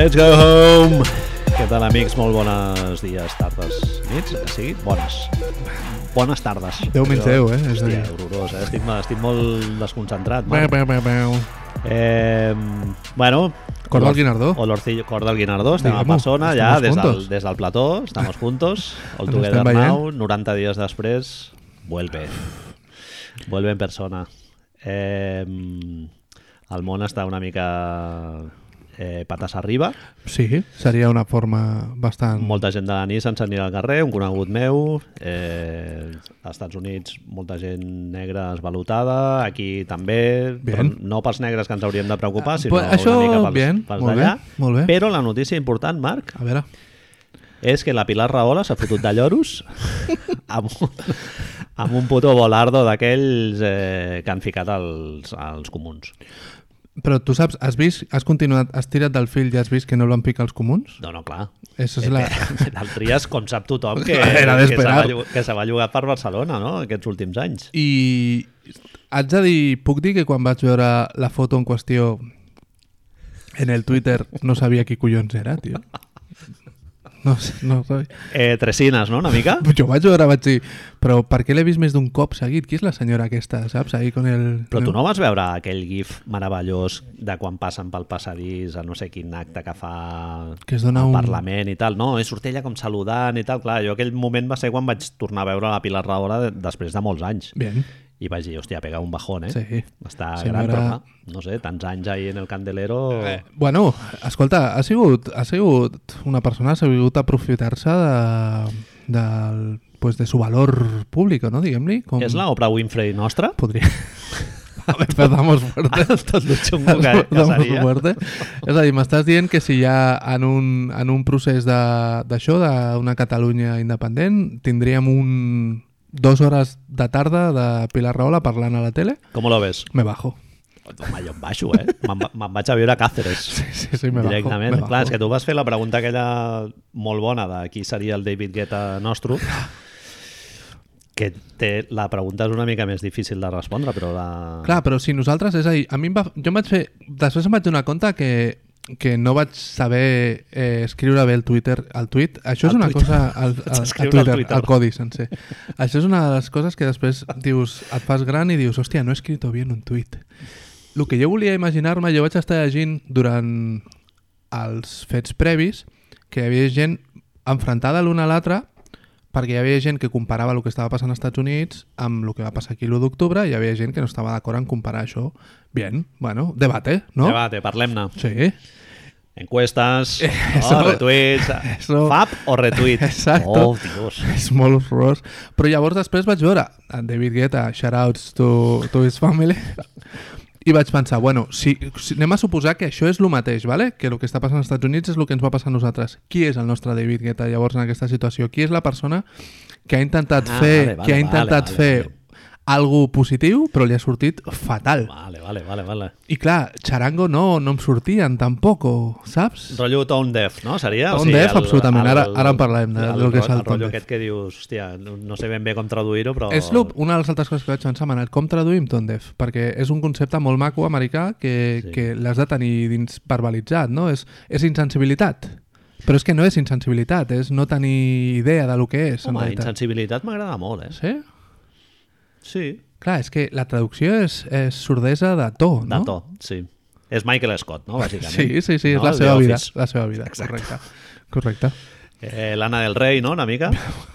Let's go home! Què tal, amics? Molt bones dies, tardes, nits, que sigui? Bones. Bones tardes. Déu menys Jo- Déu, eh? És a Hòstia, horrorós, eh? Estic, estic molt desconcentrat. Beu, beu, beu, beu. Eh, bueno... Cor del Guinardó. Olorcillo, Cor del Guinardó. Estem a Digamos, persona ja des del, des del plató. Estamos juntos. Ens Together estem. Now. 90 dies després. Vuelve. Vuelve en persona. Eh, el món està una mica eh, patas arriba. Sí, seria una forma bastant... Molta gent de la nit se'ns anirà al carrer, un conegut meu, eh, als Estats Units molta gent negra esvalutada, aquí també, però Bien. no pels negres que ens hauríem de preocupar, Ah, sinó pues això, una mica pels, bien, pels d'allà. Però la notícia important, Marc, A veure, és que la Pilar Rahola s'ha fotut de lloros amb, un, amb un puto volardo d'aquells eh, que han ficat els, els comuns. Però tu saps, has vist, has continuat, has tirat del fil i has vist que no l'han picat els comuns? No, no, clar. Això és la... El Trias, com sap tothom, que, Era que, se va, que se va llogar per Barcelona, no?, aquests últims anys. I haig de dir, puc dir que quan vaig veure la foto en qüestió en el Twitter no sabia qui collons era, tio. No, no sabia. Eh, Tresines, no?, una mica? Jo vaig veure, vaig dir, però per què l'he vist més d'un cop seguit? Qui és la senyora aquesta, saps? Ahí con el... Però tu no vas veure aquell gif meravellós de quan passen pel passadís a no sé quin acte que fa Que es dona al un- Parlament i tal, no? I surt ella com saludant i tal. Clar, jo aquell moment va ser quan vaig tornar a veure la Pilar Rahola de- després de molts anys. Bien, I vaig dir, hòstia, pega un bajón, eh? sí. Està Senyora- gran, però no sé, tants anys ahí en el candelero... Eh, bueno, escolta, ha sigut, ha sigut una persona, ha sabut aprofitar-se de, del, pues de su valor público, no? Diguem-li. Com... És la Oprah Winfrey nostra? Podria... A ver, empezamos fuerte. Tot lo xungo que, que seria. fuerte. És a dir, m'estàs dient que si ja en un, en un procés de- d'això, d'una Catalunya independent, tindríem un dos hores de tarda de Pilar Rahola parlant a la tele, Com lo ves? me bajo. Home, jo em baixo, eh? Me'n me'n vaig a viure a Càceres. Sí, sí, sí, me directament. bajo. me Clar, és que tu vas fer la pregunta aquella molt bona de qui seria el David Guetta nostre, que té, la pregunta és una mica més difícil de respondre, però la... Clar, però si nosaltres, és a dir, a mi em va, jo em vaig fer... Després em vaig donar compte que, que no vaig saber eh, escriure bé el Twitter, el tuit. Això és El una Twitter. cosa... El, Vaig el, el, escriure Twitter, al Twitter. el codi sencer. Això és una de les coses que després dius, et fas gran i dius, hòstia, no he escrit bien un tuit. El que jo volia imaginar-me, jo vaig estar llegint durant els fets previs que hi havia gent enfrontada l'una a l'altra perquè hi havia gent que comparava el que estava passant als Estats Units amb el que va passar aquí l'1 d'octubre i hi havia gent que no estava d'acord en comparar això. Bien, bueno, debate, no? Debate, parlem-ne. Sí, Encuestes, Eso- no, retuits, eso- fab o retuit. Exacto. Oh, Dios. és molt horrorós. Però llavors després vaig veure en David Guetta, shoutouts to, to his family, i vaig pensar, bueno, si, si anem a suposar que això és el mateix, ¿vale? que el que està passant als Estats Units és el que ens va passar a nosaltres. Qui és el nostre David Guetta llavors en aquesta situació? Qui és la persona que ha intentat Ah, fer, vale, vale, que ha vale, intentat vale, fer vale. Algo positiu, però li ha sortit fatal. Vale, vale, vale, vale. I clar, Charango no, no em sortien tampoc, saps? Rotllo tone deaf, no? Seria? Tone deaf, absolutament. Ara- ara en parlem de- del que és el el tone deaf. aquest que dius, hòstia, no, sé ben bé com traduir-ho, però... És lo, una de les altres coses que vaig pensar, Manel, com traduïm tone deaf? Perquè és un concepte molt maco americà que, Sí. que l'has de tenir dins verbalitzat, no? És, és insensibilitat. Però és que no és insensibilitat, és no tenir idea de lo que és, Home, insensibilitat m'agrada molt, eh? Sí? Sí, Clar, és que la traducció és, és sordesa de to, de no? to, sí. És Michael Scott, no? Bàsicament. Sí, sí, sí, és no? la seva vida, la seva vida, Exacte. correcte. Correcte. Eh, L'Anna del Rei, no?, una mica.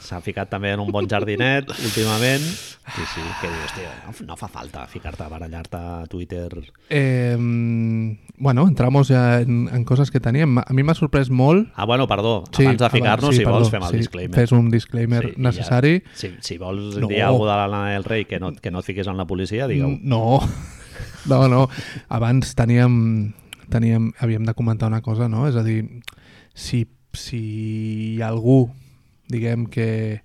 S'ha ficat també en un bon jardinet últimament. Sí, sí, que dius, tio, no, no fa falta ficar-te a barallar-te a Twitter. Eh, bueno, entramos ja en, en coses que teníem. A mi m'ha sorprès molt Ah, bueno, perdó, abans de ficar-nos, si vols, fem el disclaimer. Fes un disclaimer Sí, necessari. Ja, si, si vols No. dir alguna de l'Anna del Rei que no, que no et fiquis en la policia, digueu. No, no, no. Abans teníem, teníem, havíem de comentar una cosa, no? És a dir, si, si hi ha algú, diguem que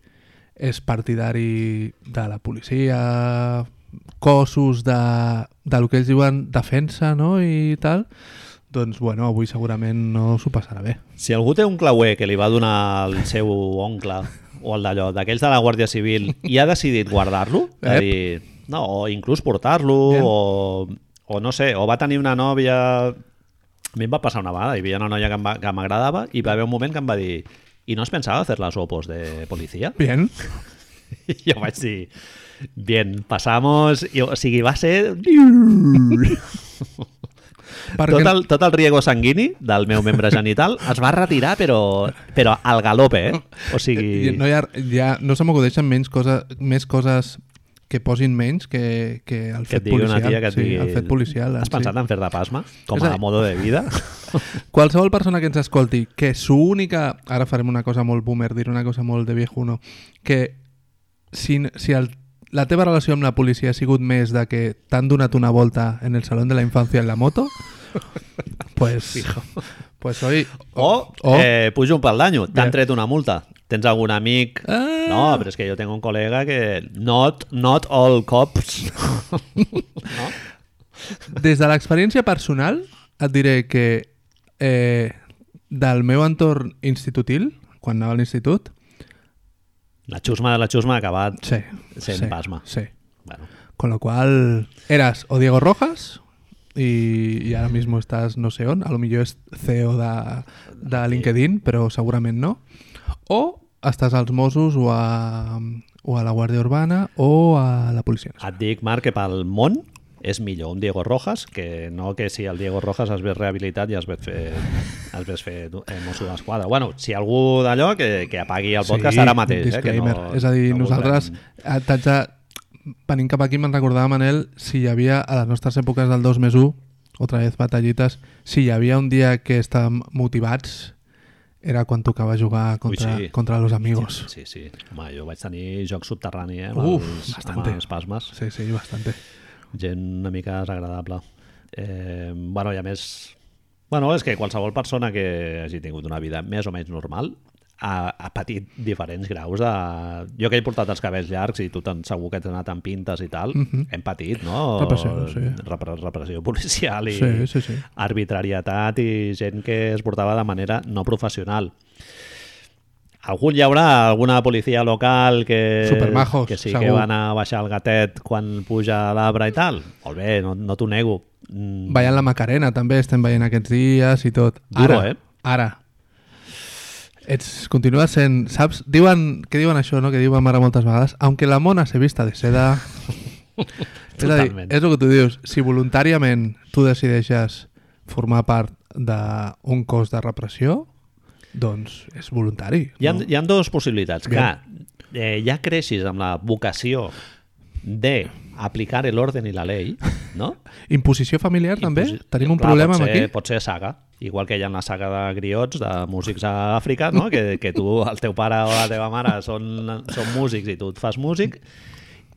és partidari de la policia, cossos de, de lo que ells diuen defensa, no? I tal, doncs, bueno, avui segurament no s'ho passarà bé. Si algú té un clauer que li va donar el seu oncle o el d'allò, d'aquells de la Guàrdia Civil, i ha decidit guardar-lo, dir, no, o inclús portar-lo, o, o no sé, o va tenir una nòvia A mi em va passar una vegada, hi havia una noia que em m'agradava i va haver un moment que em va dir i no has pensado hacer las opos de policía? Bien. I jo vaig dir, bien, pasamos... I, o sigui, va ser Perquè tot el, tot el riego sanguini del meu membre genital es va retirar, però, però al galope, eh? O sigui... no, hi ha, ja, no se m'acudeixen menys coses, més coses que posin menys que, que el que fet policial. una tia que sí, digui... el fet policial. Has sí. pensat en fer de pasma? Com a a dir- modo de vida? Qualsevol persona que ens escolti que su única... Ara farem una cosa molt boomer, diré una cosa molt de viejuno, que si, si el, la teva relació amb la policia ha sigut més de que t'han donat una volta en el salón de la infancia en la moto, pues, pues hoy... O, o eh, pujo un pal d'anyo, t'han tret una multa. Tens algun amic... Ah. No, però és que jo tengo un col·lega que... Not, not all cops. no? Des de l'experiència personal et diré que eh, del meu entorn institutil, quan anava a l'institut, La xusma de la xusma ha acabat sí. sent sí, pasma. Sí. Bueno, Con lo cual, eras o Diego Rojas y, y ahora mismo estás no sé on, a lo millor és CEO de, de LinkedIn, però segurament no. O estàs als Mossos o a, o a la Guàrdia Urbana o a la Policia Nacional. et dic, Marc, que pel món és millor un Diego Rojas que no que si el Diego Rojas es ve rehabilitat i es ve fer, es ve fer eh, Mosso d'Esquadra. Bueno, si algú d'allò que, que apagui el podcast ara mateix. Eh, que no, és a dir, no nosaltres, voldrem- eh, t'haig de... venint cap aquí me'n recordava, Manel, si hi havia a les nostres èpoques del 2 més 1, otra vez batallites, si hi havia un dia que estàvem motivats, era quan tocava jugar contra, sí. contra los amigos. Sí, sí. Home, jo vaig tenir joc subterrani, eh? Amb Uf, els, bastante. Amb els pasmes. Sí, sí, bastante. Gent una mica desagradable. Eh, bueno, i a més... Bueno, és que qualsevol persona que hagi tingut una vida més o menys normal ha, ha patit diferents graus de... Jo que he portat els cabells llargs i tu tan segur que has anat amb pintes i tal, Mhm. hem patit, no? Repressió, sí. Repre repressió policial i Sí, sí, sí. arbitrarietat i gent que es portava de manera no professional. Algun hi haurà alguna policia local que, Supermajos, que sí segur. que van a baixar el gatet quan puja a l'arbre i tal. Molt bé, no, no t'ho nego. Mm, Veient la Macarena també, estem veient aquests dies i tot. Duro, ara, eh? Ara. Ets, continua sent... Saps? Diuen, què diuen això, no? Que diu ma mare moltes vegades. Aunque la mona se vista de seda... és a dir, és el que tu dius. Si voluntàriament tu decideixes formar part d'un cos de repressió, doncs és voluntari. Hi ha, no? hi ha dues possibilitats. Bien. Que eh, ja creixis amb la vocació de aplicar l'ordre i la llei, no? Imposició familiar també? Imposi- Tenim un Clar, problema pot amb aquí? Pot ser saga, igual que hi ha la saga de griots, de músics a Àfrica, no? que, que tu, el teu pare o la teva mare són, són músics i tu et fas músic,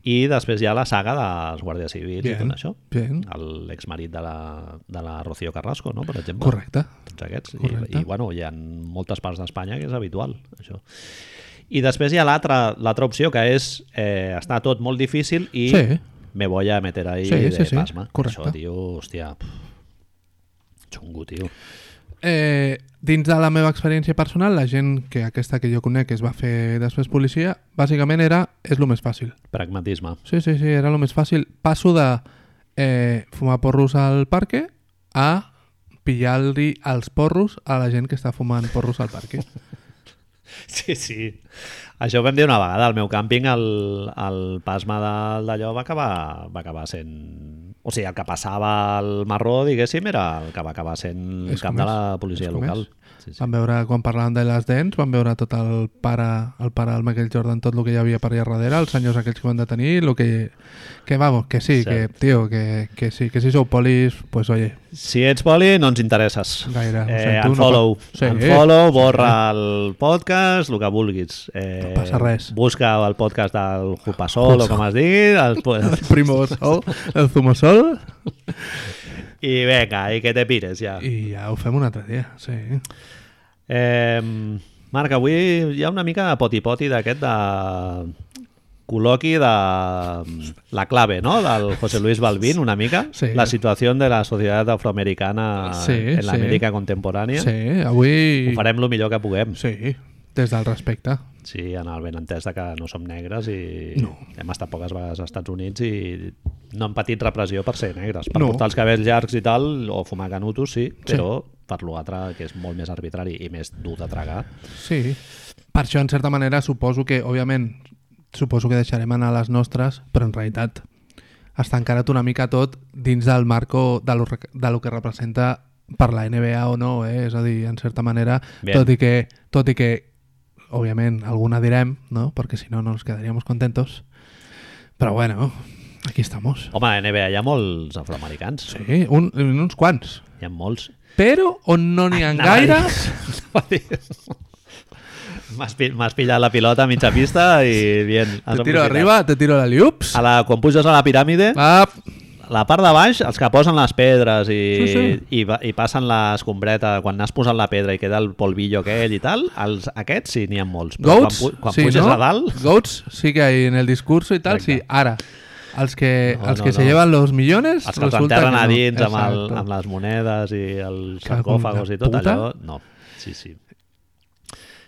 i després hi ha la saga dels guàrdies civils i Bien, tot això. bien. L'exmarit de, la, de la Rocío Carrasco, no? per exemple. Correcte. Tots aquests. I, Correcte. I, bueno, hi ha moltes parts d'Espanya que és habitual, això. I després hi ha l'altra l'altra opció, que és eh, està tot molt difícil i Sí. Me voy a meter ahí Sí, de sí, sí, pasma. correcte. Això, tio, hòstia... pff, Xungo, tio. Eh, dins de la meva experiència personal, la gent que aquesta que jo conec que es va fer després policia, bàsicament era, és el més fàcil. Pragmatisme. Sí, sí, sí, era el més fàcil. Passo de eh, fumar porros al parque a pillar-li els porros a la gent que està fumant porros al parque. Sí, sí. Això ho vam dir una vegada. Al meu càmping el, el pasma d'allò va acabar, va acabar sent... O sigui, el que passava al marró, diguéssim, era el que va acabar sent És cap de la policia local. és. Sí, sí. Vam veure, quan parlàvem de les dents, vam veure tot el pare, el pare del Michael Jordan, tot el que hi havia per allà darrere, els senyors aquells que van detenir, lo que, que vamos, que sí, que, Cert. tio, que, que sí, que si sou polis, pues oye, Si ets poli, no ens interesses. Gaire, ho Eh, sento, no unfollow. pa- sí. unfollow, borra el podcast, el que vulguis. Eh, No passa res. Busca el podcast del Jupasol o com es digui. El, el primo sol, el zumosol, I vinga, i que te pires ja. i ja ho fem un altre dia, sí. Eh, Marc, avui hi ha una mica de poti-poti d'aquest de col·loqui de la clave, no?, del José Luis Balbín, una mica. Sí. La situació de la societat afroamericana Sí, en sí. l'Amèrica contemporània. Sí, avui... Ho farem el millor que puguem. Sí, des del respecte. Sí, en el benentès de que no som negres i No. hem estat poques vegades als Estats Units i no han patit repressió per ser negres. Per No. portar els cabells llargs i tal, o fumar canutos, sí, però per l'altre, que és molt més arbitrari i més dur de tragar. Sí. Per això, en certa manera, suposo que, òbviament, suposo que deixarem anar les nostres, però en realitat està encarat una mica tot dins del marco de lo, de lo que representa per la NBA o no, eh? és a dir, en certa manera, Bien. tot i que, tot i que òbviament, alguna direm, no? perquè si no, no nos quedaríamos contentos. Però bueno, aquí estamos. Home, a NBA hi ha molts afroamericans. Sí, un, uns quants. Hi ha molts. Però on no n'hi ha gaire... M'has pi- m'has pillat la pilota a mitja pista i bien. Te tiro arriba, te tiro la liups. A la, quan puges a la piràmide, Ah, la part de baix, els que posen les pedres i, Sí, sí. i, i passen l'escombreta, quan has posat la pedra i queda el polvillo aquell i tal, els, aquests sí, n'hi ha molts. Però Goats, quan, quan sí, puges ¿no? a dalt, Goats sí que hay en el discurso y tal, Exacte. sí. Ara, els que, No, els no, que se no. llevan los millones, els que els enterren a no. dins amb, el, Exacto. amb les monedes i els sarcòfagos i tot puta. allò, no. Sí, sí.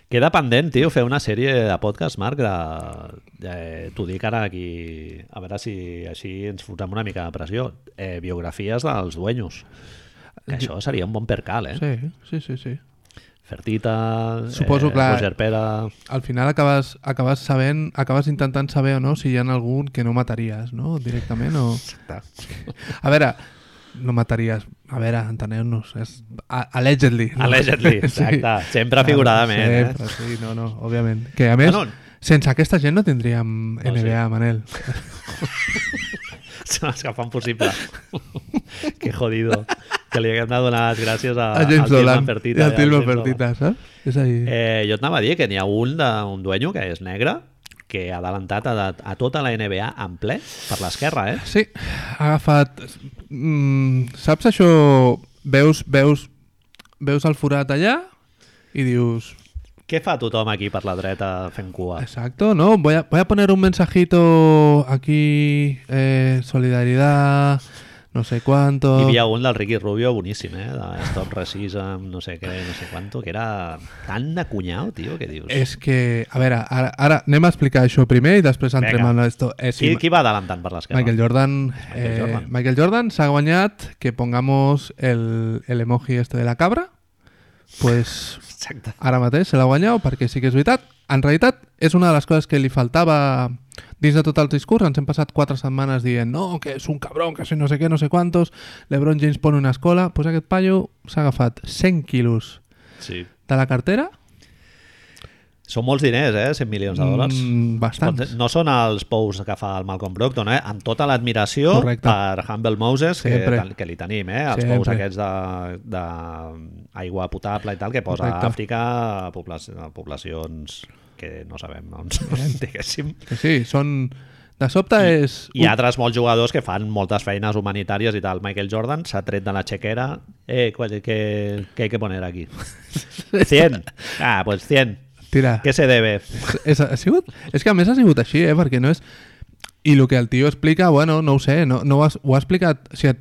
Queda pendent, tio, fer una sèrie de podcast, Marc, de, de t'ho dic ara aquí, a veure si així ens fotem una mica de pressió. Eh, biografies dels dueños. Que això seria un bon percal, eh? Sí, sí, sí, sí. Fertita, Suposo, eh, clar. Roger Pera... Al final acabes, acabes sabent, acabes intentant saber o no si hi ha algun que no mataries, no? Directament o... A veure, no mataries... A veure, enteneu-nos, és... a- Allegedly. no? Allegedly, exacte. Sempre figuradament, eh? Sempre, sí, no, no, òbviament. Que a més, Bueno, sense aquesta gent no tindríem No, sí. NBA, Manel. Són els que fan possible. que jodido. Que li haguem de donar les gràcies a, A James Dolan Fertitta. i al Tilman. Fertitta, saps? És a dir... Eh, jo et anava a dir que n'hi ha un, de, un dueño que és negre que ha adelantat a, a tota la NBA en ple per l'esquerra, eh? Sí, ha agafat... Mm, saps això? Veus, veus, veus el forat allà i dius... Què fa tothom aquí per la dreta fent cua? Exacto, ¿no? Voy a, voy a poner un mensajito aquí, eh, solidaridad, no sé cuánto... Hi havia un del Ricky Rubio boníssim, eh? De Stop Racism, no sé què, no sé quanto, que era tan de cunyau, tio, que dius... És que, a veure, ara, ara anem a explicar això primer i després entrem en esto. Eh, sí, Qui, qui va adelantant per l'esquerra? Michael Jordan, Michael eh, Jordan. Michael Jordan s'ha guanyat que pongamos el, el emoji este de la cabra pues Exacte. ara mateix se l'ha guanyat perquè sí que és veritat en realitat és una de les coses que li faltava dins de tot el discurs ens hem passat quatre setmanes dient no, que és un cabrón, que si no sé què, no sé quantos LeBron James pone una escola pues aquest paio s'ha agafat 100 quilos Sí. de la cartera Són molts diners, eh? 100 milions de dòlars. mm, bastants No són els pous que fa el Malcolm Brogdon, eh? Amb tota l'admiració per Humble Moses, que, Sempre. que li tenim, eh? Els Sempre. pous aquests de, de aigua potable i tal, que posa Correcte. a Àfrica a poblacions que no sabem on són, diguéssim. sí, són de sobte és Hi ha altres molts jugadors que fan moltes feines humanitàries i tal. Michael Jordan s'ha tret de la xequera. Eh, ¿qué, qué, qué hay que poner aquí? 100. Ah, pues 100. Tira. ¿Qué se debe? És, ha sigut, és que a més ha sigut així, eh? Perquè no és... I el que el tio explica, bueno, no ho sé, no, no ho, has, ho ha explicat... O sigui,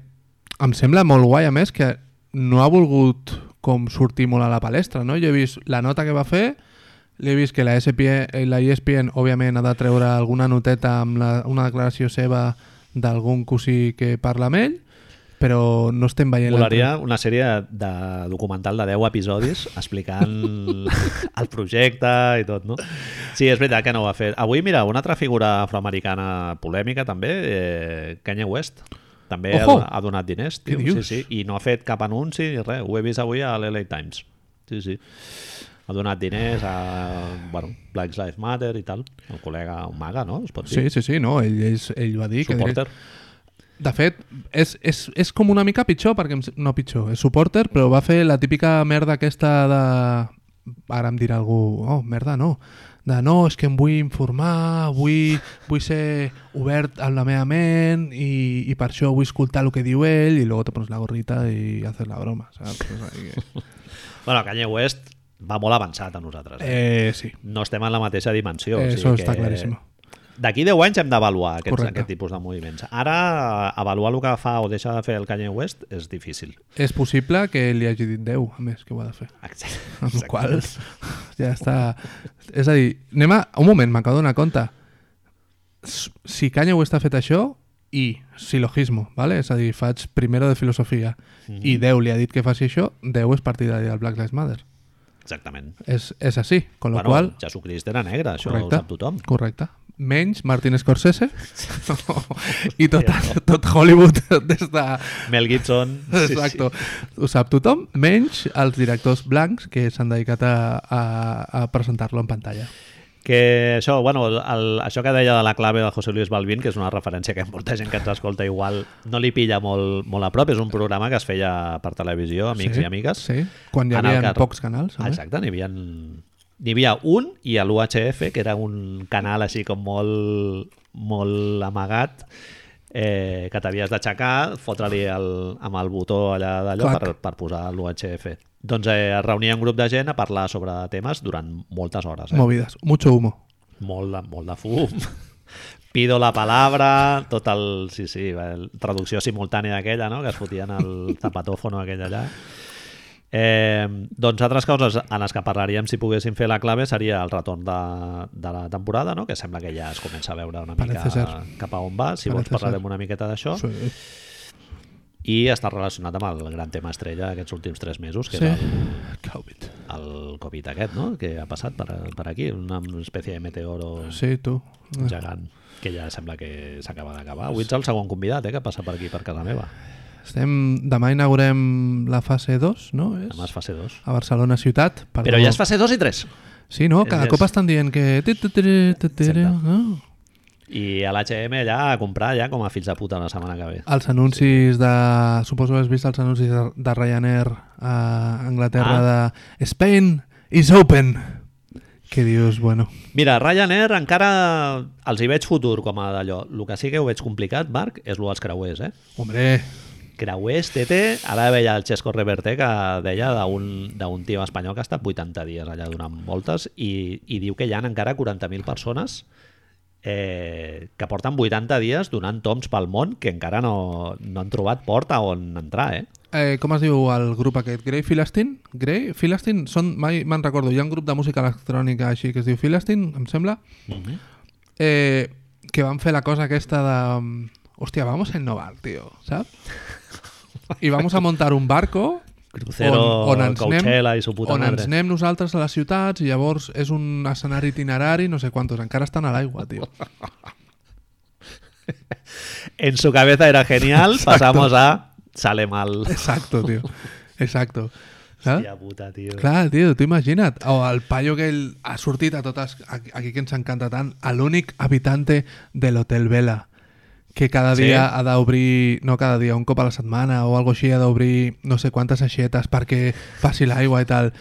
em sembla molt guai, a més, que no ha volgut com sortir molt a la palestra, no? Jo he vist la nota que va fer, l'he vist que la, ESPN, eh, la ESPN, òbviament, ha de treure alguna noteta amb la, una declaració seva d'algun cosí que parla amb ell, però no estem veient... Volaria una sèrie de documental de 10 episodis explicant el projecte i tot, no? Sí, és veritat que no ho ha fet. Avui, mira, una altra figura afroamericana polèmica també, eh, Kanye West. També ha, Ojo! ha donat diners, tio. Sí, sí, i no ha fet cap anunci ni res. Ho he vist avui a l'LA Times. Sí, sí. Ha donat diners a bueno, Black Lives Matter i tal. El col·lega, un maga, no? Es pot dir? Sí, sí, sí, no, ell, és, ell va dir que... Supporter. De fet, és, és, és com una mica pitjor, perquè no pitjor, és supporter, però va fer la típica merda aquesta de... Ara em dirà algú, oh, merda no, de no, és que em vull informar, vull, vull ser obert amb la meva ment i, i per això vull escoltar el que diu ell i luego te pones la gorrita i haces la broma, saps? És ahí que... Bueno, Kanye West va molt avançat a nosaltres. Eh? Eh, sí, No estem en la mateixa dimensió. o eso sigui està que claríssim. D'aquí 10 anys hem d'avaluar aquests, Correcte. aquest tipus de moviments. Ara, avaluar el que fa o deixa de fer el Kanye West és difícil. És possible que li hagi dit Déu, a més, que ho ha de fer. Exacte. Amb la qual ja està... És a dir, anem a... Un moment, m'acabo de donar compte. Si Kanye West ha fet això, i silogismo, ¿vale? és a dir, faig primero de filosofia Mhm. i Déu li ha dit que faci això, Déu és partidari del Black Lives Matter. Exactament. És, és així, con lo bueno, qual... Jesucrist era negre, això Correcte. ho sap tothom. Correcte. Menys Martin Scorsese i tot, tot Hollywood des de... Mel Gibson... sí, Exacto. Ho sap tothom, menys els directors blancs que s'han dedicat a, a, a presentar-lo en pantalla. Que això, bueno, el, això que deia de la clave de José Luis Balvin, que és una referència que molta gent que ens escolta igual no li pilla molt, molt a prop, és un programa que es feia per televisió, amics sí, i amigues. Sí, quan hi havia que- pocs canals. més. Exacte, n'hi havia, n'hi havia un i a l'UHF, que era un canal així com molt, molt amagat, eh, que t'havies d'aixecar, fotre-li el, amb el botó allà d'allò per, per posar l'UHF. Doncs eh, es reunia un grup de gent a parlar sobre temes durant moltes hores. Eh? Movides. Mucho humo. Molt, de, molt de fum. Pido la palabra, tot el... Sí, sí, el, traducció simultània aquella, no?, que es fotien el zapatófono aquell allà. Eh, doncs altres coses en les que parlaríem si poguéssim fer la clave seria el retorn de, de la temporada, no? que sembla que ja es comença a veure una mica ser. cap a on va. Si vols Parece parlarem ser. una miqueta d'això. Sí. I està relacionat amb el gran tema estrella aquests últims tres mesos, que Sí. és el, Covid. el Covid aquest, no? que ha passat per, per aquí, una espècie de meteoro Sí, tu. gegant que ja sembla que s'acaba d'acabar. Avui ets el segon convidat eh, que passa per aquí, per casa meva. Estem... Demà inaugurem la fase 2, no? És? Demà és fase 2. A Barcelona ciutat. Perdó. Però ja és fase 2 i 3. Sí, no? Cada És- cop estan dient que... ti, I a l'H&M ja a comprar ja com a fills de puta la setmana que ve. Els anuncis de... Suposo que has vist els anuncis de, de Ryanair a Anglaterra Ah. de Spain is open. Que dius, bueno... Mira, Ryanair encara els hi veig futur com a d'allò. El que sí que ho veig complicat, Marc, és el dels creuers, eh? Hombre, Creuers, TT, ara veia el Xesco Reverte que deia d'un d'un tio espanyol que ha estat 80 dies allà donant voltes i, i diu que hi ha encara 40.000 persones eh, que porten 80 dies donant toms pel món que encara no, no han trobat porta on entrar, eh? eh, com es diu el grup aquest? Grey Philistine? Grey Philistine? Són, mai me'n recordo, hi ha un grup de música electrònica així que es diu Philistine, em sembla, eh, que van fer la cosa aquesta de... Hòstia, vamos a innovar, tío, ¿sabes? I vamos a montar un barco Crucero, on, on ens Coachella anem, i su puta on madre. ens anem nosaltres a les ciutats i llavors és un escenari itinerari, no sé quantos, encara estan a l'aigua, tio. En su cabeza era genial, Exacto. pasamos a sale mal. Exacto, tio. Exacto. Hòstia puta, tio. Clar, tio, tu imagina't. O el paio que ell ha sortit a totes... Aquí que ens encanta tant, l'únic habitante de l'Hotel Vela que cada Sí. dia ha d'obrir, no cada dia, un cop a la setmana o algo així, ha d'obrir no sé quantes aixetes perquè passi l'aigua i tal.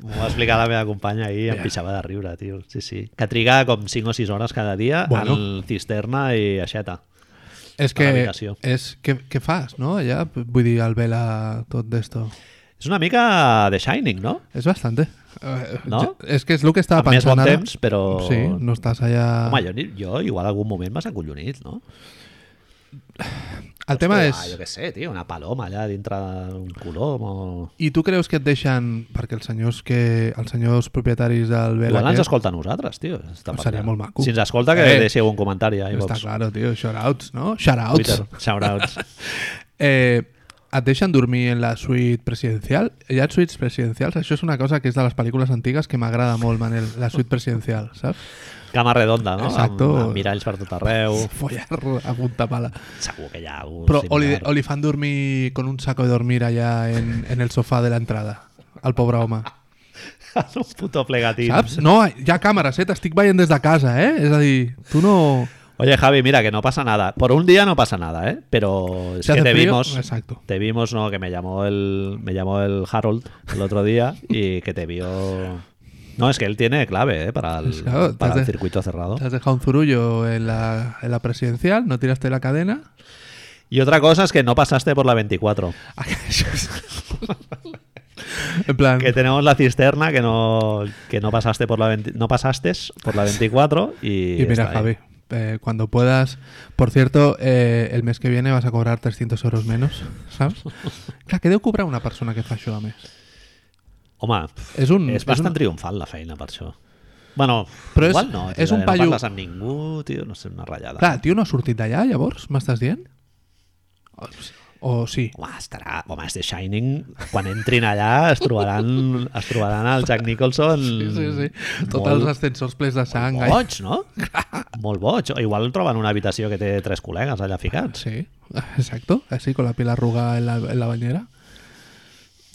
M'ho va explicar la meva companya ahir i em pixava de riure, tio. Sí, sí. Que triga com 5 o 6 hores cada dia Bueno. en cisterna i aixeta. És que, és, què, què fas, no? Allà, vull dir, el Vela, tot d'esto. És una mica The Shining, no? És bastante. Eh, No? És que és el que estava Amb més bon ara. temps, però... Sí, no estàs allà... Home, jo, jo igual algun moment m'has acollonit, no? El tema és... Jo què sé, tio, una paloma allà dintre d'un colom o... I tu creus que et deixen... Perquè els senyors que els senyors propietaris del Vela... Igual ens escolta a nosaltres, tio. Està Seria allà. molt maco. Si ens escolta, que Eh. deixi algun comentari a Està claro, tio. Shoutouts, no? Shoutouts. Shoutouts. Eh, et deixen dormir en la suite presidencial? Hi ha suites presidencials? Això és una cosa que és de les pel·lícules antigues que m'agrada molt, Manel, la suite presidencial, saps? Cama redonda, no? Exacto. Amb, amb miralls per tot arreu. Follar a punta pala. Segur que hi ha algú Però fan dormir con un saco de dormir allà en, en el sofà de l'entrada, al pobre home. un puto plegatín. Saps? No, hi ha càmeres, eh? T'estic veient des de casa, eh? És a dir, tu no... Oye, Javi, mira, que no pasa nada. Por un día no pasa nada, ¿eh? Pero es que te frío, vimos, exacto. te vimos, no, que me llamó el, me llamó el Harold el otro día y que te vio. No, es que él tiene clave, ¿eh? Para el, Claro, para circuito cerrado. Te has dejado un zurullo en la, en la presidencial, no tiraste la cadena. Y otra cosa es que no pasaste por la 24. en plan, Que tenemos la cisterna que no, que no pasaste por la 20 no pasaste por la 24 y, y mira. Javi, eh, cuando puedas, por cierto, eh, el mes que viene vas a cobrar 300 euros menos, ¿sabes? Clar, què deu cobrar una persona que fa això a més? Home, És un, és és bastant un, triomfal la feina per això. Bueno, Però és- igual no, tio, és un no paio- parles amb ningú, tio, no sé, una ratllada. Clar, tio no ha sortit d'allà, llavors, m'estàs dient? O, o sí? Home, estarà... Home, és The Shining, quan entrin allà es trobaran, es trobaran el Jack Nicholson Sí, sí, sí. Tots molt, els ascensors plens de sang. molt boig, no? molt boig. O igual troben una habitació que té tres col·legues allà ficats. Sí, exacto, así con la piel arrugada en la, en la bañera.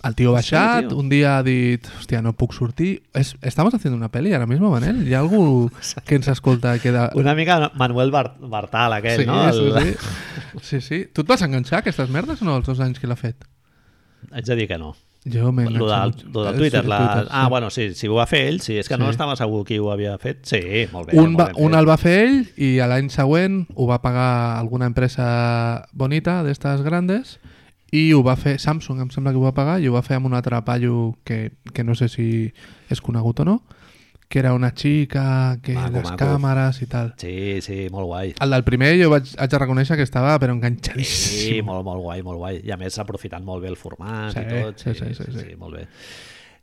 El tío baixat, tío. un día ha dit, hòstia, no puc sortir. Es, estamos haciendo una peli ahora mismo, Manel. Hi ha algú que ens escolta que da... Una mica Manuel Bar Bartal, aquell, sí, no? El... sí, sí. sí, sí. Tu et vas enganxar aquestes merdes o no, els dos anys que l'ha fet? Haig de dir que no. Jo m'he Lo del, lo del Twitter, sí, la... Twitter, Ah, sí. bueno, sí, si ho va fer ell, sí, és que no Sí. estava segur qui ho havia fet. Sí, molt bé. Un, molt va, ben un fet. el va fer ell i l'any següent ho va pagar alguna empresa bonita d'estes grandes i ho va fer, Samsung em sembla que ho va pagar i ho va fer amb un altre paio que, que no sé si és conegut o no que era una xica, que Maco, les maco. càmeres i tal. Sí, sí, molt guai. El del primer jo vaig, haig de reconèixer que estava però enganxadíssim. Sí, molt, molt guai, molt guai. I a més aprofitant molt bé el format Sí, i tot. sí, sí, sí, sí. molt bé.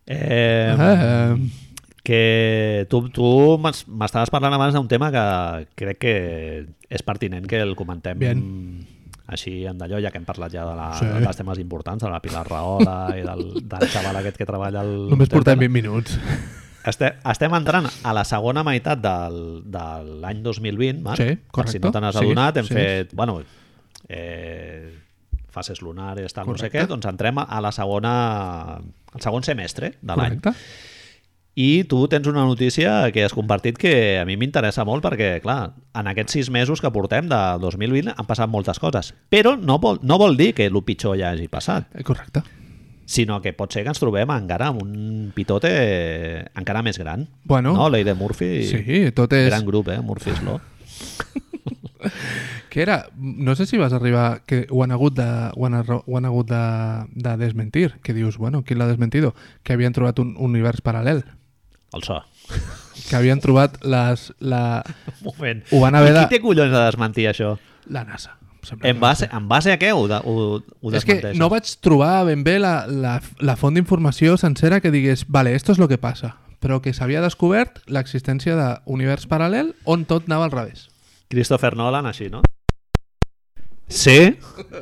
Eh, Eh, que tu, tu m'es- m'estaves parlant abans d'un tema que crec que és pertinent que el comentem Bien. Així en d'allò, ja que hem parlat ja de, la, Sí. de dels temes importants, de la Pilar Rahola i del, del xaval aquest que treballa al... només portem Tele. 20 minuts. Estem, estem entrant a la segona meitat del, de l'any 2020, Marc. Sí, Per si correcte. no te n'has Sí, adonat, hem sí. fet... Bueno, eh, fases lunares, tal, no sé Correcte. què, doncs entrem a la segona... al segon semestre de l'any. Correcte. I tu tens una notícia que has compartit que a mi m'interessa molt perquè, clar, en aquests sis mesos que portem de 2020 han passat moltes coses. Però no vol, no vol dir que el pitjor ja hagi passat, Eh, Correcte. sinó que pot ser que ens trobem encara amb un pitote encara més gran. Bueno, No, Ley de Murphy, sí, tot és... gran grup, eh? Murphy's Law. Que era, no sé si vas arribar, que ho han hagut de, ho han, ho han hagut de, de desmentir, que dius, bueno, qui l'ha desmentido? Que havien trobat un univers paral·lel, El so. que havien trobat les, la, Un moment. Ho van haver I de- qui té collons de desmentir això? la NASA. En base, en base a què ho, de, ho, ho És que no vaig trobar ben bé la, la, la font d'informació sencera que digués, vale, esto es lo que pasa, però que s'havia descobert l'existència d'univers paral·lel on tot anava al revés. Christopher Nolan, així, no? Sí,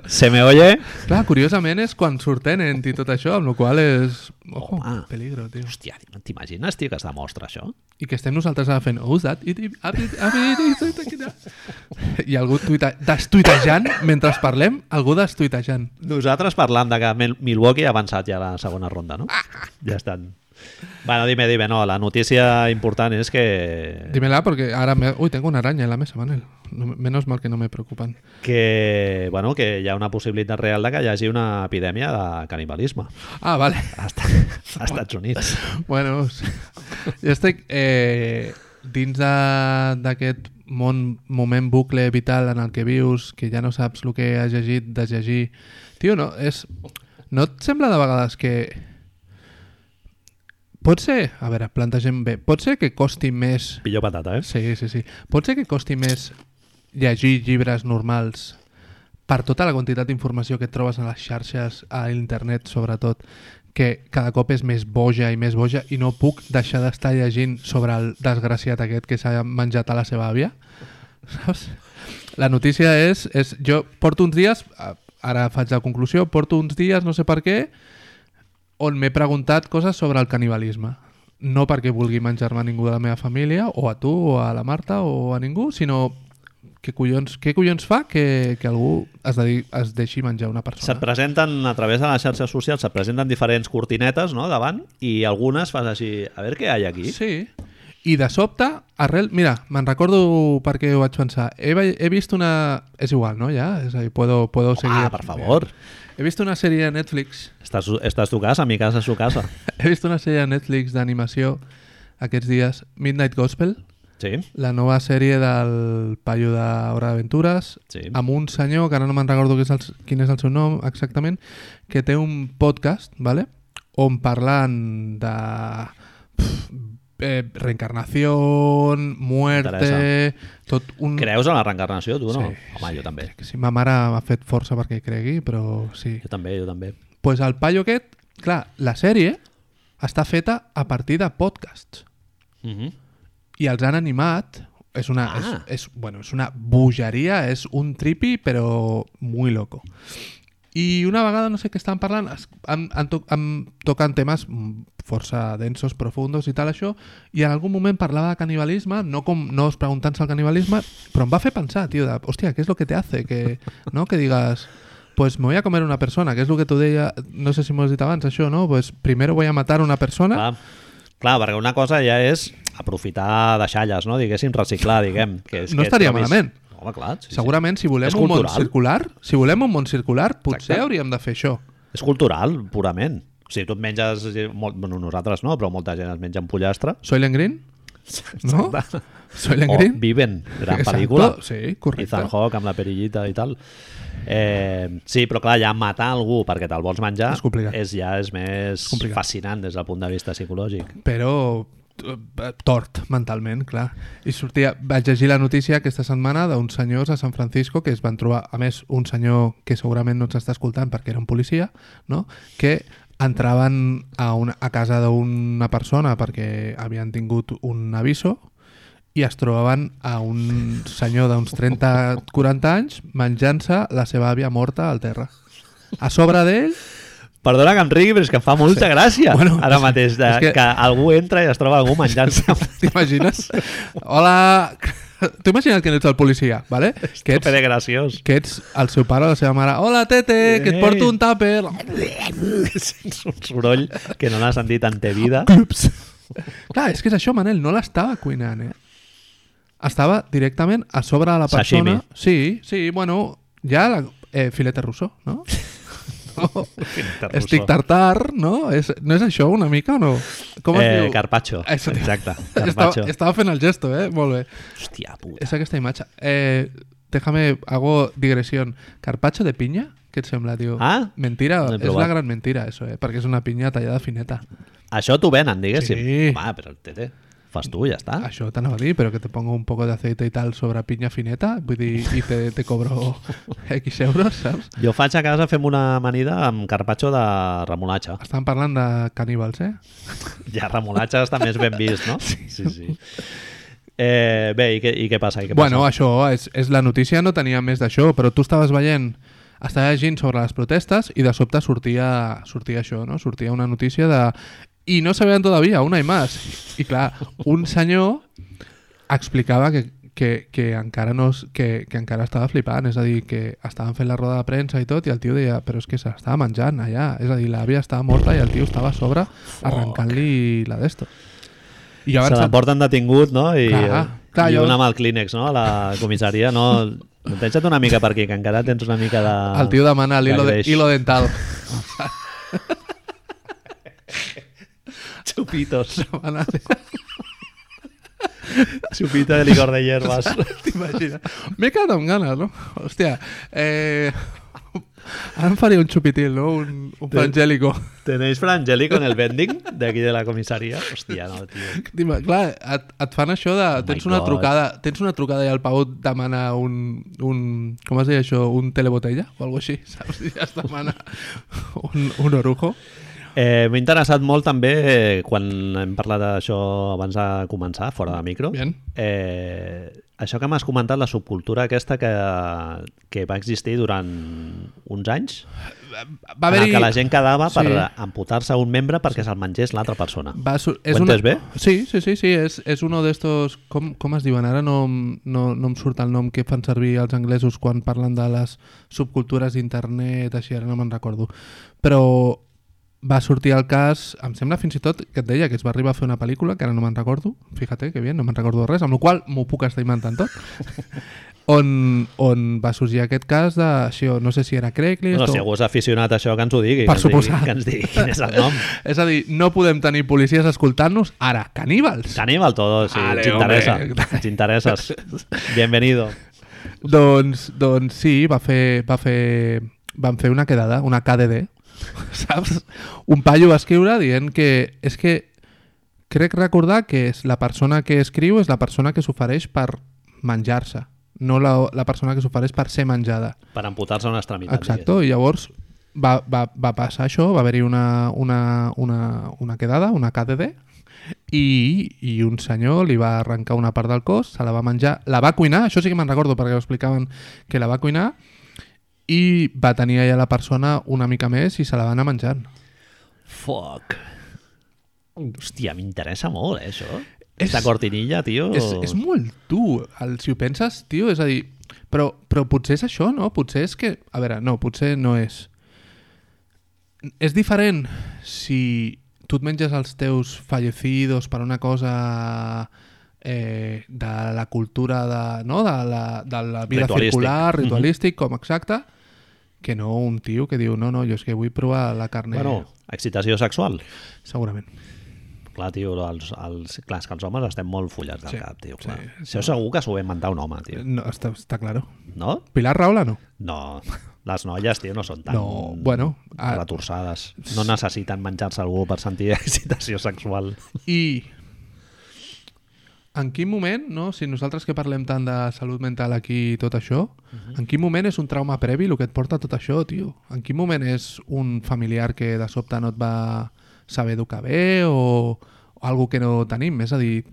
se me oye. Clar, curiosament és quan surt Tenet i tot això, amb la qual és... Ojo, Home. peligro, tio. Hòstia, t'imagines, tio, que es demostra això? I que estem nosaltres ara fent Who's that? It- it- it- it- it- it- I algú tuita, destuitejant mentre parlem, algú destuitejant. Nosaltres parlant de que Mil- Milwaukee ha avançat ja la segona ronda, no? Ja estan. Bueno, dime, dime, no, la notícia important és que... Dímela porque ahora me... Uy, tengo una araña en la mesa, Manel. No me- menos mal que no me preocupan. que, bueno, que hi ha una possibilitat real de que hi hagi una epidèmia de canibalisme Ah, vale. als als Estats Units. Bueno, jo estic eh, dins d'aquest món, moment bucle vital en el que vius, que ja no saps el que has llegit, desllegir... Tio, no, és... No et sembla de vegades que... Pot ser... A veure, plantegem bé. Pot ser que costi més... Pillo patata, eh? Sí, sí, sí. Pot ser que costi més llegir llibres normals per tota la quantitat d'informació que et trobes a les xarxes, a internet sobretot, que cada cop és més boja i més boja i no puc deixar d'estar llegint sobre el desgraciat aquest que s'ha menjat a la seva àvia. Saps? La notícia és, és... Jo porto uns dies, ara faig la conclusió, porto uns dies, no sé per què, on m'he preguntat coses sobre el canibalisme. No perquè vulgui menjar-me a ningú de la meva família, o a tu, o a la Marta, o a ningú, sinó què collons, què collons fa que, que algú es, dedi, es deixi menjar una Se't persona? presenten a través de les xarxes socials, se't presenten diferents cortinetes no, davant i algunes fas així, a veure què hi ha aquí. Sí. I de sobte, arrel... Mira, me'n recordo per què ho vaig pensar. He, he vist una... És igual, no? Ja? És a dir, puedo, puedo seguir... Ah, per favor. He vist una sèrie de Netflix Estàs, estàs tu casa, mi casa su casa. He vist una sèrie de Netflix d'animació aquests dies, Midnight Gospel, Sí, la nova sèrie del paio de Hora d'Aventures, sí. amb un senyor, que ara no me'n recordo qui és el, quin és el seu nom exactament, que té un podcast, ¿vale? on parlant de pff, eh, reencarnació, muerte, tot un... Creus en la reencarnació, tu, no? Sí, Home, jo també. Que sí, ma mare m'ha fet força perquè hi cregui, però sí. Jo també, jo també. pues el paio aquest, clar, la sèrie està feta a partir de podcasts. Uh -huh. i els han animat. És una, Ah. és, és, bueno, és una bogeria, és un tripi, però muy loco. I una vegada, no sé què estan parlant, han, han, to han tocant temes força densos, profundos i tal, això, i en algun moment parlava de canibalisme, no, com, no es preguntant-se el canibalisme, però em va fer pensar, tio, de, hòstia, què és lo que te hace? Que, no? que digas, pues me voy a comer una persona, que és el que tu deia, no sé si m'ho has dit abans, això, no? Pues primero voy a matar una persona... Clar, clar, perquè una cosa ja és aprofitar deixalles, no? Diguéssim, reciclar, diguem. Que és, No que estaria és com és- malament. Home, clar, sí, sí. Segurament, si volem És un món circular, si volem un món circular, potser Exacte. hauríem de fer això. És cultural, purament. O sigui, tu et menges... Molt, bueno, nosaltres no, però molta gent es menja un pollastre. Soylent Green? No? Soylent O Green? Viven, gran Exacto, pel·lícula. sí, correcte. Ethan Hawke amb la perillita i tal. Eh, sí, però clar, ja matar algú perquè te'l vols menjar És complicat. és, ja és més complicat. fascinant des del punt de vista psicològic. però eh, tort mentalment, clar. I sortia, vaig llegir la notícia aquesta setmana d'uns senyors a San Francisco que es van trobar, a més, un senyor que segurament no ens està escoltant perquè era un policia, no? que entraven a, una, a casa d'una persona perquè havien tingut un aviso i es trobaven a un senyor d'uns 30-40 anys menjant-se la seva àvia morta al terra. A sobre d'ell Perdona que em rigui, però és que em fa molta gràcia Bueno, ara mateix de, que... que- algú entra i es troba algú menjant-se. T'imagines? Hola... Tu imagina't que ets el policia, ¿vale? Que ets, de graciós. que ets el seu pare o la seva mare. Hola, tete, que et porto un tàper. és un soroll que no l'ha sentit en té vida. Clups. Clar, és que és això, Manel, no l'estava cuinant, eh? Estava directament a sobre de la persona. Sashimi. Sí, sí, bueno, ja la, eh, filete russo, no? No. Estic tartar, no? És, no és això una mica o no? Com es eh, diu? Carpaccio. Això, tio. Exacte, Estava, carpaccio. estava fent el gesto, eh? Molt bé. Hòstia puta. És aquesta imatge. Eh, déjame, hago digresión. ¿Carpacho de piña? ¿Qué et sembla, tio? Ah, Mentira, no és la gran mentira, eso, eh? Perquè és una pinya tallada fineta. Això t'ho venen, diguéssim. Sí. Va, però tete, fas tu, ja està. Això t'anava a dir, però que te pongo un poco de aceite y tal sobre piña fineta, vull dir, i te, te cobro X euros, saps? Jo faig a casa, fem una amanida amb carpaccio de remolatxa. Estan parlant de caníbals, eh? Ja, remolatxa està més ben vist, no? Sí, sí. sí. Eh, bé, i què, i què passa? I què Bueno, passa? això, és, és la notícia no tenia més d'això, però tu estaves veient, estaves llegint sobre les protestes i de sobte sortia, sortia això, no? Sortia una notícia de... I no sabien todavía, una i més. I clar, un senyor explicava que, que, que, encara no, que, que encara estava flipant, és a dir, que estaven fent la roda de premsa i tot, i el tio deia, però és que se l'estava menjant allà, és a dir, l'àvia estava morta i el tio estava a sobre arrencant-li la d'esto. I jo Se l'emporten detingut, no? I, Clar, clar, i jo- un amb el clínex, no? A la comissaria, no? Pensa't una mica per aquí, que encara tens una mica de... El tio demana l'hilo de, greix. Chupitos. Demana- Chupito de licor de hierbas. T'imagines? M'he quedat amb ganes, no? Hòstia, eh... Ara em faria un xupitil, no? Un, un frangélico. ¿Tenéis Frangélico en el vending de aquí de la comissaria? Hòstia, no, tio. T'ima- Clar, et, et fan això de... Oh tens, una God. trucada, tens una trucada i el Pau et demana un, un... Com es deia això? Un telebotella? O alguna així, saps? I es demana un, un orujo. Eh, M'ha interessat molt també eh, quan hem parlat d'això abans de començar, fora de micro. Bien. Eh, això que m'has comentat, la subcultura aquesta que, que va existir durant uns anys, Va haver-hi... que la gent quedava per Sí. amputar-se un membre perquè se'l mengés l'altra persona. Va sur- és Ho una... bé? Sí, sí, sí, sí. És, és uno d'estos... Com, com es diuen? Ara no, no, no em surt el nom que fan servir els anglesos quan parlen de les subcultures d'internet, així, ara no me'n recordo. Però va sortir el cas, em sembla fins i tot que et deia que es va arribar a fer una pel·lícula, que ara no me'n recordo, fíjate que bien, no me'n recordo res, amb la qual m'ho puc estar inventant tot, on, on va sorgir aquest cas de, això, no sé si era Craigslist No, o... si algú és aficionat a això, que ens ho digui. Per que ens digui-. Que ens digui quin és el nom. És a dir, no podem tenir policies escoltant-nos ara, caníbals. Caníbal todo, si ens interessa. Ens interesses. Bienvenido. Doncs, doncs sí, va fer, va fer, van fer una quedada, una KDD, saps? Un paio va escriure dient que és que crec recordar que és la persona que escriu és la persona que s'ofereix per menjar-se, no la, la persona que s'ofereix per ser menjada. Per amputar-se una extremitat. Exacto, i llavors va, va, va passar això, va haver-hi una, una, una, una quedada, una KDD, i, i un senyor li va arrencar una part del cos, se la va menjar, la va cuinar, això sí que me'n recordo perquè ho explicaven que la va cuinar i va tenir allà la persona una mica més i se la va anar menjant. Fuck. Hòstia, m'interessa molt, eh, això. És- Esta cortinilla, tio... És, és molt dur, el, si ho penses, tio, és a dir, però, però potser és això, no? Potser és que... A veure, no, potser no és... És diferent si tu et menges els teus fallecidos per una cosa eh, de la cultura de, no? de, la, de la vida Ritualístic. circular, Mhm. ritualístic, com exacte, que no un tio que diu no, no, jo és que vull provar la carne... Bueno, excitació sexual. Segurament. Clar, tio, els, els, clar, que els homes estem molt fullats del Sí, cap, tio. Clar. sí. Això segur que s'ho va inventar un home, tio. No, està, està claro. No? Pilar Rahola no. No, les noies, tio, no són tan No, bueno, ah- retorçades. No necessiten menjar-se algú per sentir excitació sexual. I en quin moment, no? si nosaltres que parlem tant de salut mental aquí i tot això, en quin moment és un trauma previ el que et porta tot això, tio? En quin moment és un familiar que de sobte no et va saber educar bé o, o algo que no tenim? És a dir,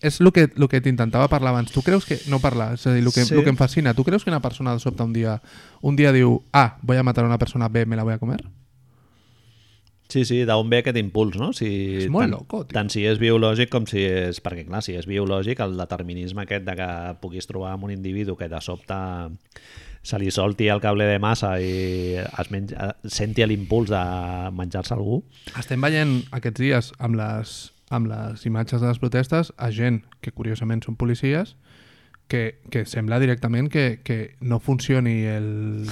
és el que, el que t'intentava parlar abans. Tu creus que... No parlar, és a dir, el que, Sí. el que em fascina. Tu creus que una persona de sobte un dia, un dia diu A, voy a matar a una persona, B, me la voy a comer? Sí, sí, d'on ve aquest impuls, no? Si, És molt tant, loco, tio. Tant si és biològic com si és... Perquè, clar, si és biològic, el determinisme aquest de que puguis trobar amb un individu que de sobte se li solti el cable de massa i es menja, senti l'impuls de menjar-se algú. Estem veient aquests dies amb les, amb les imatges de les protestes a gent que curiosament són policies que, que sembla directament que, que no funcioni el-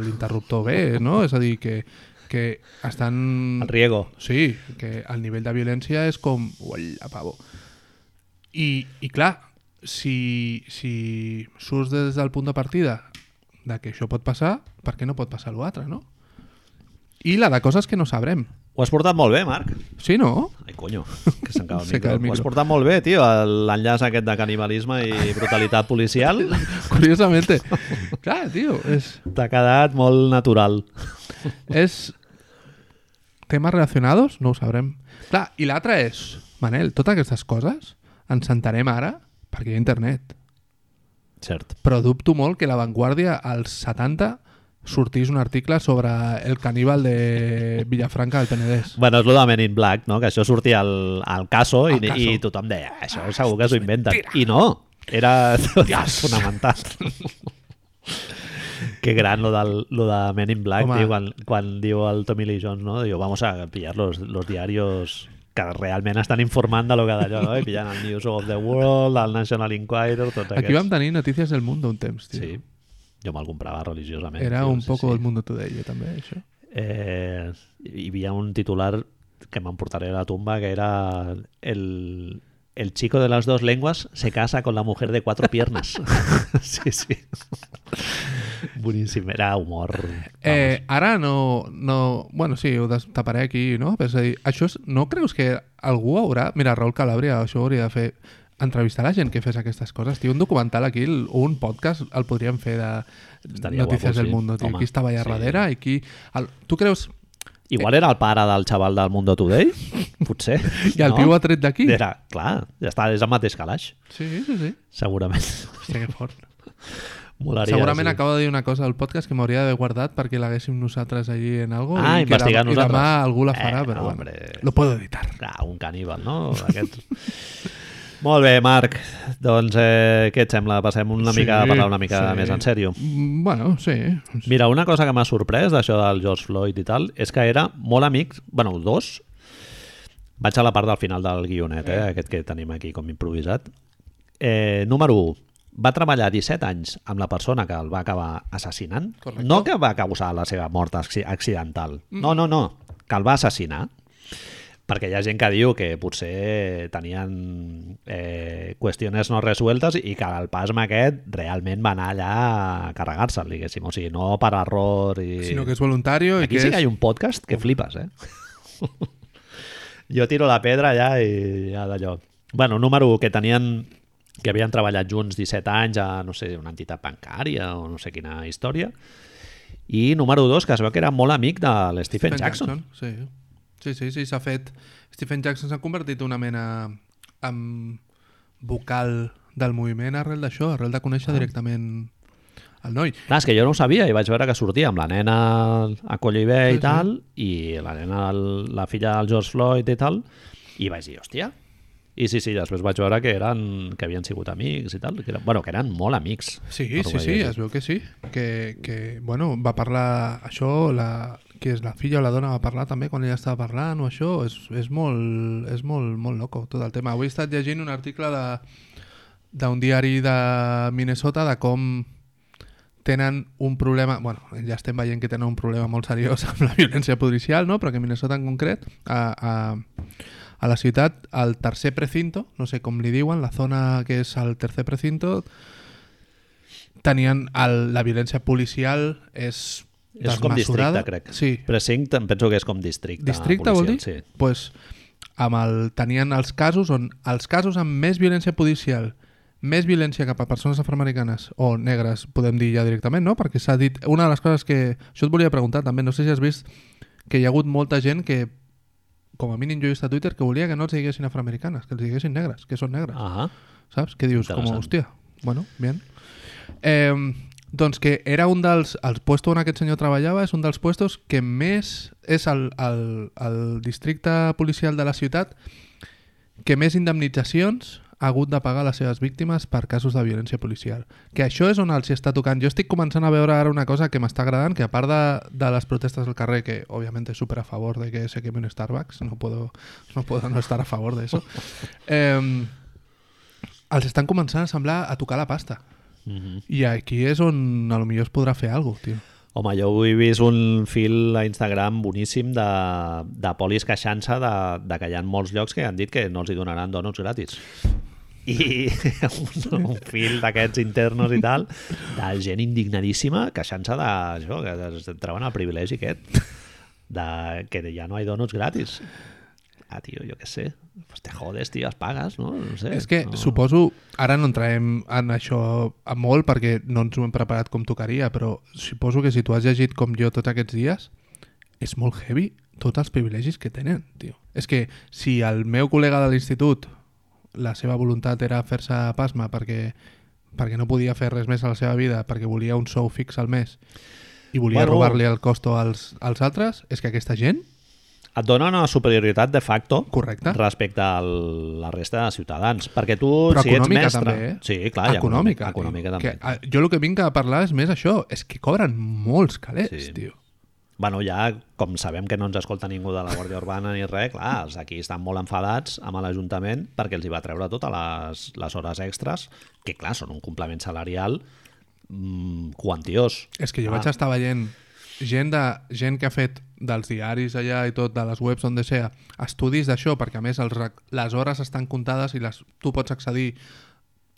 l'interruptor bé, no? És a dir, que, que estan... El riego. Sí, que el nivell de violència és com... Ualla, pavo. I, i clar, si, si surts des del punt de partida de que això pot passar, per què no pot passar l'altre, no? I la de coses que no sabrem. Ho has portat molt bé, Marc. Sí, no? Ai, conyo, que se'm cau el micro. el Ho has micro. portat molt bé, tio, l'enllaç aquest de canibalisme i brutalitat policial. Curiosamente. Clar, tio, és, T'ha quedat molt natural. és... Temes relacionados? No ho sabrem. Clar, i l'altre és, Manel, totes aquestes coses ens sentarem ara perquè hi ha internet. Cert. Però dubto molt que La Vanguardia als 70 sortís un article sobre el caníbal de Villafranca del Penedès. Bueno, és lo de Men in Black, no? que això sortia al, al caso, i, Caso. i tothom deia, això segur que s'ho inventen. I no, era fonamental. que gran lo, del, lo de Men in Black, tio, quan, quan diu el Tommy Lee Jones, no? Diu, vamos a pillar los, los diarios que realment estan informant de lo que d'allò, no? I pillant el News of the World, el National Enquirer, tots Aquí aquests. vam tenir notícies del mundo un temps, tio. Sí, jo me'l comprava religiosament. Era tio, un sí, poco sí. el mundo today, jo també, això. eh, hi havia un titular que m'emportaré a la tumba que era el, el chico de las dos lenguas se casa con la mujer de cuatro piernas. sí, sí. Boníssim, era humor. Eh, ara no, no... Bueno, sí, ho destaparé aquí, no? Però és a dir, això és, no creus que algú haurà... Mira, Raül Calabria, això hauria de fer entrevistar la gent que fes aquestes coses. Tio, un documental aquí, un podcast, el podríem fer de Estaria Notícies guapo, del sí. Mundo. Tio. Home, qui estava allà sí. darrere i qui... El, tu creus... Igual era el pare del xaval del Mundo Today? Potser. I el no? tio ha tret d'aquí? Era, clar, ja està, és el mateix calaix, Sí, sí, sí. segurament. Hòstia, que fort. Molaria, Segurament sí. acabo de dir una cosa al podcast que m'hauria d'haver guardat perquè l'haguéssim nosaltres allí en algo Ah, i, que demà, i nosaltres. demà algú la farà, Eh, però no, bueno, lo puedo editar. Clar, un caníbal, no? Aquest... Molt bé, Marc. Doncs eh, què et sembla? Passem una mica a parlar una mica sí. més en sèrio. Mm, Bueno, sí. Mira, una cosa que m'ha sorprès d'això del George Floyd i tal és que era molt amics, bueno, dos, vaig a la part del final del guionet, eh, aquest que tenim aquí com improvisat. Eh, número 1, va treballar 17 anys amb la persona que el va acabar assassinant. Correcte. No que va causar la seva mort acci- accidental. No, no, no, que el va assassinar. Perquè hi ha gent que diu que potser tenien eh, qüestions no resueltes i que el pasma aquest realment va anar allà a carregar-se'l, diguéssim. O sigui, no per error i... Sinó que és voluntario i Aquí que sí és... que hi ha un podcast que flipes, eh? jo tiro la pedra allà i ja d'allò. Bueno, número 1, que tenien que havien treballat junts 17 anys a, no sé, una entitat bancària o no sé quina història. I número 2, que es veu que era molt amic de l'Stephen Stephen Jackson. Sí. Sí, sí, sí, s'ha fet... Stephen Jackson s'ha convertit una mena en vocal del moviment arrel d'això, arrel de conèixer ah. directament el noi. Clar, és que jo no ho sabia i vaig veure que sortia amb la nena a Collibé sí, i tal, sí. i la nena, la filla del George Floyd i tal, i vaig dir, hòstia, i sí, sí, després vaig veure que eren que havien sigut amics i tal, que eren, bueno, que eren molt amics. Sí, sí, sí, es veu que sí, que, que bueno, va parlar això, la, que és la filla o la dona va parlar també quan ella estava parlant o això, és, és, molt, és molt, molt loco tot el tema. Avui he estat llegint un article d'un diari de Minnesota de com tenen un problema, bueno, ja estem veient que tenen un problema molt seriós amb la violència policial, no? però que Minnesota en concret, a, a, a la ciutat, al tercer precinto, no sé com li diuen, la zona que és el tercer precinto, tenien el, la violència policial és és com districte, crec. Sí. Precinct em penso que és com districte. Districte policial, vol dir? Sí. Pues, amb el, tenien els casos on els casos amb més violència policial més violència cap a persones afroamericanes o negres, podem dir ja directament, no? Perquè s'ha dit... Una de les coses que... Això et volia preguntar també, no sé si has vist que hi ha hagut molta gent que com a mínim jo he vist a Twitter que volia que no els diguessin afroamericanes, que els diguessin negres, que són negres. Ah Saps? Que dius, com, hòstia, bueno, bien. Eh, doncs que era un dels... El puesto on aquest senyor treballava és un dels puestos que més... És el, el, el districte policial de la ciutat que més indemnitzacions ha hagut de pagar les seves víctimes per casos de violència policial. Que això és on els està tocant. Jo estic començant a veure ara una cosa que m'està agradant, que a part de, de les protestes al carrer, que òbviament és super a favor de que se queme un Starbucks, no puedo no, puedo no estar a favor eso, eh, els estan començant a semblar a tocar la pasta. Mm -hmm. I aquí és on a lo millor es podrà fer alguna cosa, tio. Home, jo he vist un fil a Instagram boníssim de, de polis queixant-se de, de que hi ha molts llocs que han dit que no els hi donaran donuts gratis i un, un fil d'aquests internos i tal, de gent indignadíssima queixant-se d'això, que es troben el privilegi aquest, de que ja no hi donuts gratis. Ah, tio, jo què sé. Pues te jodes, tio, es pagues, no? no sé. És que no. suposo, ara no entrarem en això a molt perquè no ens ho hem preparat com tocaria, però suposo que si tu has llegit com jo tots aquests dies, és molt heavy tots els privilegis que tenen, tio. És que si el meu col·lega de l'institut la seva voluntat era fer-se pasma perquè, perquè no podia fer res més a la seva vida, perquè volia un sou fix al mes i volia bueno, robar-li el costo als, als altres, és que aquesta gent et dona una superioritat de facto Correcte. respecte a la resta de ciutadans. Perquè tu, Però si ets mestre... també, eh? Sí, clar, econòmica. econòmica, econòmica també. Que, jo el que vinc a parlar és més això, és que cobren molts calés, sí. tio bueno, ja, com sabem que no ens escolta ningú de la Guàrdia Urbana ni res, clar, els aquí estan molt enfadats amb l'Ajuntament perquè els hi va treure totes les, les hores extres, que clar, són un complement salarial mmm, quantiós. És que jo ah. vaig estar veient gent, de, gent que ha fet dels diaris allà i tot, de les webs on de sea, estudis d'això, perquè a més els, les hores estan comptades i les, tu pots accedir,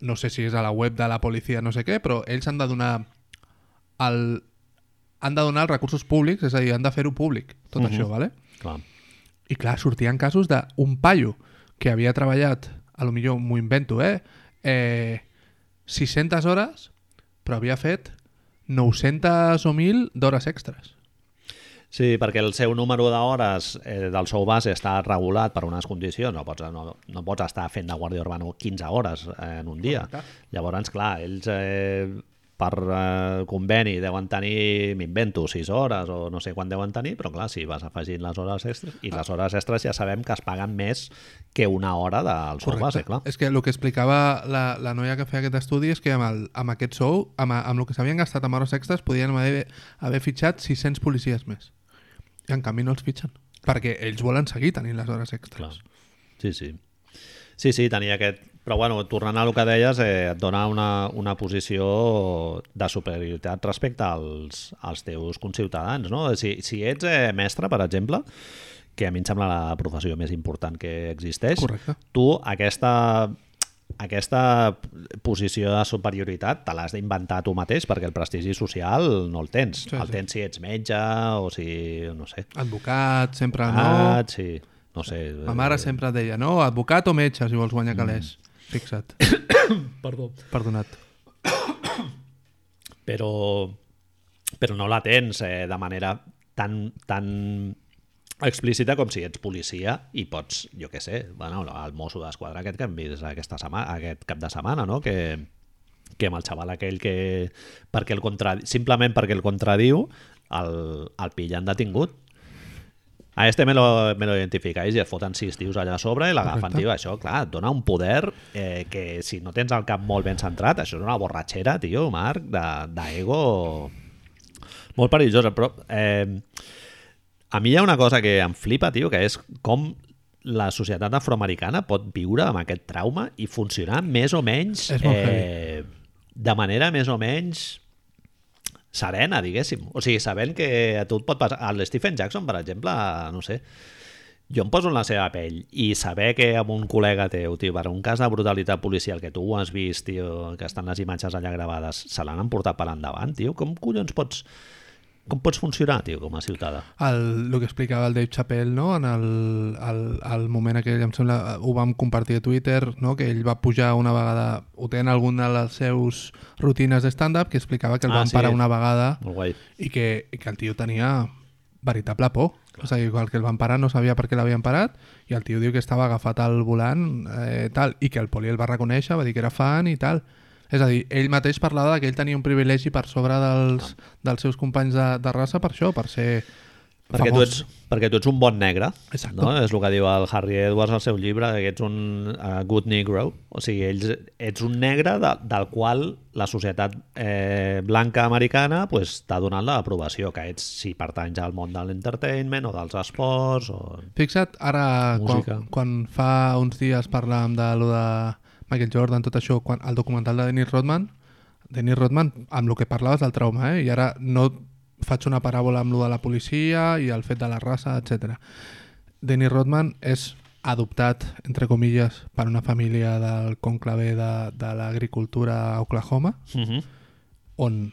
no sé si és a la web de la policia, no sé què, però ells han de donar el, han de donar els recursos públics, és a dir, han de fer-ho públic, tot uh -huh. això, ¿vale? Clar. I clar, sortien casos d'un paio que havia treballat, a lo millor m'ho invento, eh? eh 600 hores, però havia fet 900 o 1.000 d'hores extres. Sí, perquè el seu número d'hores eh, del sou base està regulat per unes condicions, no pots, no, no pots estar fent de guàrdia urbana 15 hores eh, en un dia. Llavors, clar, ells eh, per eh, conveni deuen tenir, m'invento, 6 hores o no sé quan deuen tenir, però clar, si vas afegint les hores extres, i les hores extres ja sabem que es paguen més que una hora del sou base, clar. És que el que explicava la, la noia que feia aquest estudi és que amb, el, amb aquest sou, amb, amb el que s'havien gastat amb hores extres, podien haver, haver fitxat 600 policies més. I en canvi no els fitxen, perquè ells volen seguir tenint les hores extres. Clar. Sí, sí. Sí, sí, tenia aquest, però bueno, tornant a el que deies, eh, et dona una, una posició de superioritat respecte als, als teus conciutadans. No? Si, si ets eh, mestre, per exemple, que a mi em sembla la professió més important que existeix, Correcte. tu aquesta, aquesta posició de superioritat te l'has d'inventar tu mateix perquè el prestigi social no el tens. Sí, el sí. tens si ets metge o si, no sé... Advocat, sempre no. Ah, sí. No sé. Ma mare sempre deia, no, advocat o metge, si vols guanyar calés. Mm. Fixa't. Perdó. Perdonat. Però, però no la tens eh, de manera tan, tan explícita com si ets policia i pots, jo què sé, bueno, el mosso d'esquadra aquest que hem vist aquesta setmana, aquest cap de setmana, no? que, que amb el xaval aquell que perquè el contra, simplement perquè el contradiu el, el pillen detingut a este me lo, me lo identificáis i es foten sis tios allà a sobre i l'agafen, tio. Això, clar, et dona un poder eh, que si no tens el cap molt ben centrat, això és una borratxera, tio, Marc, de- d'ego molt perillosa. Però eh, a mi hi ha una cosa que em flipa, tio, que és com la societat afroamericana pot viure amb aquest trauma i funcionar més o menys eh, de manera més o menys serena, diguéssim. O sigui, sabent que a tu et pot passar... El Stephen Jackson, per exemple, no sé, jo em poso en la seva pell i saber que amb un col·lega teu, tio, per un cas de brutalitat policial que tu ho has vist, tio, que estan les imatges allà gravades, se l'han emportat per endavant, tio, com collons pots... Com pots funcionar, tio, com a ciutadà? el, el que explicava el Dave Chappelle no? en el, el, el moment aquell, em sembla, ho vam compartir a Twitter, no? que ell va pujar una vegada, ho té en alguna de les seus rutines de stand-up, que explicava que el Ah, van sí. parar una vegada i que, i que el tio tenia veritable por. O sigui, igual que el van parar no sabia per què l'havien parat i el tio diu que estava agafat al volant eh, tal, i que el poli el va reconèixer, va dir que era fan i tal. És a dir, ell mateix parlava que ell tenia un privilegi per sobre dels, dels seus companys de, de raça per això, per ser Perquè tu, famós. ets, perquè tu ets un bon negre, Exacte. no? és el que diu el Harry Edwards al seu llibre, que ets un uh, good negro, o sigui, ells, ets un negre de, del qual la societat eh, blanca americana pues, t'ha donat l'aprovació, que ets si pertanys al món de l'entertainment o dels esports o... Fixa't, ara, quan, quan fa uns dies parlàvem de lo de Michael Jordan, tot això, quan, el documental de Dennis Rodman, Dennis Rodman, amb el que parlaves del trauma, eh? i ara no faig una paràbola amb lo de la policia i el fet de la raça, etc. Dennis Rodman és adoptat, entre comilles, per una família del conclave de, de l'agricultura a Oklahoma, Uh -huh. on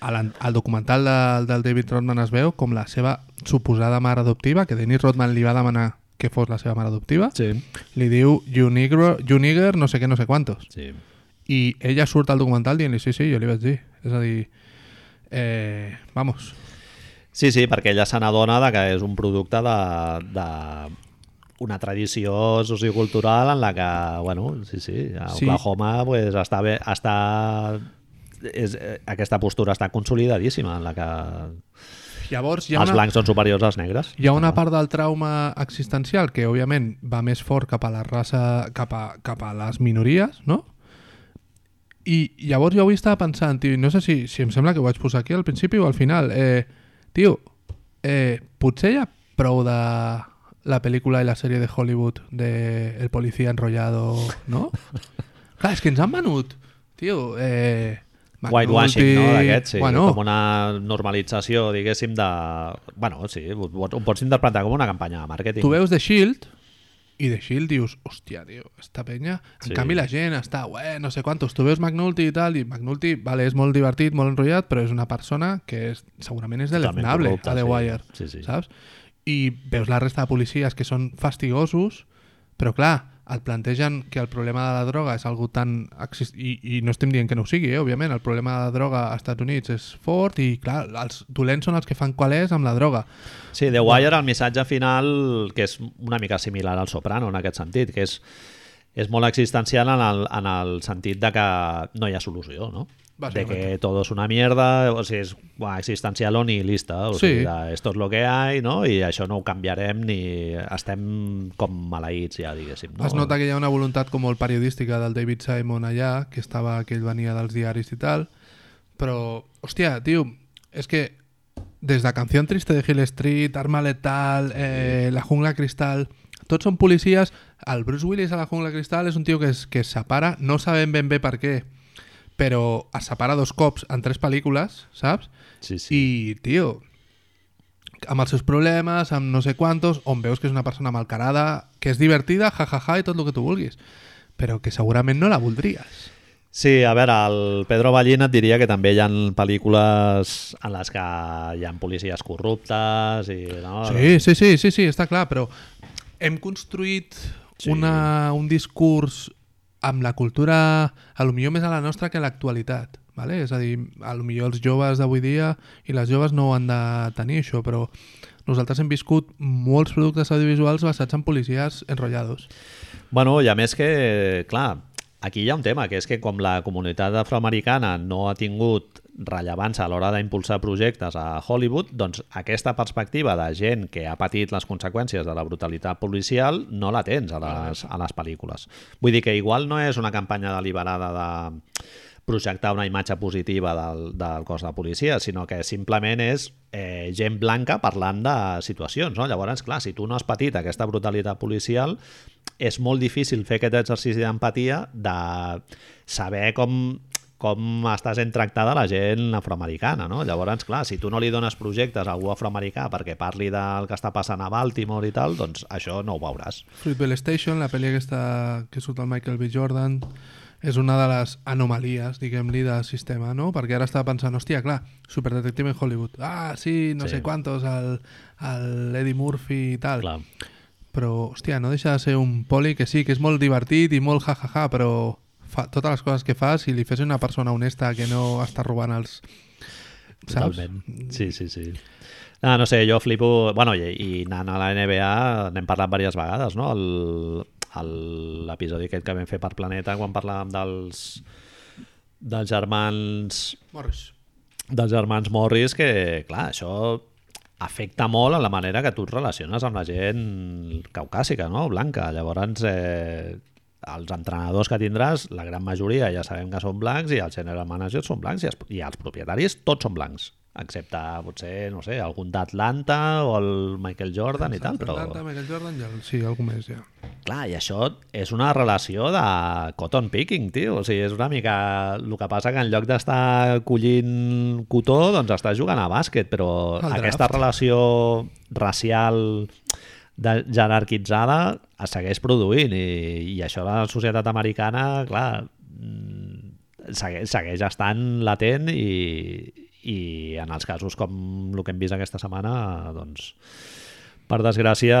a l'an- al documental de, del David Rodman es veu com la seva suposada mare adoptiva, que Dennis Rodman li va demanar que fos la seva mare adoptiva, Sí. li diu you nigger, you nigger no sé què, no sé quantos. sí. I ella surt al documental dient-li sí, sí, jo li vaig dir. És a dir, eh, vamos, Sí, sí, perquè ella se n'adona que és un producte de, de una tradició sociocultural en la que, bueno, sí, sí, a Sí. Oklahoma pues, està bé, està, és, eh, aquesta postura està consolidadíssima en la que Llavors hi ha els una, blancs són superiors als negres. hi ha una part del trauma existencial que òbviament va més fort cap a la raça, cap a, cap a les minories, no? I llavors jo avui estava pensant, tio, no sé si, si em sembla que ho vaig posar aquí al principi o al final, eh, tio, eh, potser hi ha prou de la pel·lícula i la sèrie de Hollywood de El policía enrollado, no? Clar, és que ens han venut, tio, eh, Whitewashing, no? D'aquest, sí. Bueno, Com una normalització, diguéssim, de... Bueno, sí, ho, ho pots interpretar com una campanya de màrqueting. tu veus The Shield i The Shield dius, hòstia, tio, esta penya... En Sí. canvi la gent està, ué, no sé quantos. Tu veus McNulty i tal, i McNulty, vale, és molt divertit, molt enrotllat, però és una persona que és, segurament és deleznable a The sí. Wire, Sí, sí. saps? I veus la resta de policies que són fastigosos, però clar, et plantegen que el problema de la droga és algo tan... I, I no estem dient que no ho sigui, eh? òbviament, el problema de la droga als Estats Units és fort i, clar, els dolents són els que fan qualés amb la droga. Sí, The Wire, el missatge final, que és una mica similar al Soprano en aquest sentit, que és, és molt existencial en el, en el sentit de que no hi ha solució, no? De que todo es una mierda, o sigui, és bueno, existencial o nihilista, o Sí. sigui, de, esto es lo que hay, no? I això no ho canviarem ni estem com maleïts ja, diguéssim. No? Es nota que hi ha una voluntat com molt periodística del David Simon allà, que estava que ell venia dels diaris i tal, però, hòstia, tio, és que des de Canción Triste de Hill Street, Arma Letal, eh, La Jungla Cristal, tots són policies. El Bruce Willis a La Jungla Cristal és un tio que es, que es separa, no sabem ben bé per què, però es separa dos cops en tres pel·lícules, saps? Sí, sí. I, tio, amb els seus problemes, amb no sé quantos, on veus que és una persona malcarada, que és divertida, jajaja, ja, ja, i tot el que tu vulguis, però que segurament no la voldries. Sí, a veure, el Pedro Ballín et diria que també hi ha pel·lícules en les que hi ha policies corruptes i... No? Sí, sí, sí, sí, sí, està clar, però hem construït Sí. una, un discurs amb la cultura, a lo millor més a la nostra que a l'actualitat. Vale? És a dir, a lo millor els joves d'avui dia i les joves no ho han de tenir això, però nosaltres hem viscut molts productes audiovisuals basats en policies enrotllados. Bueno, i a més que, clar, aquí hi ha un tema, que és que com la comunitat afroamericana no ha tingut rellevància a l'hora d'impulsar projectes a Hollywood, doncs aquesta perspectiva de gent que ha patit les conseqüències de la brutalitat policial no la tens a les, a les pel·lícules. Vull dir que igual no és una campanya deliberada de projectar una imatge positiva del, del cos de policia, sinó que simplement és eh, gent blanca parlant de situacions. No? Llavors, clar, si tu no has patit aquesta brutalitat policial, és molt difícil fer aquest exercici d'empatia de saber com com està sent tractada la gent afroamericana, no? Llavors, clar, si tu no li dones projectes a algú afroamericà perquè parli del que està passant a Baltimore i tal, doncs això no ho veuràs. Fruitvale Station, la pel·li aquesta que surt el Michael B. Jordan, és una de les anomalies, diguem-li, del sistema, no? Perquè ara estava pensant, hòstia, clar, Superdetective en Hollywood. Ah, sí, no Sí. sé quantos, el, el Eddie Murphy i tal. Clar. Però, hòstia, no deixa de ser un poli que sí, que és molt divertit i molt jajaja, però fa, totes les coses que fa, si li fes una persona honesta que no està robant els... Saps? Totalment. Sí, sí, sí. Ah, no sé, jo flipo... Bueno, i, i anant a la NBA n'hem parlat diverses vegades, no? L'episodi aquest que vam fer per Planeta quan parlàvem dels dels germans Morris. dels germans Morris que, clar, això afecta molt a la manera que tu et relaciones amb la gent caucàsica, no? blanca. Llavors, eh, els entrenadors que tindràs, la gran majoria ja sabem que són blancs i els general managers són blancs i els, i els propietaris tots són blancs, excepte potser, no sé, algun d'Atlanta o el Michael Jordan i tal, però... Atlanta, Michael Jordan, ja, sí, algú més, ja. Clar, i això és una relació de cotton picking, tio. O sigui, és una mica... El que passa que en lloc d'estar collint cotó, doncs està jugant a bàsquet, però aquesta relació racial de, jerarquitzada es segueix produint i, i això a la societat americana, clar, mm, segueix, segueix estant latent i, i en els casos com el que hem vist aquesta setmana, doncs, per desgràcia,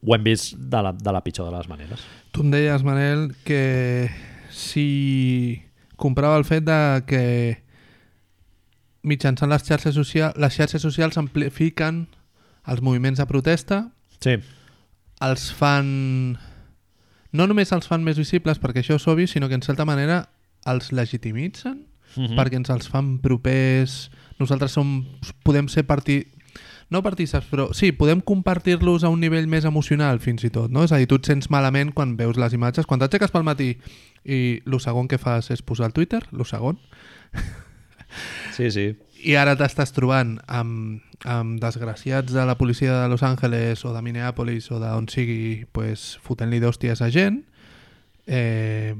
ho hem vist de la, de la pitjor de les maneres. Tu em deies, Manel, que si comprava el fet de que mitjançant les xarxes socials, les xarxes socials amplifiquen els moviments de protesta, Sí, els fan... No només els fan més visibles perquè això és obvi, sinó que en certa manera els legitimitzen Mhm. mm. perquè ens els fan propers... Nosaltres som, podem ser parti... No partíceps, però sí, podem compartir-los a un nivell més emocional fins i tot, no? És a dir, tu et sents malament quan veus les imatges. Quan t'aixeques pel matí i el segon que fas és posar al Twitter, el segon, sí, sí. i ara t'estàs trobant amb, amb desgraciats de la policia de Los Angeles o de Minneapolis o d'on sigui pues, fotent-li d'hòsties a gent eh,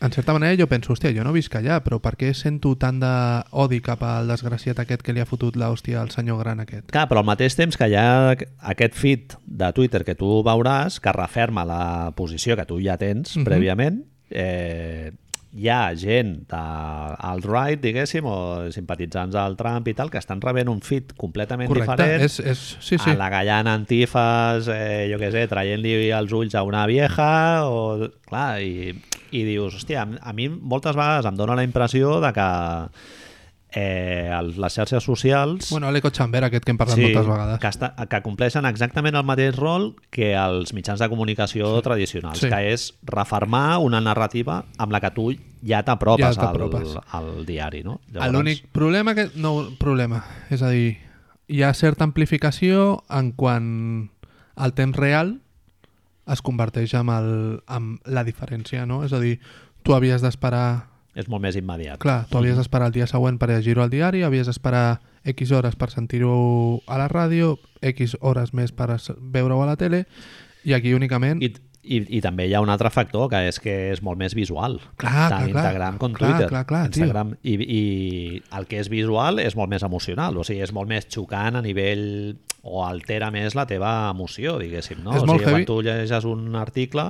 en certa manera jo penso, hòstia, jo no visc allà però per què sento tant d'odi cap al desgraciat aquest que li ha fotut l'hòstia al senyor gran aquest? Clar, però al mateix temps que hi ha aquest feed de Twitter que tu veuràs que referma la posició que tu ja tens Mhm. prèviament, eh, hi ha gent alt-right, diguéssim, o simpatitzants del Trump i tal, que estan rebent un feed completament Correcte, diferent és, és, sí, sí. a la gallana antifes, eh, jo què sé, traient-li els ulls a una vieja, o, clar, i, i dius, hòstia, a- a mi moltes vegades em dóna la impressió de que eh, el- les xarxes socials Bueno, l'eco chamber aquest que hem parlat moltes vegades. que, està, que compleixen exactament el mateix rol que els mitjans de comunicació sí. tradicionals, Sí. que és refermar una narrativa amb la que tu ja t'apropes Ja al, al diari. No? L'únic problema que... No, problema. És a dir, hi ha certa amplificació en quan el temps real es converteix en, el, en la diferència, no? És a dir, tu havies d'esperar... és molt més immediat. Clar, tu havies d'esperar el dia següent per llegir-ho al diari, havies d'esperar X hores per sentir-ho a la ràdio, X hores més per veure-ho a la tele, i aquí únicament... I, i, I també hi ha un altre factor, que és que és molt més visual. Clar, tant clar, clar. Instagram com Clar, Twitter. clar, clar, tio. Instagram, i, I el que és visual és molt més emocional, o sigui, és molt més xocant a nivell o altera més la teva emoció, diguéssim. No? És o molt sigui, heavy. quan tu llegeixes un article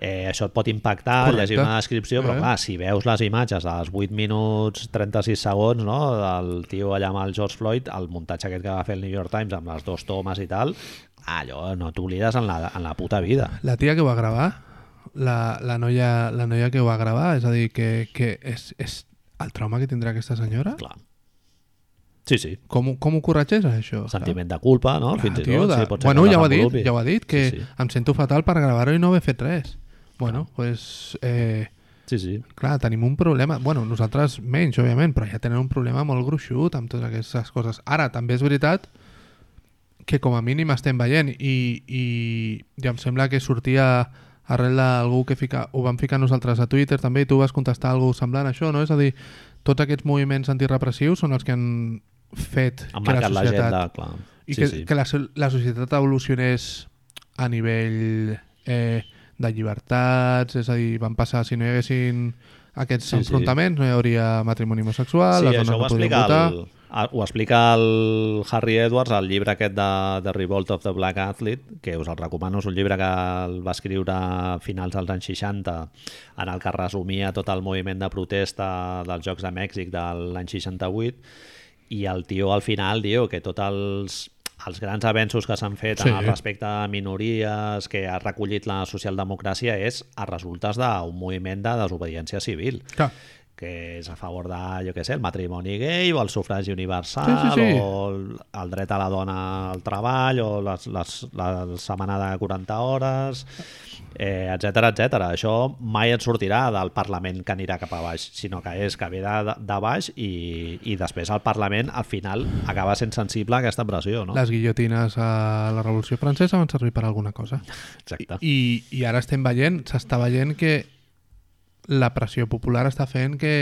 eh, això et pot impactar, Correcte. llegir una descripció, però Eh. clar, si veus les imatges als 8 minuts 36 segons no, del tio allà amb el George Floyd, el muntatge aquest que va fer el New York Times amb les dos tomes i tal, allò no t'oblides en, la, en la puta vida. La tia que va gravar, la, la, noia, la noia que ho va gravar, és a dir, que, que és, és el trauma que tindrà aquesta senyora? Clar. Sí, sí. Com, com ho corregeix, això? Sentiment de culpa, no? Clar, Fins i tot. de... Sí, bueno, ja ho ha dit, ja ho ha dit, que Sí, sí. em sento fatal per gravar-ho i no haver fet res. Bueno, doncs, pues, eh, Sí, sí. clar, tenim un problema. Bueno, nosaltres menys, òbviament, però ja tenen un problema molt gruixut amb totes aquestes coses. Ara, també és veritat que com a mínim estem veient i, i, i em sembla que sortia arrel d'algú que fica, ho vam ficar nosaltres a Twitter també i tu vas contestar alguna semblant a això, no? És a dir, tots aquests moviments antirepressius són els que han fet Han que la societat clar. i sí, que, sí. que la, la societat evolucionés a nivell eh, de llibertats, és a dir, van passar, si no hi haguessin aquests Sí, sí. enfrontaments, no hi hauria matrimoni homosexual, Sí, les dones no explica, votar... el, ho explica el Harry Edwards al llibre aquest de The Revolt of the Black Athlete, que us el recomano, és un llibre que el va escriure a finals dels anys 60, en el que resumia tot el moviment de protesta dels Jocs de Mèxic de l'any 68, i el tio al final diu que tots els, els grans avenços que s'han fet Sí. respecte a minories que ha recollit la socialdemocràcia és a resultes d'un moviment de desobediència civil Clar, que és a favor de, jo què sé, el matrimoni gay o el sufragi universal Sí, sí, sí. o el, el dret a la dona al treball o les, les, la setmana de 40 hores eh, etc etc. Això mai et sortirà del Parlament que anirà cap a baix, sinó que és que ve de, de baix i, i després el Parlament al final acaba sent sensible a aquesta pressió, no? les guillotines a la Revolució Francesa van servir per alguna cosa. Exacte. I, i ara estem veient, s'està veient que la pressió popular està fent que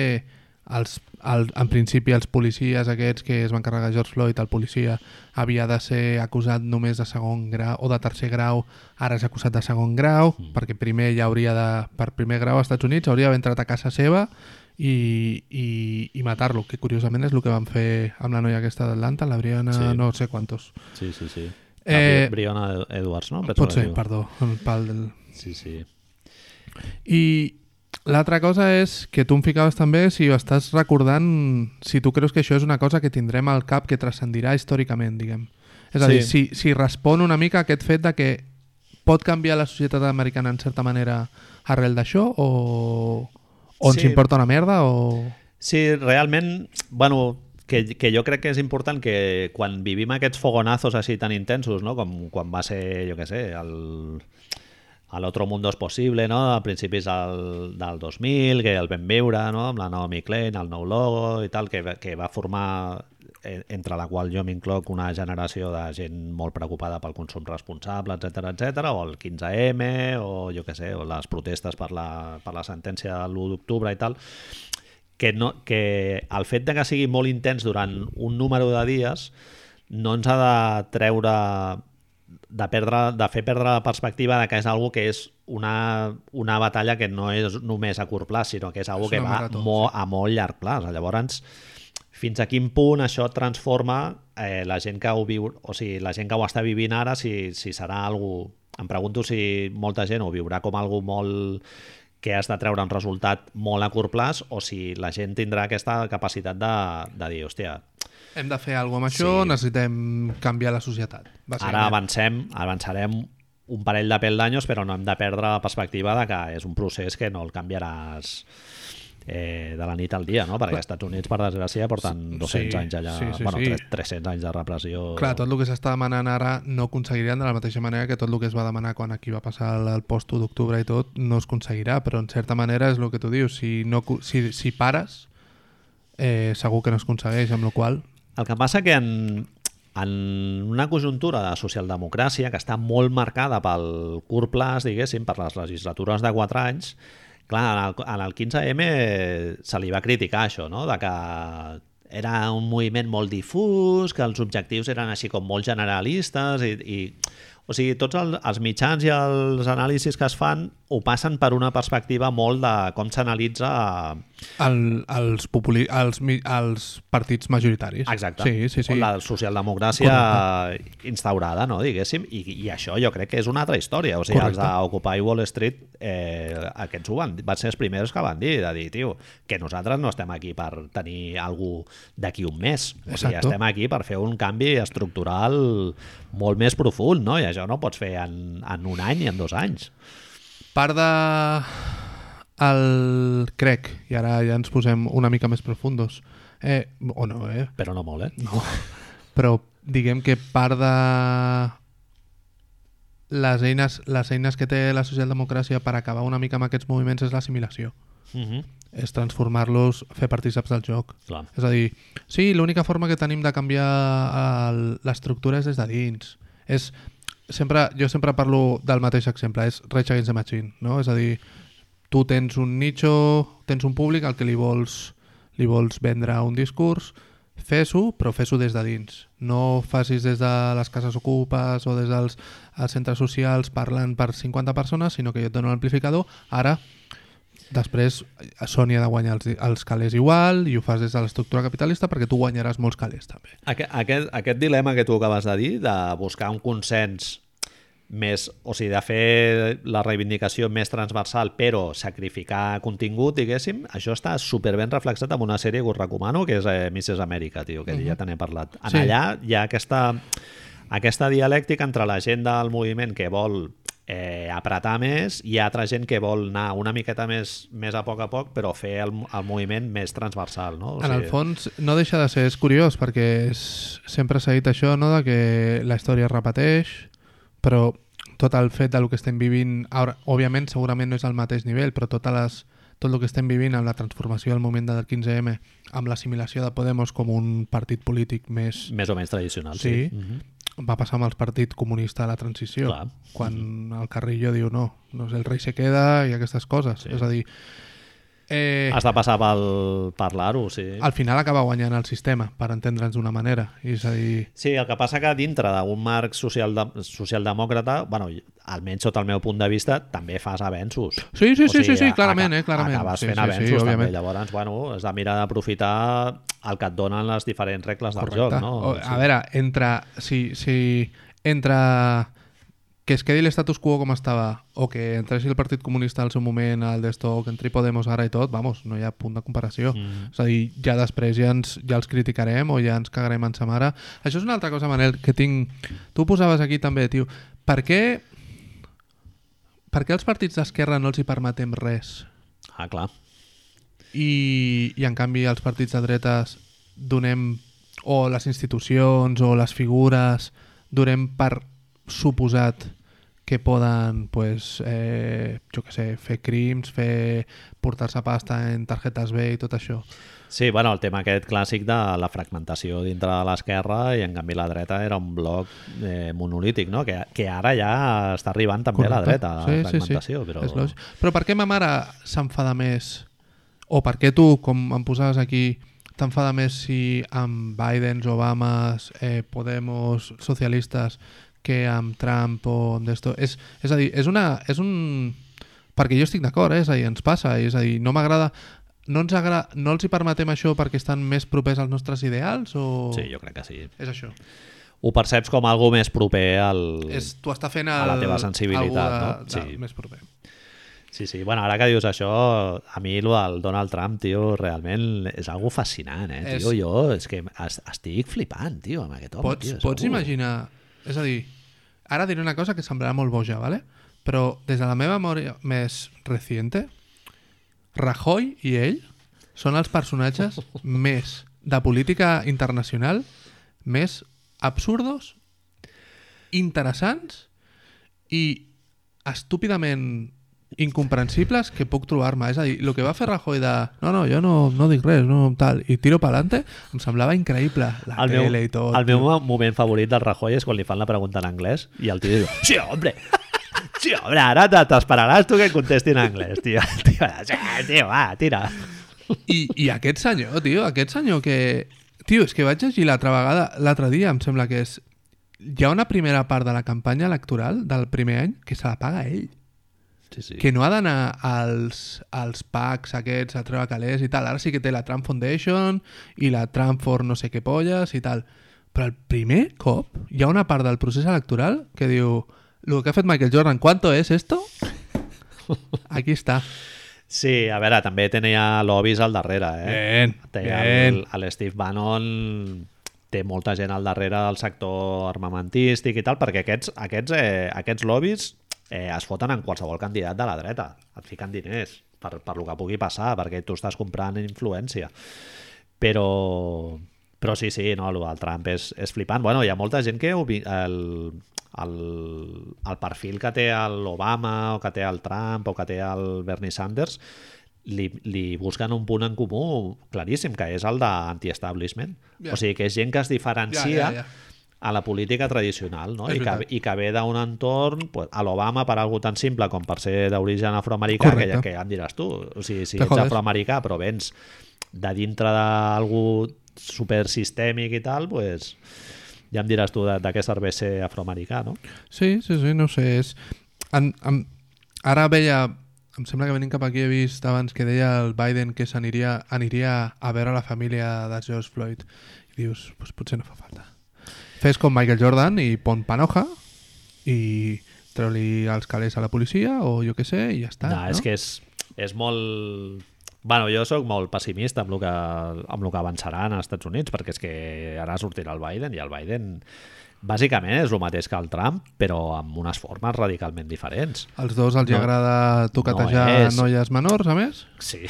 els, el, en principi els policies aquests que es van carregar George Floyd, el policia havia de ser acusat només de segon grau o de tercer grau, ara és acusat de segon grau, mm. perquè primer ja hauria de, per primer grau als Estats Units hauria d'haver entrat a casa seva i, i, i matar-lo, que curiosament és el que van fer amb la noia aquesta d'Atlanta, la Brianna, Sí. no sé quantos. Sí, sí, sí. Eh, Briona Edwards, no? Penso Pot ser, perdó, el pal del... Sí, sí. I l'altra cosa és que tu em ficaves també si ho estàs recordant, si tu creus que això és una cosa que tindrem al cap que transcendirà històricament, diguem. És a Sí. dir, si, si respon una mica a aquest fet de que pot canviar la societat americana en certa manera arrel d'això o, o ens Sí. importa una merda o... Sí, realment, bueno, que, que jo crec que és important que quan vivim aquests fogonazos així tan intensos, no? com quan va ser, jo què sé, el, a l'Otro Mundo es Possible, no? a principis del, del 2000, que el vam veure no? amb la Naomi Klein, el nou logo i tal, que, que va formar eh, entre la qual jo m'incloc una generació de gent molt preocupada pel consum responsable, etc etc, o el 15M, o jo què sé, o les protestes per la, per la sentència de l'1 d'octubre i tal, que, no, que el fet de que sigui molt intens durant un número de dies no ens ha de treure de, perdre, de fer perdre la perspectiva de que és algo que és una, una batalla que no és només a curt plaç, sinó que és algo És que va marató, molt, a molt llarg plaç. Llavors, fins a quin punt això transforma eh, la gent que ho viu, o sigui, la gent que ho està vivint ara, si, si serà algo... Em pregunto si molta gent ho viurà com algo molt que has de treure un resultat molt a curt plaç o si la gent tindrà aquesta capacitat de, de dir, hòstia, Hem de fer alguna cosa amb això, Sí. necessitem canviar la societat. ara avancem, avançarem un parell de peldaños, però no hem de perdre la perspectiva de que és un procés que no el canviaràs eh, de la nit al dia, no? perquè als Estats Units, per desgràcia, porten 200 Sí, anys allà, sí, sí, bueno, sí. tres- 300 anys de repressió. Clar, tot el que s'està demanant ara no aconseguiran de la mateixa manera que tot el que es va demanar quan aquí va passar el, el post 1 d'octubre i tot no es aconseguirà, però en certa manera és el que tu dius, si, no, si, si pares eh, segur que no es aconsegueix, amb la qual El que passa que en, en una conjuntura de socialdemocràcia que està molt marcada pel curt plaç, diguéssim, per les legislatures de 4 anys, clar, en el, en el 15M se li va criticar això, no? de que era un moviment molt difús, que els objectius eren així com molt generalistes i, i o sigui, tots el, els mitjans i els anàlisis que es fan ho passen per una perspectiva molt de com s'analitza el, els, populi els, mi- els partits majoritaris. Exacte. Sí, sí, sí. La socialdemocràcia instaurada, no, diguéssim, i, i això jo crec que és una altra història. O sigui, Correcte. els d'Occupy Wall Street, eh, aquests ho van, van ser els primers que van dir, de dir, tio, que nosaltres no estem aquí per tenir algú d'aquí un mes. O sigui, Exacto. estem aquí per fer un canvi estructural molt més profund, no? I això no ho pots fer en, en un any i en dos anys. part de... El... Crec, i ara ja ens posem una mica més profundos, eh, o no, eh? Però no molt, eh? No. Però diguem que part de les eines, les eines que té la socialdemocràcia per acabar una mica amb aquests moviments és l'assimilació. Uh -huh. És transformar-los, fer partíceps del joc. Clar. És a dir, sí, l'única forma que tenim de canviar l'estructura és des de dins. És, sempre, jo sempre parlo del mateix exemple, és Rage Against the Machine, no? És a dir, tu tens un nicho, tens un públic al que li vols, li vols vendre un discurs, fes-ho, però fes-ho des de dins. No facis des de les cases ocupes o des dels els centres socials parlant per 50 persones, sinó que jo et dono l'amplificador, ara Després, Sony ha de guanyar els, els calés igual i ho fas des de l'estructura capitalista perquè tu guanyaràs molts calés també. Aquest, aquest, aquest dilema que tu acabes de dir, de buscar un consens més, o sigui, de fer la reivindicació més transversal però sacrificar contingut, diguéssim, això està superben reflexat en una sèrie que us recomano, que és eh, Mrs. America, tio, que ja te n'he parlat. En Sí. allà hi ha aquesta, aquesta dialèctica entre la gent del moviment que vol eh, apretar més i altra gent que vol anar una miqueta més, més a poc a poc però fer el, el moviment més transversal, no? O En el fons no deixa de ser, és curiós perquè és, sempre s'ha dit això, no? de que la història es repeteix, però tot el fet del que estem vivint, ara, òbviament segurament no és al mateix nivell, però totes les, tot el que estem vivint amb la transformació del moment del 15M, amb l'assimilació de Podemos com un partit polític més més o menys tradicional. Sí. Sí. Mhm. Va passar amb el partit comunista de la transició, Clar. quan el Carrillo diu no, no és el rei se queda i aquestes coses. Sí. És a dir, eh, Has de passar pel parlar-ho, sí. al final acaba guanyant el sistema, per entendre'ns d'una manera. És a dir, Sí, el que passa que dintre d'un marc social de, socialdemòcrata, bueno, almenys sota el meu punt de vista, també fas avenços. Sí, sí, O sí, sí, sí, aca- clarament, eh, clarament. Acabes Sí, fent sí, sí, avenços també. òbviament. Llavors, bueno, has de mirar d'aprofitar el que et donen les diferents regles del correcte. joc, no? O, a veure, entre... Si, si, entre que es quedi l'estatus quo com estava o que entressi el Partit Comunista al seu moment al d'esto, que entri Podemos ara i tot, vamos, no hi ha punt de comparació. Mm. És a dir, ja després ja, ens, ja els criticarem o ja ens cagarem en sa mare. Això és una altra cosa, Manel, que tinc... Tu posaves aquí també, tio. Per què... Per què als partits d'esquerra no els hi permetem res? Ah, clar. i, i en canvi els partits de dretes donem o les institucions o les figures donem per suposat que poden pues, eh, jo que sé, fer crims, fer portar-se pasta en targetes B i tot això. Sí, bueno, el tema aquest clàssic de la fragmentació dintre de l'esquerra i en canvi la dreta era un bloc eh, monolític, no? Que, que ara ja està arribant també a la Correcte. dreta, la fragmentació. Però... És lògic. però per què ma mare s'enfada més o per què tu, com em posaves aquí, t'enfada més si amb Biden, Obama, eh, Podemos, socialistes, que amb Trump o amb d'esto? És, és a dir, és, una, és un... Perquè jo estic d'acord, eh? és a dir, ens passa, és a dir, no m'agrada... No, ens agrada, no els hi permetem això perquè estan més propers als nostres ideals o... Sí, jo crec que sí. És això. Ho perceps com algo més proper al... És, tu està fent el, a la teva sensibilitat, de, no? de, Sí. més proper. Sí, sí. Bueno, ara que dius això, a mi el del Donald Trump, tio, realment és algo fascinant, eh, tio? És- Jo és que es- estic flipant, tio, amb aquest home, Pots, tio. pots algo- imaginar... És a dir, ara diré una cosa que semblarà molt boja, ¿vale? però des de la meva memòria més reciente, Rajoy i ell són els personatges més de política internacional més absurdos, interessants i estúpidament incomprensibles que puc trobar-me. És a dir, el que va fer Rajoy de no, no, jo no, no dic res, no, tal, i tiro pa'lante, em semblava increïble. La el meu, tele i tot. el meu moment favorit del Rajoy és quan li fan la pregunta en anglès i el tio diu, sí, hombre, sí, hombre, ara te- t'esperaràs tu que contesti en anglès, tio. Tio, sí, tio, va, tira. I, I aquest senyor, tio, aquest senyor que... Tio, és que vaig llegir l'altra vegada, l'altre dia, em sembla que és... Hi ha una primera part de la campanya electoral del primer any que se la paga ell. Sí, sí. Que no ha d'anar als, als packs aquests a treure calés i tal. Ara sí que té la Trump Foundation i la Trump for no sé què polles i tal. Però el primer cop hi ha una part del procés electoral que diu el que ha fet Michael Jordan, ¿cuánto es esto? Aquí està. Sí, a veure, també tenia lobbies al darrere, eh? Bien, Té bien. el, el Steve Bannon té molta gent al darrere del sector armamentístic i tal, perquè aquests, aquests, eh, aquests lobbies eh, es foten en qualsevol candidat de la dreta. Et fiquen diners per, per lo que pugui passar, perquè tu estàs comprant influència. Però, però sí, sí, no, el del Trump és, és flipant. Bueno, hi ha molta gent que el, el, el perfil que té l'Obama o que té el Trump o que té el Bernie Sanders li, li busquen un punt en comú claríssim, que és el d'anti-establishment. Ja. O sigui, que és gent que es diferencia Ja, ja, ja. A la política tradicional, no? I que. I que ve d'un entorn, pues, a l'Obama per algo tan simple com per ser d'origen afroamericà, que, Correcte. que ja em diràs tu. O sigui, si ets afroamericà però vens de dintre d'algú supersistèmic i tal, pues, ja em diràs tu de, de què serveix ser afroamericà, no? Sí, sí, sí, no sé. És... En, en... Ara veia... Em sembla que venint cap aquí he vist abans que deia el Biden que s'aniria aniria a veure la família de George Floyd. I dius, pues potser no fa falta. Fes com Michael Jordan i pon panoja i treu-li els calés a la policia o jo què sé i ja està. no, no? és que és, és molt... Bueno, jo sóc molt pessimista amb el, que, amb el que avançarà als Estats Units, perquè és que ara sortirà el Biden i el Biden bàsicament és el mateix que el Trump, però amb unes formes radicalment diferents. Als dos els No- agrada toquetejar no és- noies menors, a més, Sí,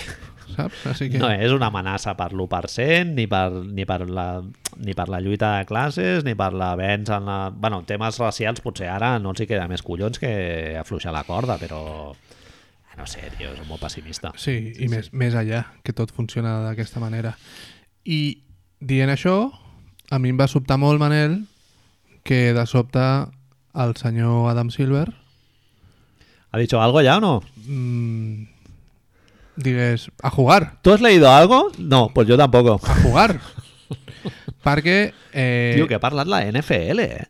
saps? Així que... no és una amenaça per l'1%, ni per, ni per, la, ni per la lluita de classes, ni per l'avenç en la... Bueno, en temes racials potser ara no els hi queda més collons que afluixar la corda, però... No sé, tio, soc molt pessimista. Sí, i més, més allà, que tot funciona d'aquesta manera. I dient això, a mi em va sobtar molt, Manel, que de sobte el senyor Adam Silver ¿Ha dicho algo ya o no? mmm, digués, a jugar, ¿Tú has leído algo? No, pues yo tampoco. a jugar. Perquè... Eh, Tio, que ha parlat la NFL, eh?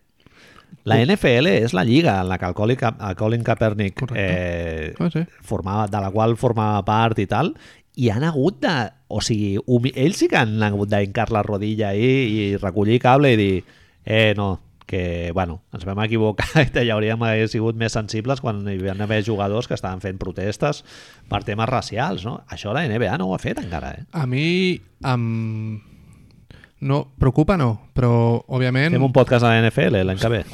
La NFL és la lliga en la que el Colin, Ka el Colin Kaepernick eh, Ah, sí. formava, de la qual formava part i tal, i han hagut de... O sigui, humi- ells sí que han hagut d'incar la rodilla ahí i recollir cable i dir eh, no, que, bueno, ens vam equivocar i ja hauríem d'haver sigut més sensibles quan hi van haver jugadors que estaven fent protestes per temes racials, no? Això la NBA no ho ha fet encara, eh? A mi em... No, preocupa no, però òbviament... Fem un podcast a la NFL l'any que ve.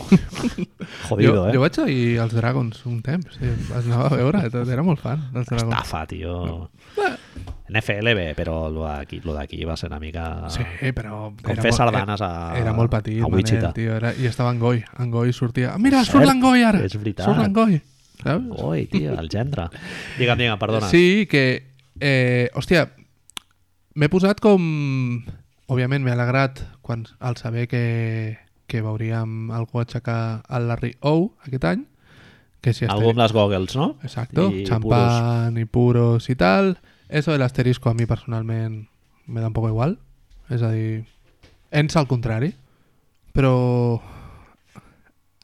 Jodido, jo, eh? jo vaig seguir els Dragons un temps, sí, els anava a veure, tot, era molt fan dels Dragons. Estafa, tio. NFL bé, però lo d'aquí lo d'aquí va ser una mica... Sí, però... Com fer sardanes a, Era molt petit, a Wichita. Manel, tio, era, i estava en Goi. En Goi sortia... "Ah, Mira, surt l'Angoi ara! és veritat. Surt l'Angoi! Saps? Oi, tio, el gendre. Digue'm, digue'm, perdona. Sí, que... Eh, hòstia, m'he posat com... Òbviament m'he alegrat quan, al saber que, que veuríem algú aixecar el Larry O aquest any. Que si Algú amb les goggles, no? Exacto, I champán y puros y tal. Eso del asterisco a mi personalment me da un poco igual. És a dir, ens al contrari. Però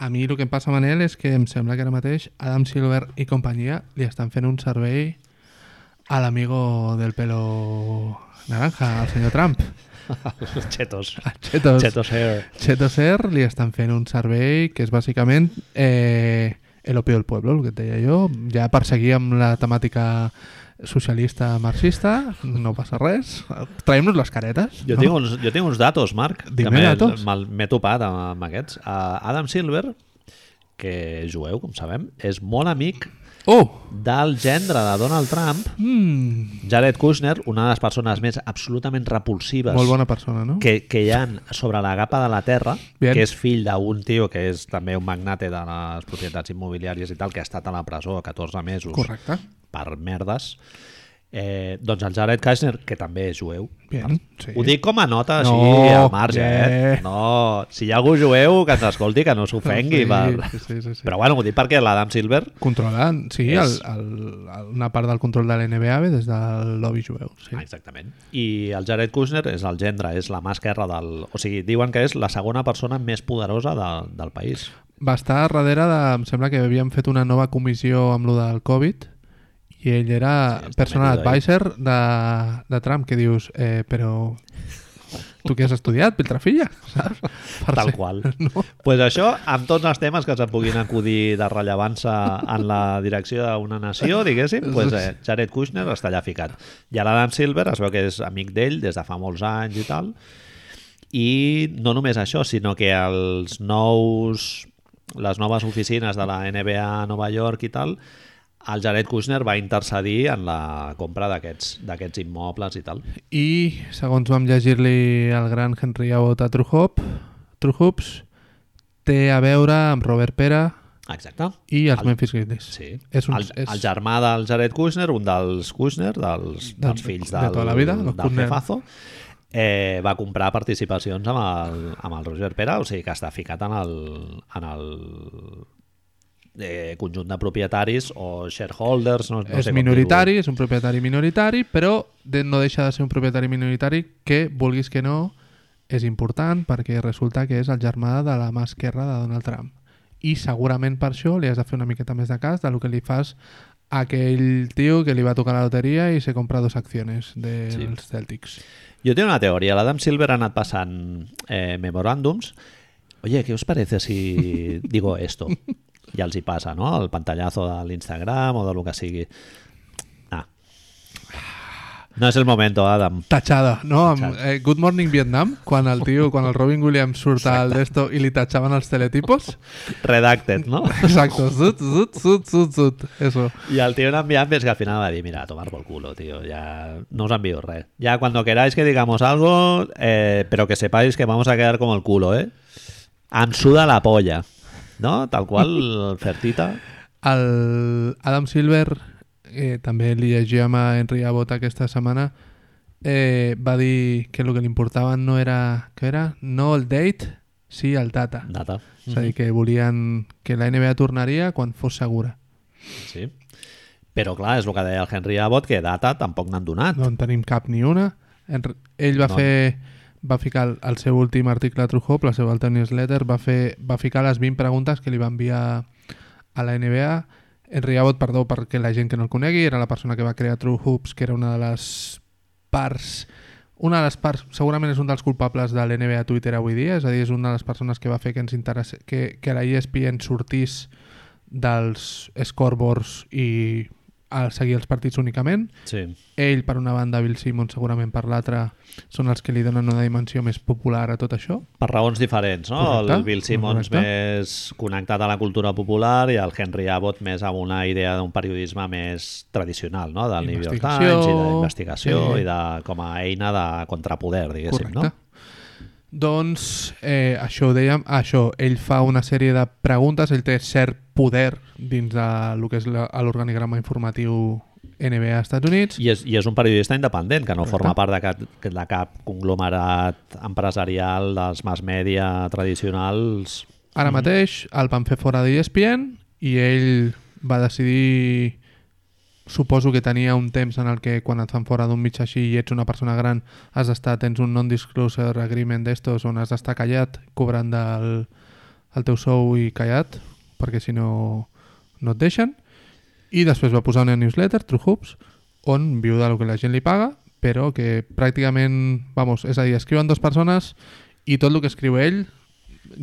a mi el que em passa, Manel, és que em sembla que ara mateix Adam Silver i companyia li estan fent un servei a l'amigo del pelo naranja, al senyor Trump. Els Chetos. Chetos. Chetos hair. Chetos Air li estan fent un servei que és bàsicament eh, el opio del pueblo, el que et deia jo. Ja per seguir amb la temàtica socialista marxista, no passa res. Traiem-nos les caretes. Jo, no? tinc uns, jo tinc uns datos, Marc, que Dime datos. me'l- m'he topat amb, amb aquests. Uh, Adam Silver, que jueu, com sabem, és molt amic Oh! del gendre de Donald Trump, Mm, Jared Kushner, una de les persones més absolutament repulsives molt bona persona, no? que, que hi ha sobre la capa de la Terra, Bien. que és fill d'un tio que és també un magnate de les propietats immobiliàries i tal, que ha estat a la presó 14 mesos Correcte. per merdes. Eh, doncs el Jared Kushner, que també és jueu. Bien, sí. Ho dic com a nota així No, al marge, eh? No, si hi ha algú jueu que ens escolti, que no s'ofengui. Sí, per... sí, sí, sí, sí. Però bueno, ho dic perquè l'Adam Silver Controlant, sí, És- el, el, una part del control de l'NBA ve des del lobby jueu. Sí. Ah, exactament. I el Jared Kushner és el gendre, és la mà esquerra del... O sigui, diuen que és la segona persona més poderosa de, del país. va estar darrere de... Em sembla que havien fet una nova comissió amb lo del Covid i ell era Sí, personal advisor de, de Trump, que dius, eh, però tu què has estudiat, Piltrafilla? Saps? Per Tal ser- qual. No. pues això, amb tots els temes que se'n puguin acudir de rellevància en la direcció d'una nació, diguéssim, pues, eh, Jared Kushner està allà ficat. I l'Adam Silver es veu que és amic d'ell des de fa molts anys i tal, i no només això, sinó que els nous les noves oficines de la NBA a Nova York i tal, el Jared Kushner va intercedir en la compra d'aquests immobles i tal. I, segons vam llegir-li al gran Henry Abbott a True, Hop, True Hoops, té a veure amb Robert Pera Exacte. i els El- Memphis Grizzlies. Sí. És un- el, és- el germà del Jared Kushner, un dels Kushner, dels, Del- dels fills de del, tota la vida, del Kushner. jefazo, eh, va comprar participacions amb el, amb el Roger Pera, o sigui que està ficat en el, en el eh, conjunt de propietaris o shareholders, no, no és sé minoritari, és un propietari minoritari, però de, no deixa de ser un propietari minoritari que, vulguis que no, és important perquè resulta que és el germà de la mà esquerra de Donald Trump. I segurament per això li has de fer una miqueta més de cas del que li fas a aquell tio que li va tocar la loteria i se compra dos accions dels Sí. Celtics. Jo tengo una teoria. L'Adam Silver ha anat passant eh, memoràndums. Oye, ¿qué os parece si digo esto? Ja els hi passa, no? El pantallazo de l'Instagram o de lo que sigui. Ah. No és el momento, Adam. Tatxada, no? Amb, eh, Good Morning Vietnam, quan el tio, quan el Robin Williams surt al d'esto i li tatxaven els teletipos. Redacted, no? Exacto, zut, zut, zut, zut, zut, eso. Y al tío enviant es que al final va a decir, mira, a tomar por culo, tío, ya no os envío res. Ya cuando queráis que digamos algo, eh, pero que sepáis que vamos a quedar como el culo, ¿eh? Em suda la polla, ¿no? Tal qual, Fertita. El Adam Silver, eh, també li llegíem a Henry Abbott aquesta setmana, eh, va dir que el que li importava no era, què era? No el date, sí el data. Data. És a dir, que volien que la NBA tornaria quan fos segura. Sí. Però clar, és el que deia el Henry Abbott, que data tampoc n'han donat. No en tenim cap ni una. Ell va No. fer va ficar el, el seu últim article a True Hope, la seva altra newsletter, va, fer, va ficar les 20 preguntes que li va enviar a la NBA. Henry Abbott, perdó, perquè la gent que no el conegui, era la persona que va crear True Hoops, que era una de les parts una de les parts, segurament és un dels culpables de l'NBA Twitter avui dia, és a dir, és una de les persones que va fer que ens interessa, que, que la ESPN sortís dels scoreboards i a seguir els partits únicament. Sí. Ell, per una banda, Bill Simmons, segurament per l'altra, són els que li donen una dimensió més popular a tot això. Per raons diferents, no? Correcte, el Bill correcte. més connectat a la cultura popular i el Henry Abbott més amb una idea d'un periodisme més tradicional, no? Del New York Times i d'investigació sí. i de, com a eina de contrapoder, diguéssim, Correcte. no? Doncs eh, això ho dèiem, això, ell fa una sèrie de preguntes, ell té cert poder dins de lo que és l'organigrama informatiu NBA als Estats Units. I és, I és un periodista independent, que no Correcte. forma part de cap, de cap conglomerat empresarial dels mass media tradicionals. Ara mateix el van fer fora d'ESPN i ell va decidir suposo que tenia un temps en el que quan et fan fora d'un mig així i ets una persona gran has d'estar, tens un non-disclosure agreement d'estos on has d'estar callat cobrant del el teu sou i callat perquè si no no et deixen i després va posar una newsletter, True Hoops on viu del que la gent li paga però que pràcticament, vamos, és a dir, escriuen dues persones i tot el que escriu ell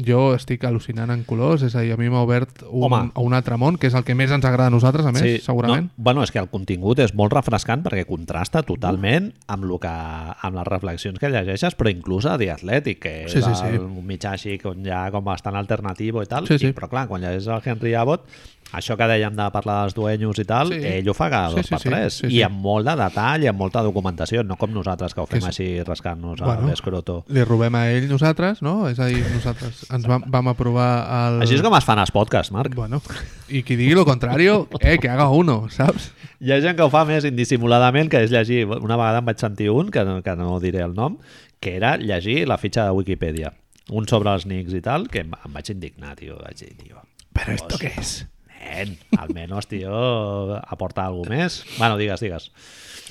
jo estic al·lucinant en colors, és a dir, a mi m'ha obert un, Home. a un altre món, que és el que més ens agrada a nosaltres, a més, segurament. No, bueno, és que el contingut és molt refrescant perquè contrasta totalment amb, lo que, amb les reflexions que llegeixes, però inclús a The Athletic, que és Sí, sí, sí. el, un mitjà així com ja com bastant alternatiu i tal, Sí, sí. I, però clar, quan llegeixes el Henry Abbott, això que dèiem de parlar dels dueños i tal, Sí. ell ho fa cada Sí, dos sí, per sí, tres, sí, i sí. amb molt de detall i amb molta documentació, no com nosaltres que ho Que fem és- així rascant-nos Bueno. bueno. l'escroto. Li robem a ell nosaltres, no? És a dir, nosaltres ens vam, vam aprovar el... Així és com es fan els podcasts, Marc. Bueno, i qui digui lo contrario, eh, que haga uno, saps? Hi ha gent que ho fa més indissimuladament, que és llegir... Una vegada em vaig sentir un, que no, que no diré el nom, que era llegir la fitxa de Wikipedia. Un sobre els Knicks i tal, que em, em vaig indignar, tio. Vaig dir, tio... Però esto què és? Nen, almenys, tio, aporta alguna més. Bueno, digues, digues.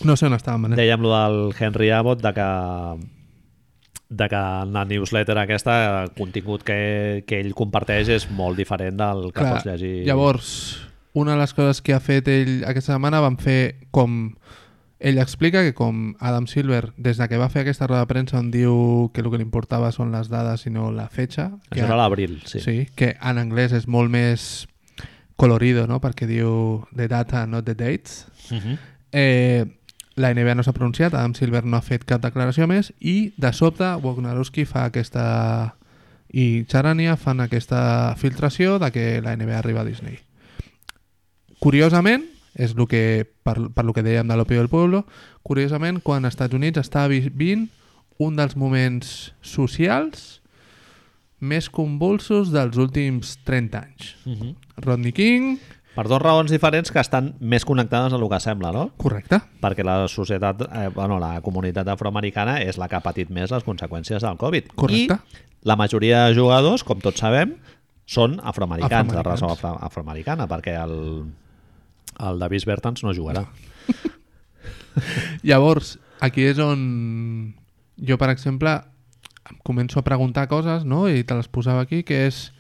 No sé on estàvem, Manel. Dèiem lo del Henry Abbott, de que de que en la newsletter aquesta el contingut que, que ell comparteix és molt diferent del que Clar, pots llegir. Llavors, una de les coses que ha fet ell aquesta setmana van fer com... Ell explica que com Adam Silver, des de que va fer aquesta roda de premsa on diu que el que li importava són les dades i no la fetxa, que, Això era a l'abril, sí. sí. que en anglès és molt més colorido, no? perquè diu the data, not the dates. Uh -huh. Eh, la NBA no s'ha pronunciat, Adam Silver no ha fet cap declaració més i de sobte Wojnarowski fa aquesta i Charania fan aquesta filtració de que la NBA arriba a Disney. Curiosament, és el que, per, per lo que dèiem de l'Opio del Pueblo, curiosament, quan als Estats Units està vivint un dels moments socials més convulsos dels últims 30 anys. Uh -huh. Rodney King, Per dues raons diferents que estan més connectades a lo que sembla, no? correcte, Perquè la societat, eh, bueno, la comunitat afroamericana és la que ha patit més les conseqüències del Covid. Correcte. I la majoria de jugadors, com tots sabem, són afroamericans, de raça afro afroamericana, perquè el, el Davis Bertans no jugarà. Llavors, aquí és on jo, per exemple, em començo a preguntar coses, no? i te les posava aquí, que és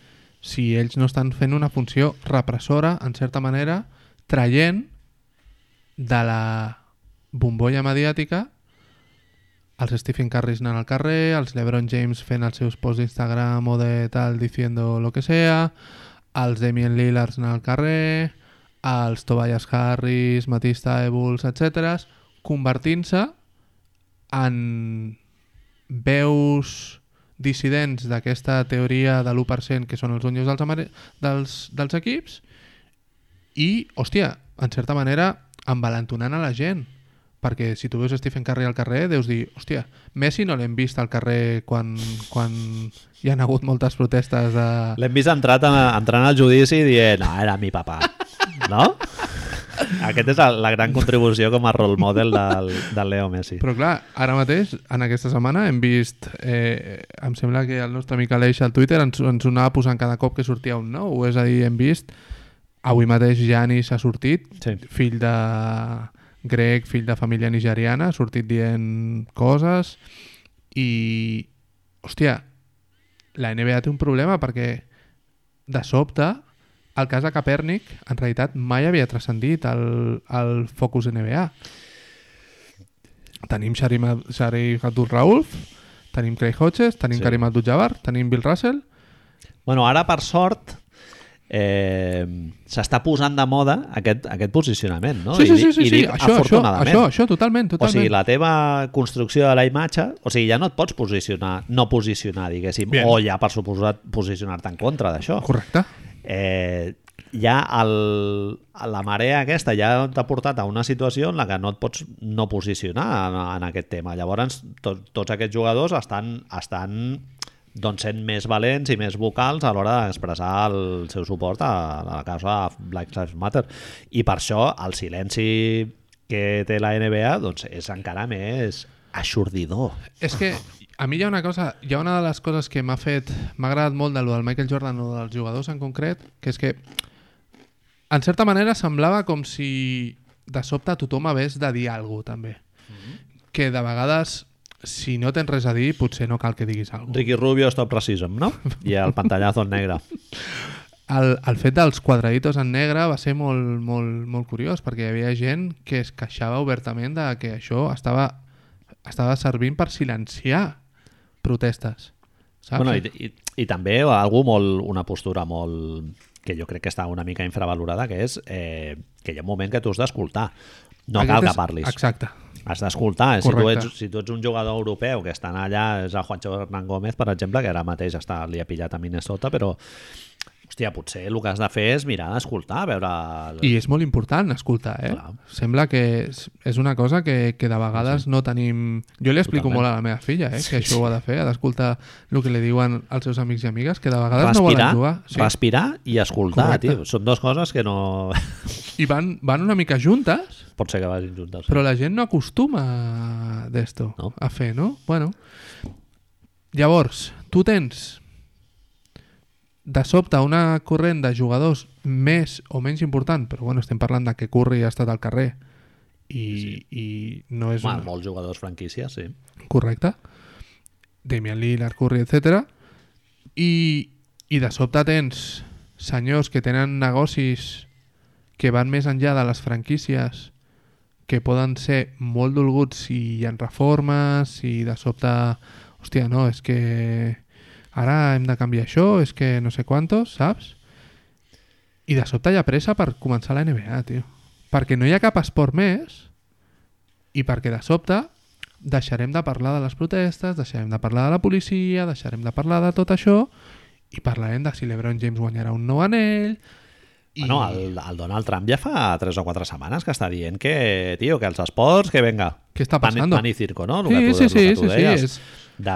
si ells no estan fent una funció repressora, en certa manera, traient de la bombolla mediàtica els Stephen Curry anant al carrer, els LeBron James fent els seus posts d'Instagram o de tal diciendo lo que sea, els Damien Lillard anant al carrer, els Tobias Harris, Matista Ebuls, etc convertint-se en veus dissidents d'aquesta teoria de l'1% que són els dueños dels, dels, dels equips i, hòstia, en certa manera envalentonant a la gent perquè si tu veus Stephen Curry al carrer deus dir, hòstia, Messi no l'hem vist al carrer quan, quan hi han hagut moltes protestes de... L'hem vist entrat a, entrant al judici dient, no, era mi papà. No? Aquest és el- la gran contribució com a role model del, del Leo Messi. Però clar, ara mateix, en aquesta setmana, hem vist... Eh, em sembla que el nostre amic Aleix al Twitter ens, ens anava posant cada cop que sortia un nou. És a dir, hem vist... Avui mateix Janis ha sortit, Sí. fill de grec, fill de família nigeriana, ha sortit dient coses i... Hòstia, la NBA té un problema perquè de sobte el cas de Capèrnic en realitat mai havia transcendit el, el focus NBA. Tenim Sharim, Sharif Abdul-Rauf, tenim Craig Hodges, tenim Sí. Karim Abdul-Jabbar, tenim Bill Russell... Bueno, ara, per sort, eh, s'està posant de moda aquest, aquest posicionament, no? sí, sí, I, sí, sí, i sí. dic Això, això, afortunadament. això, això, totalment, O totalment. sigui, la teva construcció de la imatge, o sigui, ja no et pots posicionar, no posicionar, diguéssim, Bien. o ja per suposat posicionar-te en contra d'això. Correcte. Eh, ja el, la marea aquesta ja t'ha portat a una situació en la que no et pots no posicionar en, en aquest tema. Llavors, to, tots aquests jugadors estan, estan doncs, sent més valents i més vocals a l'hora d'expressar el seu suport a, a la causa Black Lives Matter. I per això el silenci que té la NBA doncs, és encara més aixordidor. És que a mi hi ha una cosa, hi ha una de les coses que m'ha fet, m'ha agradat molt de lo del Michael Jordan o dels jugadors en concret, que és que en certa manera semblava com si de sobte tothom hagués de dir alguna cosa també. Que de vegades, si no tens res a dir, potser no cal que diguis alguna cosa. Ricky Rubio, Stop Racism, no? I el pantallazo en negre. El, el fet dels quadraditos en negre va ser molt, molt, molt curiós perquè hi havia gent que es queixava obertament de que això estava, estava servint per silenciar protestes. Saps? Bueno, i, i, I també algú molt, una postura molt que jo crec que està una mica infravalorada, que és eh, que hi ha un moment que tu has d'escoltar. No Aquest cal que parlis. Exacte. Has d'escoltar. Si, tu ets, si tu ets un jugador europeu que estan allà, és el Juancho Hernán Gómez, per exemple, que ara mateix està, li ha pillat a Minnesota, però hòstia, potser el que has de fer és mirar d'escoltar, veure... El... I és molt important escoltar, eh? Clar. Sembla que és, és una cosa que, que de vegades no tenim... Jo li explico Totalment. molt a la meva filla, eh? Que això ho ha de fer, ha d'escoltar el que li diuen els seus amics i amigues, que de vegades no respirar, volen jugar. respirar i escoltar, Correcte. tio. Són dues coses que no... I van, van una mica juntes, Pot ser que vagin juntes. Però la gent no acostuma d'esto No. a fer, no? Bueno. Llavors, tu tens de sobte una corrent de jugadors més o menys important, però bueno, estem parlant de que Curry ha estat al carrer i, Sí. i no és Home, una... molts jugadors franquícies, sí. correcte. Damian Lillard, Curry, etc. I, I de sobte tens senyors que tenen negocis que van més enllà de les franquícies que poden ser molt dolguts si hi ha reformes, si de sobte... Hòstia, no, és que ara hem de canviar això, és que no sé quantos, saps? I de sobte hi ha pressa per començar la NBA, tio. Perquè no hi ha cap esport més i perquè de sobte deixarem de parlar de les protestes, deixarem de parlar de la policia, deixarem de parlar de tot això i parlarem de si l'Ebron James guanyarà un nou anell... I... Bueno, el, el Donald Trump ja fa 3 o 4 setmanes que està dient que, tio, que els esports, que venga. Què està Pan, passando? pan i circo, no? El Sí, que tu, sí, sí, sí, sí, és- De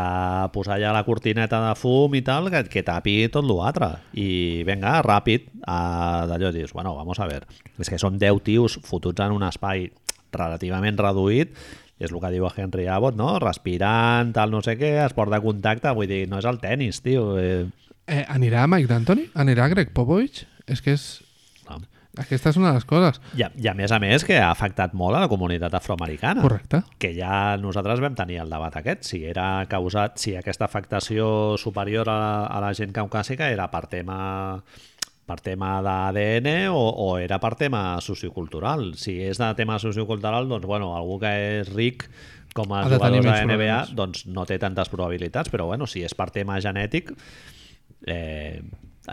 posar ja la cortineta de fum i tal, que, que tapi tot l'altre. I venga, ràpid, a- d'allò dius, bueno, vamos a ver. És que són 10 tios fotuts en un espai relativament reduït, és el que diu Henry Abbott, no? Respirant, tal, no sé què, esport de contacte, vull dir, no és el tennis, tio. Eh, Eh, anirà Mike D'Antoni? Anirà Greg Popovich? És que és... Aquesta és una de les coses. I, a, I a més a més que ha afectat molt a la comunitat afroamericana. Correcte. que ja nosaltres vam tenir el debat aquest, si era causat, si aquesta afectació superior a, a la gent caucàsica era per tema per tema d'ADN o, o era per tema sociocultural. Si és de tema sociocultural, doncs, bueno, algú que és ric com a Ha jugadors de NBA, problemes. doncs no té tantes probabilitats, però bueno, si és per tema genètic, eh,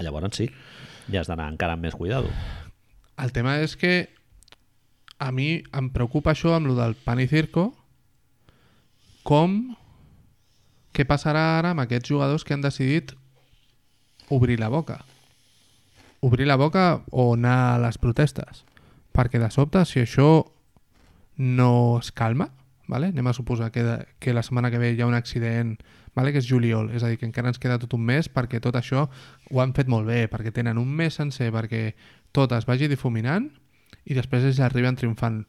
llavors sí, ja has d'anar encara amb més cuidado. El tema és que a mi em preocupa això amb lo del pan i circo com què passarà ara amb aquests jugadors que han decidit obrir la boca obrir la boca o anar a les protestes perquè de sobte si això no es calma vale? anem a suposar que, de, que la setmana que ve hi ha un accident vale? que és juliol, és a dir, que encara ens queda tot un mes perquè tot això ho han fet molt bé, perquè tenen un mes sencer perquè tot es vagi difuminant i després ells arriben triomfant.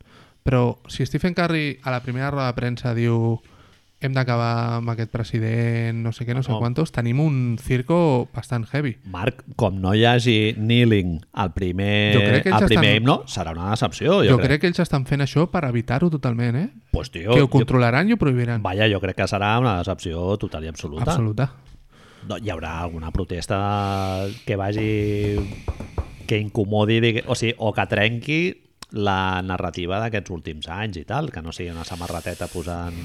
Però si Stephen Curry a la primera roda de premsa diu hem d'acabar amb aquest president, no sé què, no sé No. quantos, tenim un circo bastant heavy. Marc, com no hi hagi kneeling al primer, Jo crec que al primer estan- himno, serà una decepció. Jo, jo crec que ells estan fent això per evitar-ho totalment, eh? Pues, tio, que ho jo, controlaran i ho prohibiran. vaja, jo crec que serà una decepció total i absoluta. Absoluta. No, hi haurà alguna protesta que vagi... que incomodi, digui- o, sigui, o que trenqui la narrativa d'aquests últims anys i tal, que no sigui una samarrateta posant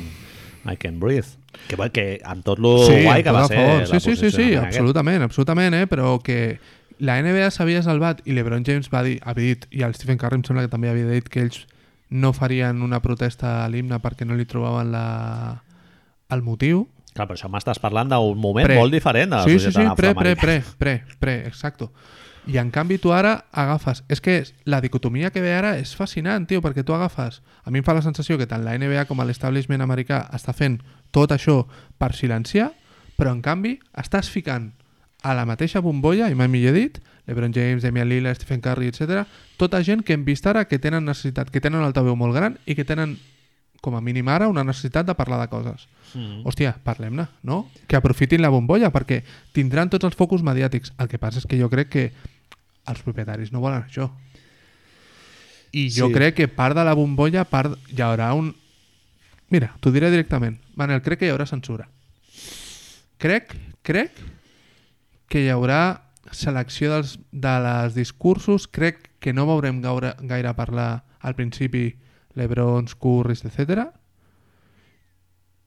I can breathe. Que, que amb tot lo guai que va ser favor. la Sí, sí, sí, sí, absolutament, absolutament, eh? però que la NBA s'havia salvat i l'Ebron James va dir, havia dit, i el Stephen Curry em sembla que també havia dit que ells no farien una protesta a l'himne perquè no li trobaven la... el motiu. Clar, però això m'estàs parlant d'un moment Pre. molt diferent de la sí, sí, sí, societat pre, pre, pre, pre, pre, exacto. I en canvi tu ara agafes... És que la dicotomia que ve ara és fascinant, tio, perquè tu agafes... A mi em fa la sensació que tant la NBA com l'establishment americà està fent tot això per silenciar, però en canvi estàs ficant a la mateixa bombolla, i mai millor dit, LeBron James, Damian Lillard, Stephen Curry, etc. tota gent que hem vist ara que tenen necessitat, que tenen un altaveu molt gran i que tenen, com a mínim ara, una necessitat de parlar de coses. Mm. Hòstia, parlem-ne, no? Que aprofitin la bombolla, perquè tindran tots els focus mediàtics. El que passa és que jo crec que els propietaris no volen això. I jo Sí. crec que part de la bombolla, part... hi haurà un... Mira, t'ho diré directament. Manel, crec que hi haurà censura. Crec, crec que hi haurà selecció dels, de les discursos. Crec que no veurem gaire, gaire parlar al principi Lebrons, Currys, etc.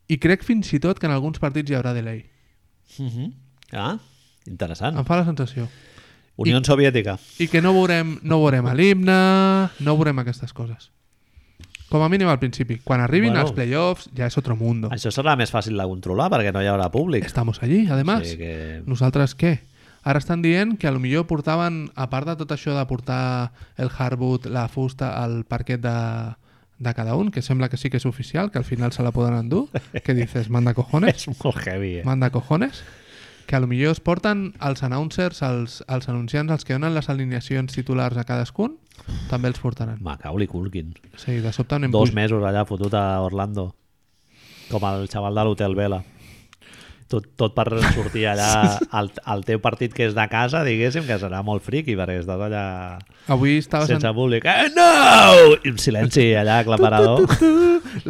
I crec fins i tot que en alguns partits hi haurà delay. Mhm. Ah, interessant. Em fa la sensació. Unió Soviètica. I que no veurem, no veurem l'himne, no veurem aquestes coses. Com a mínim al principi. Quan arribin Bueno. els playoffs ja és otro mundo. Això serà més fàcil de controlar perquè no hi haurà públic. Estamos allí, además. Sí, que... Nosaltres què? Ara estan dient que a lo millor portaven, a part de tot això de portar el hardwood, la fusta al parquet de, de cada un, que sembla que sí que és oficial, que al final se la poden endur, que dices, manda cojones, És molt heavy, eh? manda cojones, que a lo millor es porten els announcers, els, els anunciants, els que donen les alineacions titulars a cadascun, també els portaran. Macaulay Culkin. Sí, de sobte anem Dos mesos allà fotut a Orlando. Com el xaval de l'Hotel Vela. Tot, tot per sortir allà al, al teu partit que és de casa, diguéssim, que serà molt friqui, perquè estàs allà Avui estava sense sent públic. Eh, no! I un silenci allà aclaparador.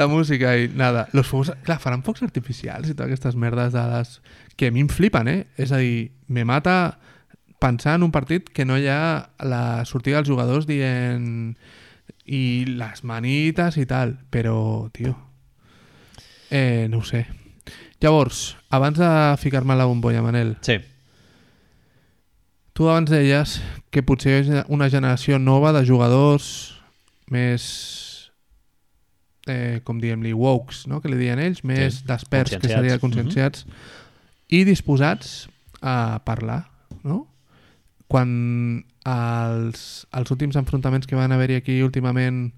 la música i nada. Los fuegos, clar, faran focs artificials i totes aquestes merdes de les... que a mi em flipen, eh? És a dir, me mata pensar en un partit que no hi ha la sortida dels jugadors dient i les manites i tal, però, tio, eh, no ho sé. Llavors, abans de ficar-me a la bombolla, Manel, Sí. Tu abans deies que potser és una generació nova de jugadors més eh, com diem-li, wokes, no? que li diuen ells, més Sí, desperts, que conscienciats. seria conscienciats, i disposats a parlar, no? Quan els, els últims enfrontaments que van haver-hi aquí últimament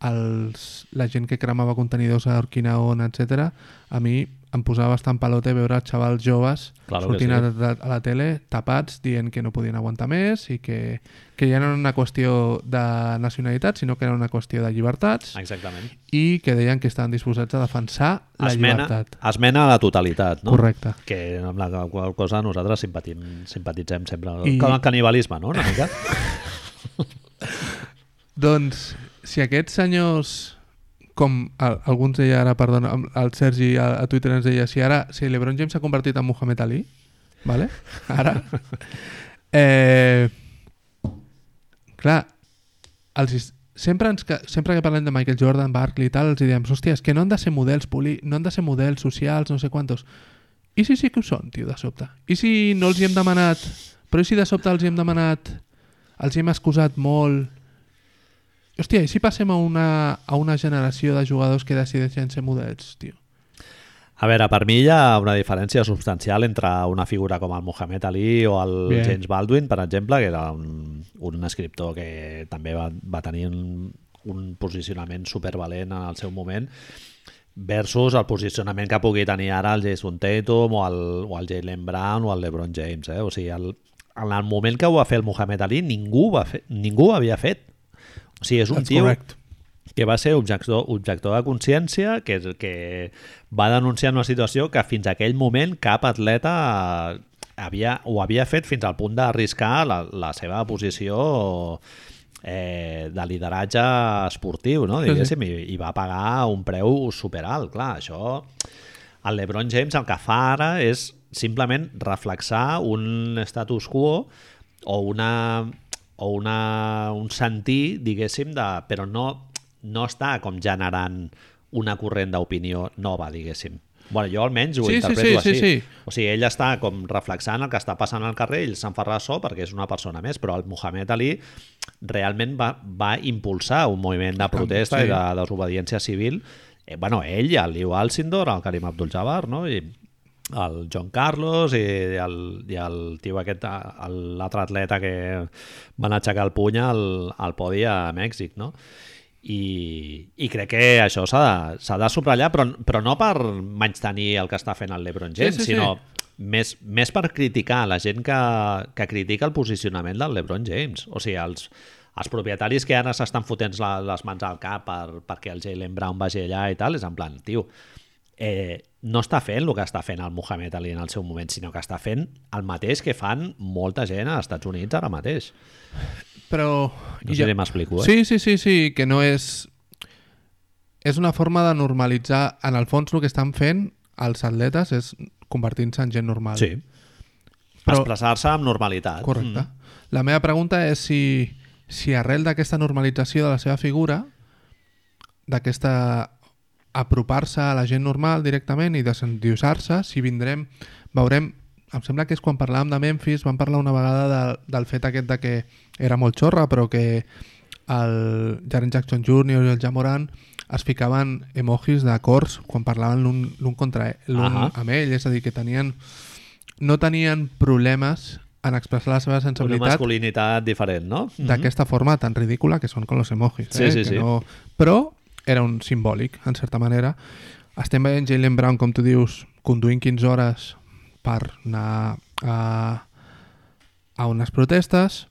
els, la gent que cremava contenidors a Orquinaon, etc. a mi em posava bastant pelote veure xavals joves Claro sortint sí. a, a la tele tapats dient que no podien aguantar més i que, que ja no era una qüestió de nacionalitat, sinó que era una qüestió de llibertats Exactament. i que deien que estaven disposats a defensar la Esmena, llibertat. esmena a la totalitat, no? Correcte. Que amb la qual cosa nosaltres simpatim, simpatitzem sempre. I... Com el canibalisme, no? Una mica. Doncs, si aquests senyors, com el, alguns deia ara, perdona, el Sergi a, a Twitter ens deia, si ara, si l'Ebron James s'ha convertit en Muhammad Ali, vale? ara, eh, clar, els, sempre, ens, que- sempre que parlem de Michael Jordan, Barkley i tal, els diem, hòstia, és que no han de ser models poli, no han de ser models socials, no sé quantos. I si sí que ho són, tio, de sobte? I si no els hi hem demanat, però i si de sobte els hi hem demanat, els hi hem excusat molt, Hòstia, i si passem a una, a una generació de jugadors que decideixen ser models, tio? A veure, per mi hi ha una diferència substancial entre una figura com el Muhammad Ali o el Bien. James Baldwin, per exemple, que era un, un escriptor que també va, va tenir un, un posicionament supervalent en el seu moment, versus el posicionament que pugui tenir ara el Jason Tatum o el, o el Jalen Brown o el LeBron James. Eh? O sigui, el, en el moment que ho va fer el Muhammad Ali, ningú, va fer, ningú ho havia fet. O sigui, és un That's tio correct. que va ser objector, objector de consciència, que, que va denunciar una situació que fins a aquell moment cap atleta havia, ho havia fet fins al punt d'arriscar la, la seva posició eh, de lideratge esportiu, no? Sí, sí. diguéssim, i, i va pagar un preu superalt. Clar, això... El LeBron James el que fa ara és simplement reflexar un status quo o una o una, un sentir, diguéssim, de, però no, no està com generant una corrent d'opinió nova, diguéssim. Bueno, jo almenys ho Sí, sí, interpreto sí, així. sí, sí. O sigui, ell està com reflexant el que està passant al carrer, ell se'n fa ressò perquè és una persona més, però el Muhammad Ali realment va, va impulsar un moviment de protesta sí. i de desobediència civil. Eh, bueno, ell, el Liu Alcindor, el Karim Abdul-Jabbar, no? I el John Carlos i el, i el tio aquest, l'altre atleta que van aixecar el puny al, al podi a Mèxic, no? I, i crec que això s'ha de, de subratllar, però, però no per menystenir el que està fent el LeBron James, Sí, sí, sí. sinó més, més per criticar la gent que, que critica el posicionament del LeBron James. O sigui, els, els propietaris que ara s'estan fotent la, les mans al cap per, perquè el Jalen Brown vagi allà i tal, és en plan, tio, eh, no està fent el que està fent el Muhammad Ali en el seu moment, sinó que està fent el mateix que fan molta gent als Estats Units ara mateix. Però... No sé ja- si m'explico, eh? Sí, sí, sí, sí, que no és... És una forma de normalitzar... En el fons el que estan fent els atletes és convertint-se en gent normal. Sí. Però- Expressar-se amb normalitat. Correcte. La meva pregunta és si, si arrel d'aquesta normalització de la seva figura, d'aquesta apropar-se a la gent normal directament i desendiosar-se, si vindrem, veurem em sembla que és quan parlàvem de Memphis vam parlar una vegada de, del fet aquest de que era molt xorra però que el Jaren Jackson Jr. i el Jamoran es ficaven emojis de cors quan parlaven l'un contra ell, l'un Ahà. amb ell, és a dir, que tenien no tenien problemes en expressar la seva Una sensibilitat masculinitat diferent, no? d'aquesta forma tan ridícula que són com los emojis. Sí, eh? sí, que sí. No... Però era un simbòlic, en certa manera. Estem veient Jalen Brown, com tu dius, conduint 15 hores per anar a, a unes protestes.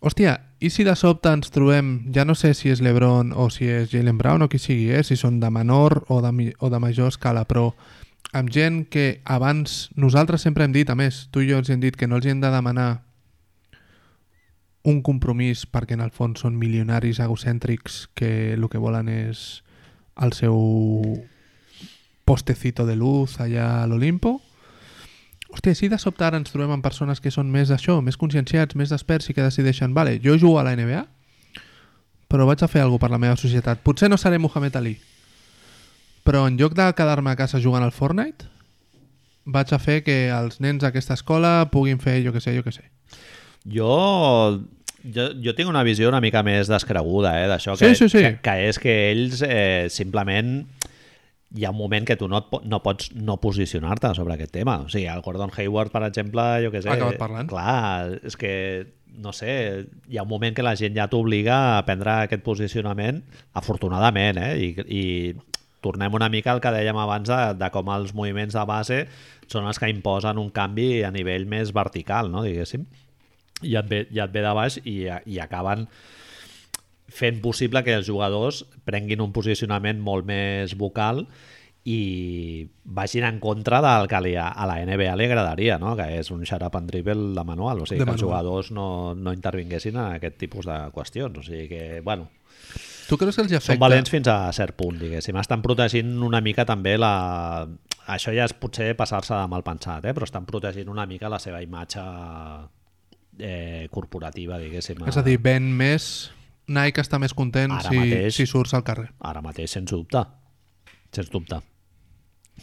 Hòstia, i si de sobte ens trobem, ja no sé si és l'Ebron o si és Jalen Brown o qui sigui, eh? si són de menor o de, o de major escala, però amb gent que abans nosaltres sempre hem dit, a més, tu i jo els hem dit que no els hem de demanar un compromís perquè en el fons són milionaris egocèntrics que el que volen és el seu postecito de luz allà a l'Olimpo. Hòstia, si de sobte ara ens trobem amb persones que són més d'això, més conscienciats, més desperts i que decideixen, vale, jo jugo a la NBA, però vaig a fer alguna per la meva societat. Potser no seré Muhammad Ali, però en lloc de quedar-me a casa jugant al Fortnite, vaig a fer que els nens d'aquesta escola puguin fer, jo que sé, jo que sé. Jo jo, jo tinc una visió una mica més descreguda eh, d'això, Sí, que, sí, sí. que, que és que ells eh, simplement hi ha un moment que tu no, et no pots no posicionar-te sobre aquest tema. O sigui, el Gordon Hayward, per exemple, jo què sé... Ha acabat parlant. Clar, és que, no sé, hi ha un moment que la gent ja t'obliga a prendre aquest posicionament, afortunadament, eh? I, i tornem una mica al que dèiem abans de, de com els moviments de base són els que imposen un canvi a nivell més vertical, no? diguéssim. I et ve, i et ve de baix i, i acaben fent possible que els jugadors prenguin un posicionament molt més vocal i vagin en contra del que li, a la NBA li agradaria, no? que és un up and dribble de manual, o sigui, De que els manual. jugadors no, no intervinguessin en aquest tipus de qüestions. O sigui que, bueno, Tu creus que els hi són afecta? valents fins a cert punt, diguéssim. Estan protegint una mica també la... Això ja és potser passar-se de mal pensat, eh? però estan protegint una mica la seva imatge eh, corporativa, diguéssim. És a dir, ven més... Nike està més content Ara si, mateix. si surts al carrer. Ara mateix, sens dubte. Sens dubte.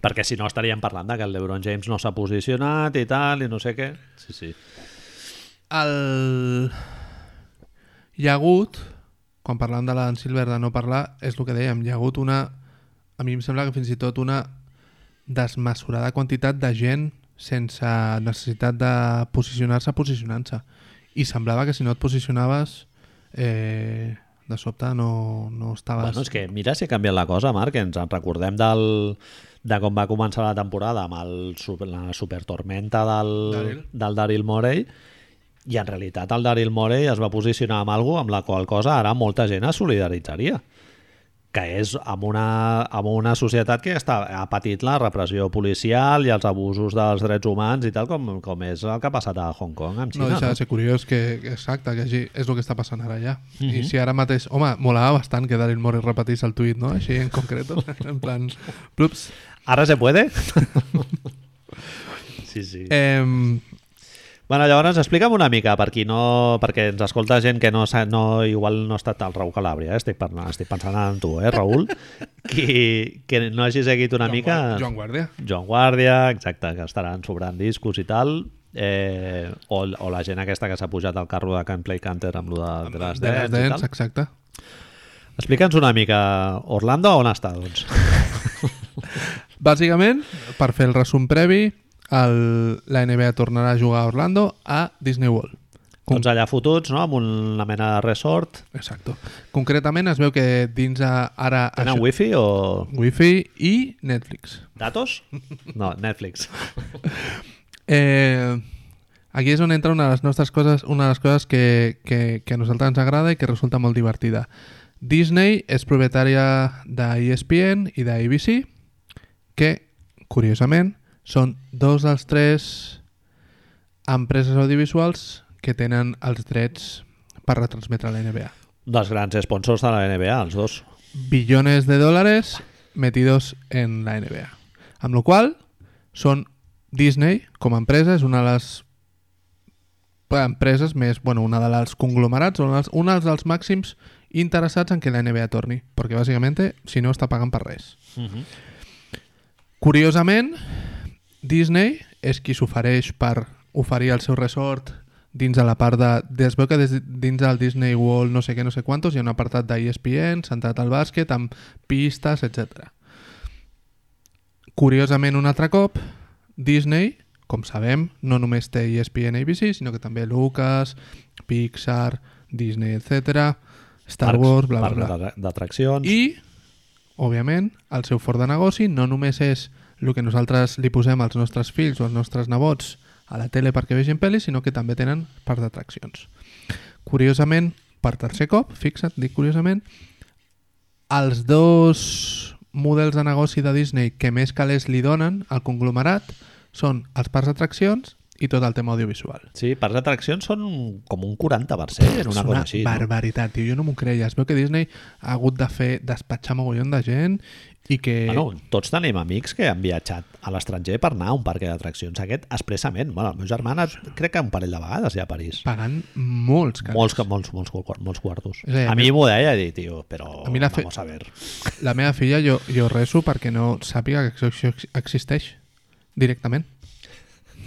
Perquè si no estaríem parlant de que el LeBron James no s'ha posicionat i tal, i no sé què. Sí, sí. El... Hi ha hagut, quan parlant de l'Adam Silver de no parlar, és el que dèiem, hi ha hagut una... A mi em sembla que fins i tot una desmesurada quantitat de gent sense necessitat de posicionar-se posicionant-se. I semblava que si no et posicionaves eh, de sobte no, no estaves... Bueno, és que mira si ha canviat la cosa, Marc, ens en recordem del, de com va començar la temporada amb el, super- la supertormenta del, Daryl. del Daryl Morey i en realitat el Daryl Morey es va posicionar amb algú amb la qual cosa ara molta gent es solidaritzaria que és amb una, amb una societat que està, ha patit la repressió policial i els abusos dels drets humans i tal, com, com és el que ha passat a Hong Kong amb No Xina. deixa de ser curiós que, exacte, que així és el que està passant ara ja. I si ara mateix... Home, molava bastant que Daryl Morey repetís el tuit, no? Així en concret, en plan... Plups. Ara se puede? sí, sí. Eh, Bueno, llavors explica'm una mica, per qui no, perquè ens escolta gent que no, no igual no ha estat el Raül Calàbria, eh? estic, parlant, estic pensant en tu, eh, Raül, qui, que no hagi seguit una Joan mica... Guar- Joan Guàrdia. Joan Guàrdia, exacte, que estaran sobrant discos i tal, eh, o, o la gent aquesta que s'ha pujat al carro de Can Play Canter amb lo de, de les De les dents i dents, tal. exacte. Explica'ns una mica, Orlando on està, doncs? Bàsicament, per fer el resum previ, el, la NBA tornarà a jugar a Orlando a Disney World. Com- Tots allà fotuts, no?, amb una mena de resort. Exacto. Concretament es veu que dins a, ara... Tenen això- wifi o Wi-Fi i Netflix. datos? No, Netflix. Eh, aquí és on entra una de les nostres coses, una de les coses que, que, que a nosaltres ens agrada i que resulta molt divertida. Disney és propietària d'ESPN i d'ABC, que, curiosament, són dos dels tres empreses audiovisuals que tenen els drets per retransmetre la NBA. Dels grans sponsors de la NBA, els dos. billones de dólares metidos en la NBA. Amb la qual són Disney, com a empresa, és una de les empreses més, bueno, una dels conglomerats, una dels, una dels màxims interessats en que la NBA torni, perquè bàsicament, si no, està pagant per res. Uh -huh. Curiosament, Disney és qui s'ofereix per oferir el seu resort dins de la part de... Es veu que des, dins del Disney World no sé què, no sé quantos, hi ha un apartat d'ESPN centrat al bàsquet, amb pistes, etc. Curiosament, un altre cop, Disney, com sabem, no només té ESPN ABC, sinó que també Lucas, Pixar, Disney, etc. Star Parcs- Wars, bla, bla, bla. d'atra- D'atraccions. I, òbviament, el seu fort de negoci no només és el que nosaltres li posem als nostres fills o als nostres nebots a la tele perquè vegin pel·lis, sinó que també tenen parts d'atraccions. Curiosament, per tercer cop, fixa't, dic curiosament, els dos models de negoci de Disney que més calés li donen al conglomerat són els parcs d'atraccions i tot el tema audiovisual. Sí, parcs d'atraccions són com un 40%, una és cosa una així. No? barbaritat, tio. Jo no m'ho creia. Es veu que Disney ha hagut de fer despatxar mogollon de gent i que... Bueno, tots tenim amics que han viatjat a l'estranger per anar a un parc d'atraccions aquest expressament. Bueno, el meu germà ha anat, crec que un parell de vegades ja a París. pagant molts calés. Molts, molts, molts, molts, quartos. És a dir, a mi m'ho deia i dir, tio, però A mi la fe- vamos a ver. La meva filla, jo, jo reso perquè no sàpiga que això ex- existeix directament.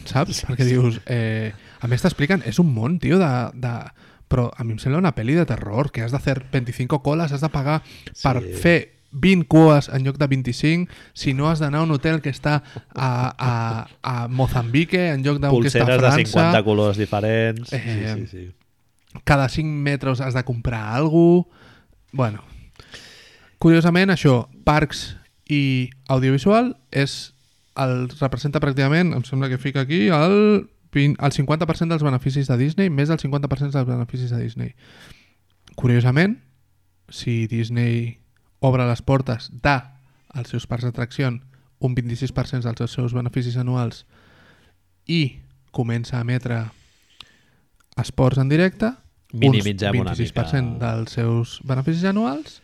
Saps? Perquè dius... Eh, a més t'expliquen, és un món, tio, de, de però a mi em sembla una pel·li de terror, que has de fer 25 coles, has de pagar Sí. per fer 20 cues en lloc de 25, si no has d'anar a un hotel que està a, a, a Mozambique en lloc d'un que està a Pulseres de França. 50 colors diferents. Eh, sí, sí, sí. cada 5 metres has de comprar alguna cosa. Bueno, curiosament, això, parcs i audiovisual és el, representa pràcticament, em sembla que fica aquí, el, 20, el 50% dels beneficis de Disney, més del 50% dels beneficis de Disney. Curiosament, si Disney obre les portes de als seus parcs d'atracció un 26% dels seus beneficis anuals i comença a emetre esports en directe, Minimitzem uns una 26% mica. dels seus beneficis anuals,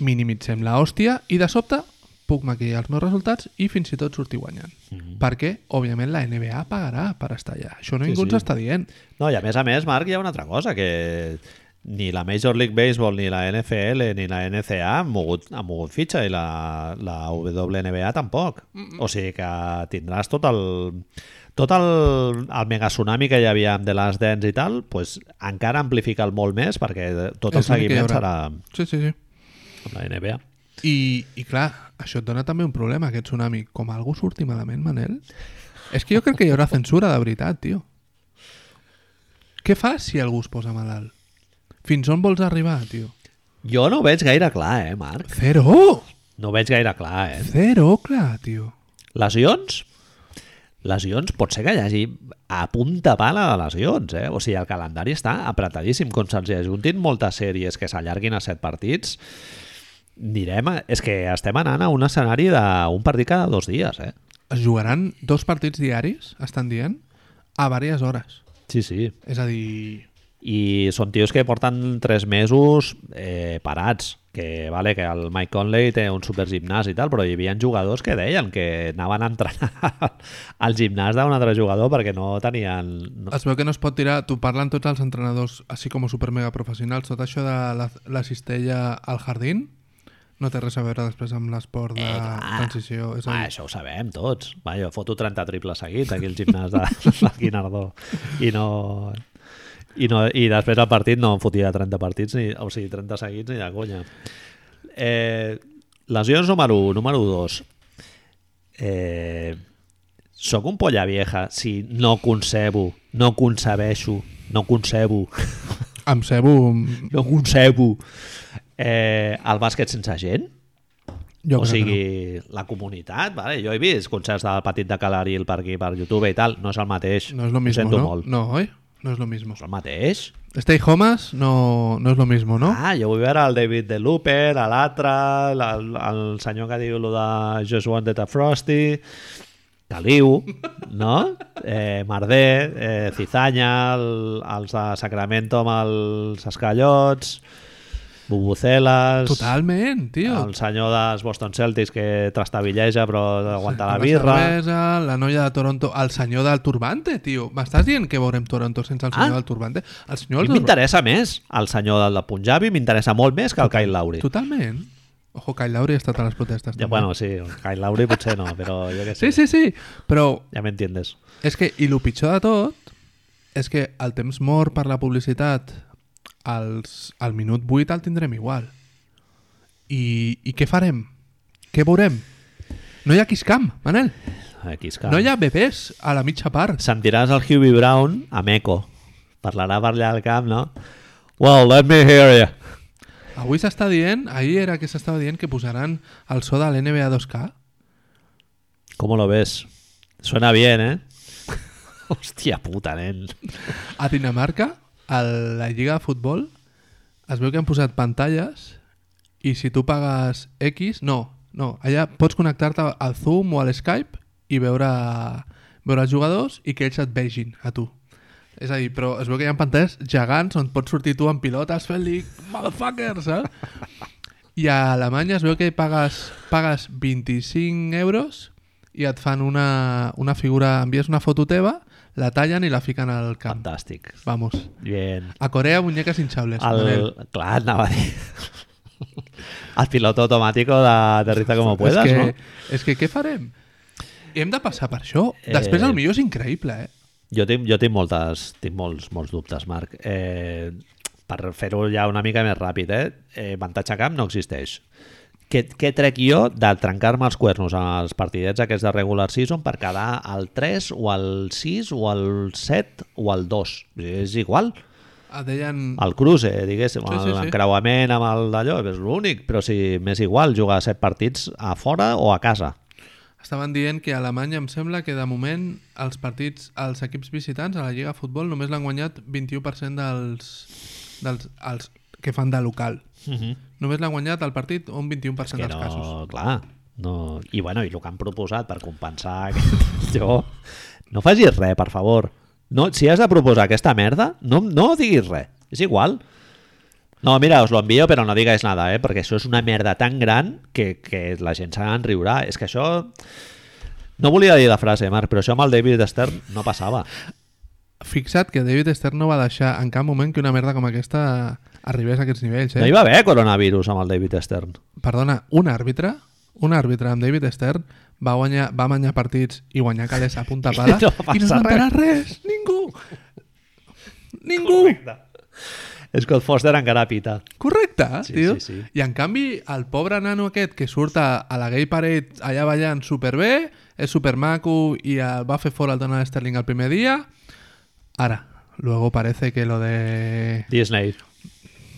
minimitzem la hòstia i de sobte puc maquillar els meus resultats i fins i tot sortir guanyant. Mhm. Perquè, òbviament, la NBA pagarà per estar allà. Això no Sí, ningú ens sí. està dient. No, i a més a més, Marc, hi ha una altra cosa, que ni la Major League Baseball, ni la NFL, ni la NCA han mogut, han mogut fitxa i la, la WNBA tampoc. O sigui que tindràs tot el tot el, el mega tsunami que hi havia amb The Last Dance i tal, pues, encara amplifica'l molt més perquè tot el És seguiment serà Sí, sí, sí. amb la NBA. I, I clar, això et dona també un problema, aquest tsunami. Com algú surti malament, Manel, és que jo crec que hi haurà censura de veritat, tio. Què fas si algú es posa malalt? Fins on vols arribar, tio? Jo no ho veig gaire clar, eh, Marc? Zero! No ho veig gaire clar, eh? Zero, clar, tio. Lesions? Lesions? Pot ser que hi hagi a punta pala de lesions, eh? O sigui, el calendari està apretadíssim. Com se'ls ajuntin moltes sèries que s'allarguin a set partits, direm... a- És que estem anant a un escenari d'un partit cada dos dies, eh? Es jugaran dos partits diaris, estan dient, a diverses hores. Sí, sí. És a dir... I són tios que porten tres mesos eh, parats, que vale que el Mike Conley té un supergimnàs i tal, però hi havia jugadors que deien que anaven a entrenar al gimnàs d'un altre jugador perquè no tenien... No, Es veu que no es pot tirar... Tu parlen tots els entrenadors, així com super mega professionals, tot això de la, la cistella al jardín no té res a veure després amb l'esport de Eh, clar. transició. És Va, això ho sabem tots. Va, jo foto 30 triples seguits aquí al gimnàs de, del Guinardó i no... I, no, I després al partit no em fotia 30 partits, ni, o sigui, 30 seguits ni de conya. Eh, lesions número 1, número 2. Eh, soc un polla vieja si no concebo, no concebeixo, no concebo, Amb cebo... no concebo eh, el bàsquet sense gent? Jo o sigui, la comunitat, vale? jo he vist concerts del Petit de Calaril per aquí, per YouTube i tal, no és el mateix. no. no és mismo, sento ¿no? molt. No, oi? No és lo mismo. És el mateix. Stay Homes no, no és lo mismo, no? Ah, jo vull veure el David de Looper, l'altre, el, el senyor que diu lo de Just Wanted a Frosty, Caliu, no? Eh, Mardé, eh, Cizanya, el, els de Sacramento amb els escallots, Bubuceles... Totalment, tio. El senyor dels Boston Celtics que trastabilleja però aguanta la birra. cervesa, la noia de Toronto, el senyor del turbante, tio. M'estàs dient que veurem Toronto sense el senyor Ah. del turbante? El senyor del m'interessa més el senyor del Punjabi, m'interessa molt més que el Kyle Lowry. Totalment. Ojo, Kyle Lowry ha estat a les protestes. Ja, també. bueno, sí, el Kyle Lowry potser no, però jo què sé. Sí, sí, sí, però Ja m'entiendes. és que, i el pitjor de tot, és que el temps mort per la publicitat als, al minut 8 el tindrem igual. I, I què farem? Què veurem? No hi ha Kisscam, Manel. És que... No hi ha bebès a la mitja part. Sentiràs el Hubie Brown amb eco. Parlarà per allà al camp, no? Well, let me hear you. Avui s'està dient, ahir era que s'estava dient que posaran el so de l'NBA 2K. ¿Cómo lo ves? Suena bien, ¿eh? Hòstia puta, nen. A Dinamarca, a la lliga de futbol, es veu que han posat pantalles i si tu pagues X... No, no, allà pots connectar-te al Zoom o a l'Skype i veure, veure els jugadors i que ells et vegin a tu. És a dir, però es veu que hi ha pantalles gegants on pots sortir tu en pilotes fent-li motherfucker, saps? I a Alemanya es veu que pagues, pagues 25 euros i et fan una, una figura, envies una foto teva, la tallen i la fiquen al camp. Fantàstic. Vamos. Bien. A Corea, muñecas hinchables. Manel. El... Clar, anava a dir... El piloto automàtic de Aterriza como puedas, és que, no? És que què farem? Hem de passar per això. Després Eh. el millor és increïble, eh? Jo tinc, jo tinc, moltes, tinc molts, molts dubtes, Marc. Eh, per fer-ho ja una mica més ràpid, eh? eh avantatge camp no existeix. Què, què trec jo de trencar-me els cuernos en els partidets aquests de regular season per quedar al 3 o al 6 o al 7 o al 2? És igual. Ah, deien... El cruce, diguéssim, Sí, sí, sí, sí, sí. l'encreuament amb el d'allò, és l'únic, però si m'és igual jugar 7 partits a fora o a casa. Estaven dient que a Alemanya em sembla que de moment els partits, els equips visitants a la Lliga de Futbol només l'han guanyat 21% dels, dels els que fan de local. Uh -huh. Només l'han guanyat el partit un 21% que dels no, casos. clar, no... I, bueno, i el que han proposat per compensar aquest... jo... No facis res, per favor. No, si has de proposar aquesta merda, no, no diguis res. És igual. No, mira, os lo envío, però no digues nada, eh? perquè això és una merda tan gran que, que la gent se'n riurà. És que això... No volia dir la frase, Marc, però això amb el David Stern no passava. Fixa't que David Stern no va deixar en cap moment que una merda com aquesta arribés a aquests nivells. Eh? No hi va haver coronavirus amb el David Stern. Perdona, un àrbitre, un àrbitre amb David Stern va guanyar, va guanyar partits i guanyar calés a punta pala No i no es va enterar res. Ningú. Ningú. És que el Foster encara pita. Correcte, Sí, tio. sí, sí. I en canvi, el pobre nano aquest que surt a, a la gay parade allà ballant superbé, és supermaco i el va fer fora el Donald Sterling el primer dia, ara, luego parece que lo de... Disney.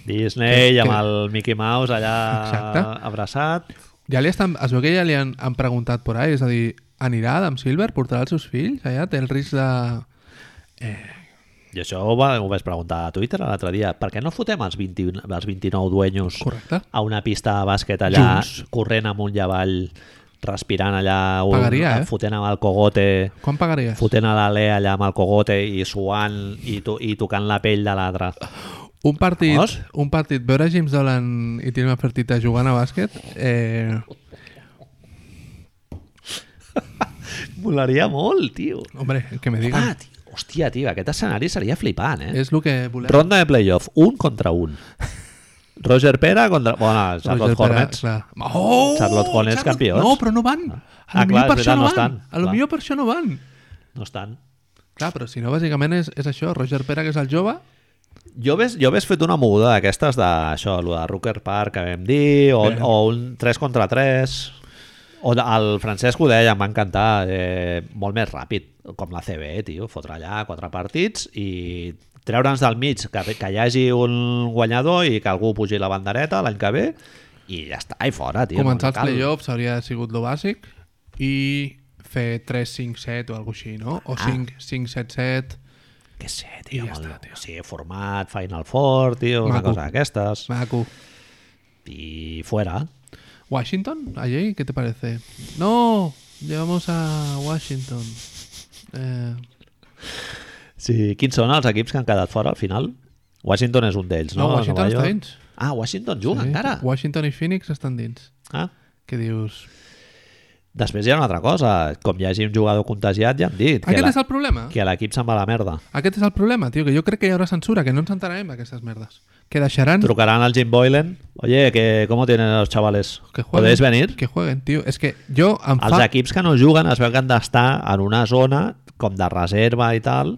Disney Que- amb que- el Mickey Mouse allà Exacte. abraçat. Ja li estan, es veu que ja li han, han preguntat por ahí, és a dir, anirà Adam Silver, portarà els seus fills allà, té el risc de... I això ho, va, ho vaig preguntar a Twitter l'altre dia. Per què no fotem els, 20, els 29 dueños Correcte. a una pista de bàsquet allà, Junts. corrent amunt i avall, respirant allà, un, Pagaria, eh? fotent amb el cogote, Quan pagaries? fotent a l'alè allà amb el cogote i suant i, to, i tocant la pell de l'altre. Un partit, Vamos. un partit, veure James Dolan i Tilma Fertita jugant a bàsquet, eh, Molaria molt, tio. hombre, que me digan. Ah, tio. Hòstia, tio, aquest escenari seria flipant, eh? És el que volem. Ronda de playoff, un contra un. Roger Pera contra... Bueno, Charlotte Roger Pera, Hornets. clar. Oh, Charlotte Hornets campions. No, però no van. A Ah, clar, per això veritat, no no van. A lo millor per això no van. No estan. Clar, però si no, bàsicament és, és això. Roger Pera, que és el jove, Jo ves, jo ves fet una moguda d'aquestes d'això, el de Rooker Park que vam dir, o, Bé. o un 3 contra 3, o de- el Francesc ho deia, em va encantar, eh, molt més ràpid, com la CB, tio, fotre allà quatre partits i treure'ns del mig que, que hi hagi un guanyador i que algú pugi la bandereta l'any que ve i ja està, i fora, tio. començar no els playoffs hauria sigut lo bàsic i fer 3-5-7 o alguna així, no? O Ah. 5-5-7-7. Què sé, I tio, ja amb el, està, tio. sí, format, Final Four, tio, una Maco. cosa d'aquestes, Maco. i fuera. Washington, allí, ¿qué te parece? No, llevamos a Washington. Eh, Sí, quins són els equips que han quedat fora al final? Washington és un d'ells, no? no, Washington està dins. Ah, Washington juga Sí, encara. Washington i Phoenix estan dins. Ah. Què dius? Després hi ha una altra cosa. Com hi hagi un jugador contagiat, ja han dit que, Aquest la, és el problema. que l'equip se'n va a la merda. Aquest és el problema, tio, que jo crec que hi haurà censura, que no ens enterarem d'aquestes merdes. Que deixaran Trucaran al Jim Boylan. Oye, que ¿cómo tienen los chavales? que jueguen. ¿Podéis venir? Que jueguen, tio. És que jo em Els fa... equips que no juguen es veu que han d'estar en una zona com de reserva i tal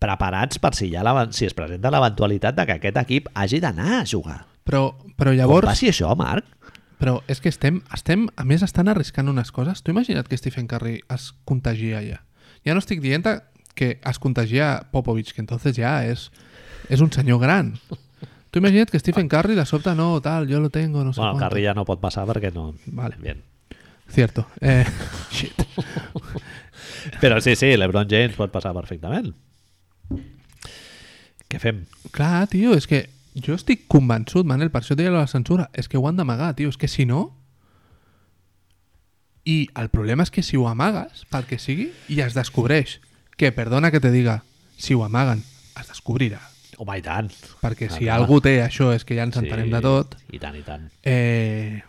preparats per si, la, si es presenta l'eventualitat de que aquest equip hagi d'anar a jugar. Però, però llavors... Com passi això, Marc? Però és que estem, estem, a més, estan arriscant unes coses. Tu imagina't que Stephen Curry es contagia ja. Ja no estic dient que es contagia Popovich, que entonces ja és, és un senyor gran. Tu imagina't que Stephen Curry de sobte no, tal, yo lo tengo, no sé Bueno. Carri ja no pot passar perquè no... Vale. Bien. Cierto. Eh, shit. Però sí, sí, l'Ebron James pot passar perfectament. Què fem? Clar, tio, és que jo estic convençut, Manel, per això deia la censura, és que ho han d'amagar, tio, és que si no... I el problema és que si ho amagues, pel que sigui, i es descobreix, que, perdona que te diga, si ho amaguen, es descobrirà. Home, i tant. Perquè Ah, si clar. algú té això és que ja ens entenem de tot. I tant, i tant. Eh,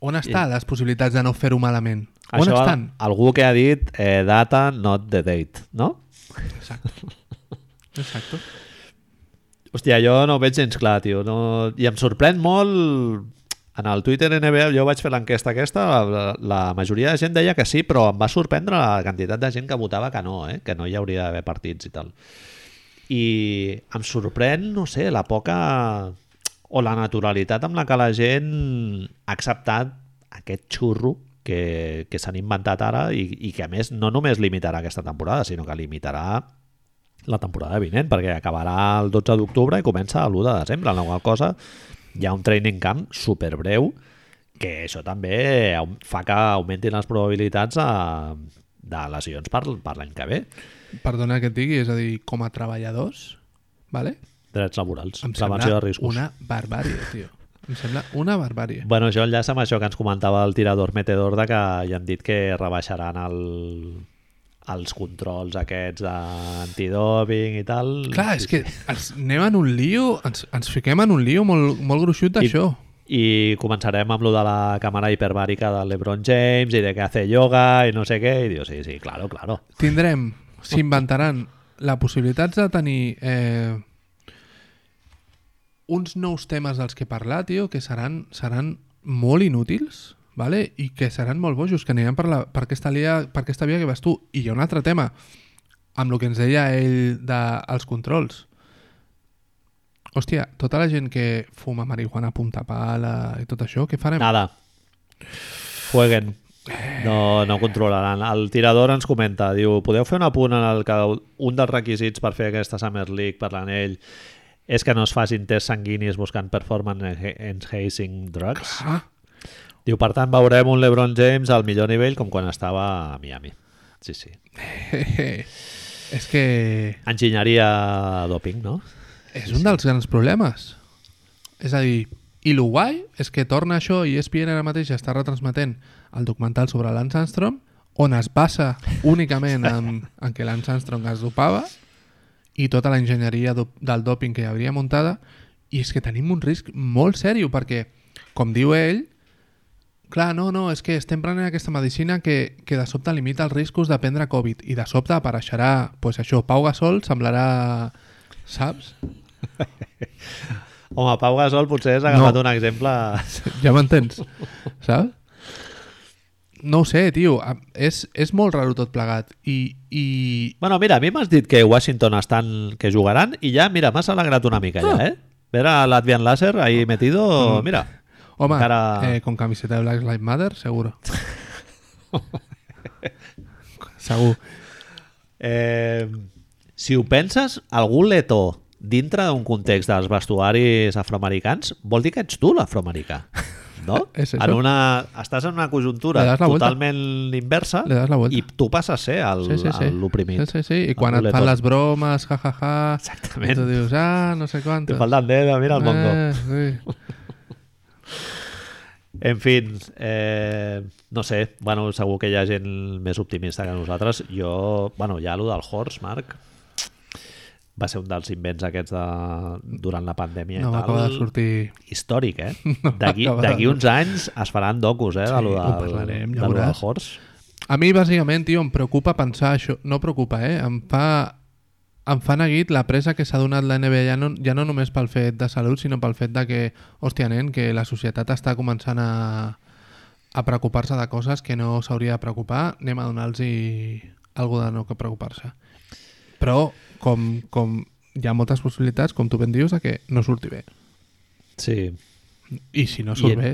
on estan les possibilitats de no fer-ho malament? On Això, estan? algú que ha dit eh, data, not the date, no? Exacto. Exacto. Hòstia, jo no ho veig gens clar, tio. No... I em sorprèn molt en el Twitter NBA jo vaig fer l'enquesta aquesta, la, la majoria de gent deia que sí, però em va sorprendre la quantitat de gent que votava que no, eh? que no hi hauria d'haver partits i tal. I em sorprèn, no sé, la poca o la naturalitat amb la que la gent ha acceptat aquest xurro que, que s'han inventat ara i, i que a més no només limitarà aquesta temporada, sinó que limitarà la temporada vinent, perquè acabarà el 12 d'octubre i comença l'1 de desembre, en la qual cosa hi ha un training camp superbreu que això també fa que augmentin les probabilitats de, de lesions per, per l'any que ve. Perdona que et digui, és a dir, com a treballadors, vale? Drets laborals, em prevenció de riscos. una barbària, tio. Em sembla una barbària. Bueno, això enllaça amb això que ens comentava el tirador metedor de que ja han dit que rebaixaran el, els controls aquests d'antidoping i tal. Clar, és que ens anem en un lío, ens, ens fiquem en un lío molt, molt gruixut d'això. I començarem amb lo de la càmera hiperbàrica de LeBron James i de que hace yoga i no sé què. I diu, sí, sí, claro, claro. Tindrem, s'inventaran la possibilitat de tenir eh, uns nous temes dels que parlar, tio, que seran, seran molt inútils, vale? i que seran molt bojos, que aniran per, la, per, aquesta lia, per aquesta via que vas tu. I hi ha un altre tema, amb el que ens deia ell dels controls. Hòstia, tota la gent que fuma marihuana a punta pala i tot això, què farem? Nada. Jueguen. No, no controlaran. El tirador ens comenta, diu, podeu fer un apunt en el que un dels requisits per fer aquesta Summer League per l'anell és que no es facin tests sanguinis buscant performance enhancing drugs. Ah, Diu, per tant, veurem un LeBron James al millor nivell com quan estava a Miami. Sí, sí. és que Enginyeria doping, no? és un dels grans problemes. És a dir, i el guai és que torna això i ESPN ara mateix està retransmetent el documental sobre Lance Armstrong on es basa únicament en, en que Lance Armstrong es dopava i tota la enginyeria do, del doping que hi hauria muntada i és que tenim un risc molt sèrio perquè, com diu ell, clar, no, no, és que estem prenent aquesta medicina que, que de sobte limita els riscos de prendre Covid i de sobte apareixerà, pues això, Pau Gasol semblarà, saps? Home, Pau Gasol potser has agafat un exemple... Ja m'entens, saps? No ho sé, tio, és, és molt raro tot plegat i, i Bueno, mira, a mi m'has dit que Washington estan, que jugaran i ja, mira, m'has alegrat una mica ja, Ah. eh? Ver a Latvian Laser ahí metido, Mm. mira. Home, encara- eh, con camiseta de Black Lives Matter, seguro. Segur. Eh, si ho penses, algú letó dintre d'un context dels vestuaris afroamericans vol dir que ets tu l'afroamericà. No? És això. en una, estàs en una conjuntura totalment inversa Le das la vuelta. i tu passes a ser el- Sí, sí, sí. l'oprimit. Sí, sí, sí. I quan et fan les bromes, ja, ja, ja, Exactament. i tu dius, ah, no sé Te quantos. falta el dedo, mira el mongo. Eh, sí. En fi, eh, no sé, bueno, segur que hi ha gent més optimista que nosaltres. Jo, bueno, ja allò del horse, Marc, va ser un dels invents aquests de, durant la pandèmia No tal. de sortir... Històric, eh? No D'aquí de uns anys es faran docus, eh? Sí, de lo ho del, parlarem, ja de del veuràs. horse. A mi, bàsicament, tio, em preocupa pensar això. No preocupa, eh? Em fa, em fa neguit la presa que s'ha donat la NBA ja no, ja no només pel fet de salut, sinó pel fet de que, hòstia, nen, que la societat està començant a, a preocupar-se de coses que no s'hauria de preocupar. Anem a donar-los alguna de no que preocupar-se. Però, com, com hi ha moltes possibilitats, com tu ben dius, de que no surti bé. Sí. I si no surt I- bé,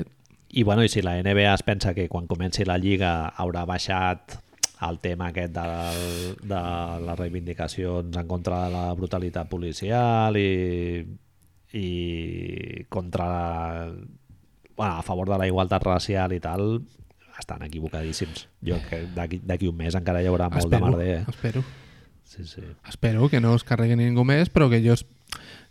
I, bueno, i si la NBA es pensa que quan comenci la Lliga haurà baixat el tema aquest de, de les reivindicacions en contra de la brutalitat policial i, i contra la, bueno, a favor de la igualtat racial i tal estan equivocadíssims jo crec que d'aquí d'aquí un mes encara hi haurà molt espero, de merder eh? espero. sí, sí. Espero que no es carregui ningú més, però que jo...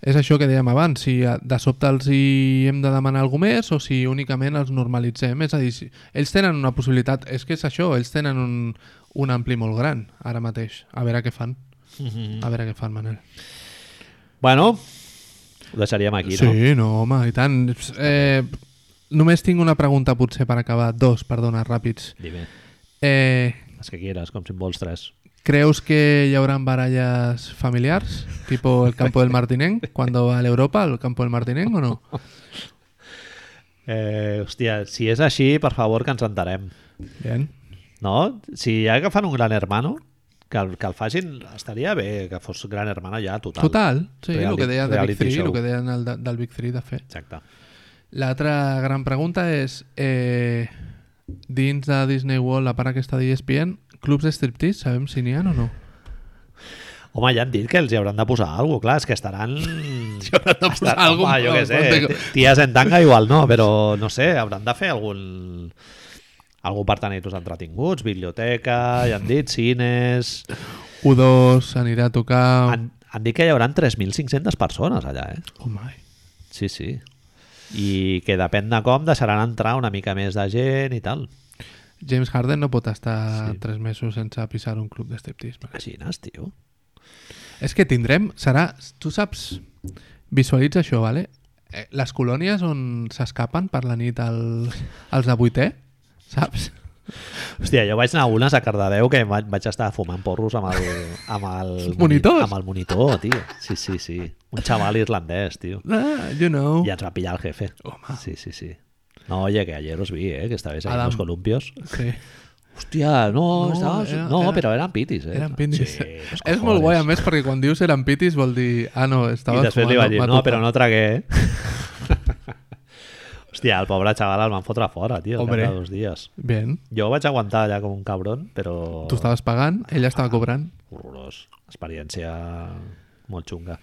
És això que dèiem abans, si a- de sobte els hi hem de demanar alguna més o si únicament els normalitzem. És a dir, si... ells tenen una possibilitat, és que és això, ells tenen un, un ampli molt gran ara mateix. A veure què fan. A veure què fan, Manel. bueno ho deixaríem aquí no? Sí, no, home, i tant. Eh, només tinc una pregunta potser per acabar. Dos, perdona, ràpids. Dime, Eh, les que quieras, com si en vols tres ¿Creus que ya habrán barallas familiares? Tipo el campo del Martinenc, cuando va a la Europa, al campo del Martinenc o no? Eh, hòstia, si és així, per favor, que ens entarem. Bien. No? Si ja que fan un gran hermano, que el, que el facin, estaria bé que fos gran hermano ja, total. Total, sí, el Reality- que deia de Big reality 3, show. el que deien el de, del Big 3 de fer. Exacte. L'altra gran pregunta és eh, dins de Disney World, a part aquesta d'ESPN, clubs de striptease, sabem si n'hi ha o no? Home, ja han dit que els hi hauran de posar alguna cosa, clar, és que estaran... Si hauran de posar Estan- alguna home, jo què sé, cosa. ties en tanga igual no, però no sé, hauran de fer algun algú per tenir-los entretinguts, biblioteca, ja han dit, cines... U2 anirà a tocar... Han, han dit que hi haurà 3.500 persones allà, eh? Oh my. Sí, sí. I que depèn de com deixaran entrar una mica més de gent i tal. James Harden no pot estar Sí. tres mesos sense pisar un club de striptease. Imagines, tio. És que tindrem... Serà... Tu saps... Visualitza això, vale? Eh, Les colònies on s'escapen per la nit el, els de vuitè, saps? Hòstia, jo vaig anar a unes a Cardedeu que vaig, estar fumant porros amb el, amb el, moni- Monitors? amb el monitor, tio. Sí, sí, sí. Un xaval irlandès, tio. Ah, you know. Y ens va pillar el jefe. Home. Sí, sí, sí. No, oye, que ayer os vi, ¿eh? Que estabais ahí en los columpios. Sí. Hostia, no, No, estabas... era- no era- pero eran pitis, ¿eh? Eren pitis. Sí, és molt guai, a més, perquè quan dius eren pitis vol dir... Ah, no, I estava després li vaig dir, no, tocat". però no tragué, eh? Hòstia, el pobre xaval el van fotre fora, tio, Hombre. de dos dies. Bien. Jo vaig aguantar allà com un cabron, però... Tu estaves pagant, ella estava cobrant. Horrorós. Experiència molt xunga.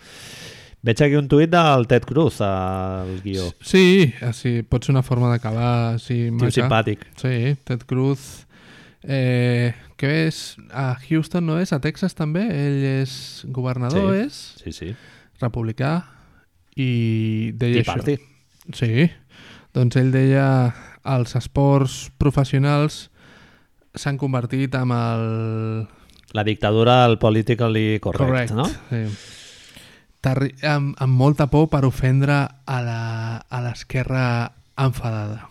Veig aquí un tuit del Ted Cruz, al guió. Sí, així, pot ser una forma d'acabar així Tio maca. simpàtic. Sí, Ted Cruz... Eh, que és a Houston, no és? A Texas també? Ell és governador, Sí. és? Sí, sí. Republicà i deia Tea això. Party. Sí, doncs ell deia els esports professionals s'han convertit en el... La dictadura del politically correct, no? Sí. Amb, amb molta por per ofendre a la- a l'esquerra enfadada.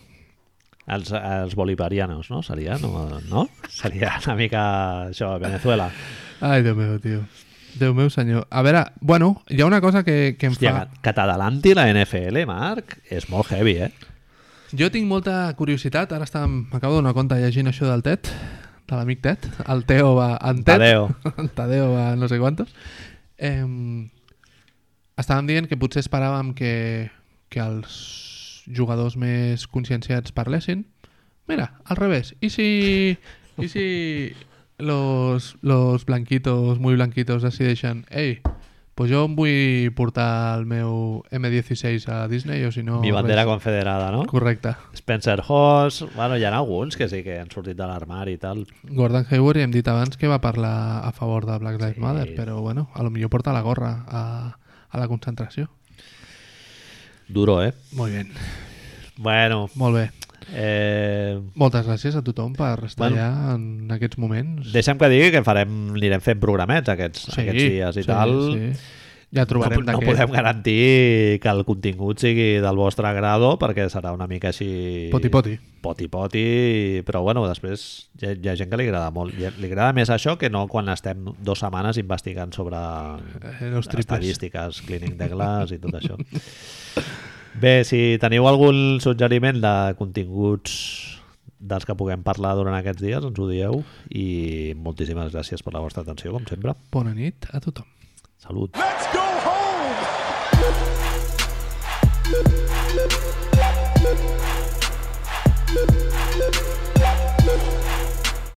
Els, els bolivarianos, no? Seria, no? no? Seria una mica això, Venezuela. Ai, Déu meu, tio. Déu meu senyor. A veure, bueno, hi ha una cosa que, que em Hòstia, fa... que, t'adalanti la NFL, Marc, és molt heavy, eh? Jo tinc molta curiositat, ara està, m'acabo donar compte llegint això del Ted, de l'amic Ted, el Teo va... En Ted, Tadeo. el Tadeo va no sé quantos. Eh, estàvem dient que potser esperàvem que, que els jugadors més conscienciats parlessin. Mira, al revés. I si, i si los, los blanquitos, muy blanquitos, decideixen ei, pues jo em vull portar el meu M16 a Disney o si no... Mi bandera res. confederada, no? Correcte. Spencer Hoss, bueno, hi ha alguns que sí que han sortit de l'armari i tal. Gordon Hayward ja hem dit abans que va parlar a favor de Black Lives Sí. Matter, però bueno, a lo millor porta la gorra a, a la concentració. Duro, eh? Molt bé, Bueno, molt bé. eh, Moltes gràcies a tothom per estar Bueno. allà en aquests moments. deixa'm que digui que farem, anirem fent programets aquests, aquests dies i sí, tal. Sí. Ja trobarem no, no podem garantir que el contingut sigui del vostre agrado perquè serà una mica així... Poti-poti. Poti-poti, però bueno, després hi ha, hi ha gent que li agrada molt. Li li agrada més això que no quan estem dues setmanes investigant sobre Eh, los estadístiques, cleaning de glass i tot això. Bé, si teniu algun suggeriment de continguts dels que puguem parlar durant aquests dies, ens ho dieu i moltíssimes gràcies per la vostra atenció, com sempre. Bona nit a tothom. Salut! Let's go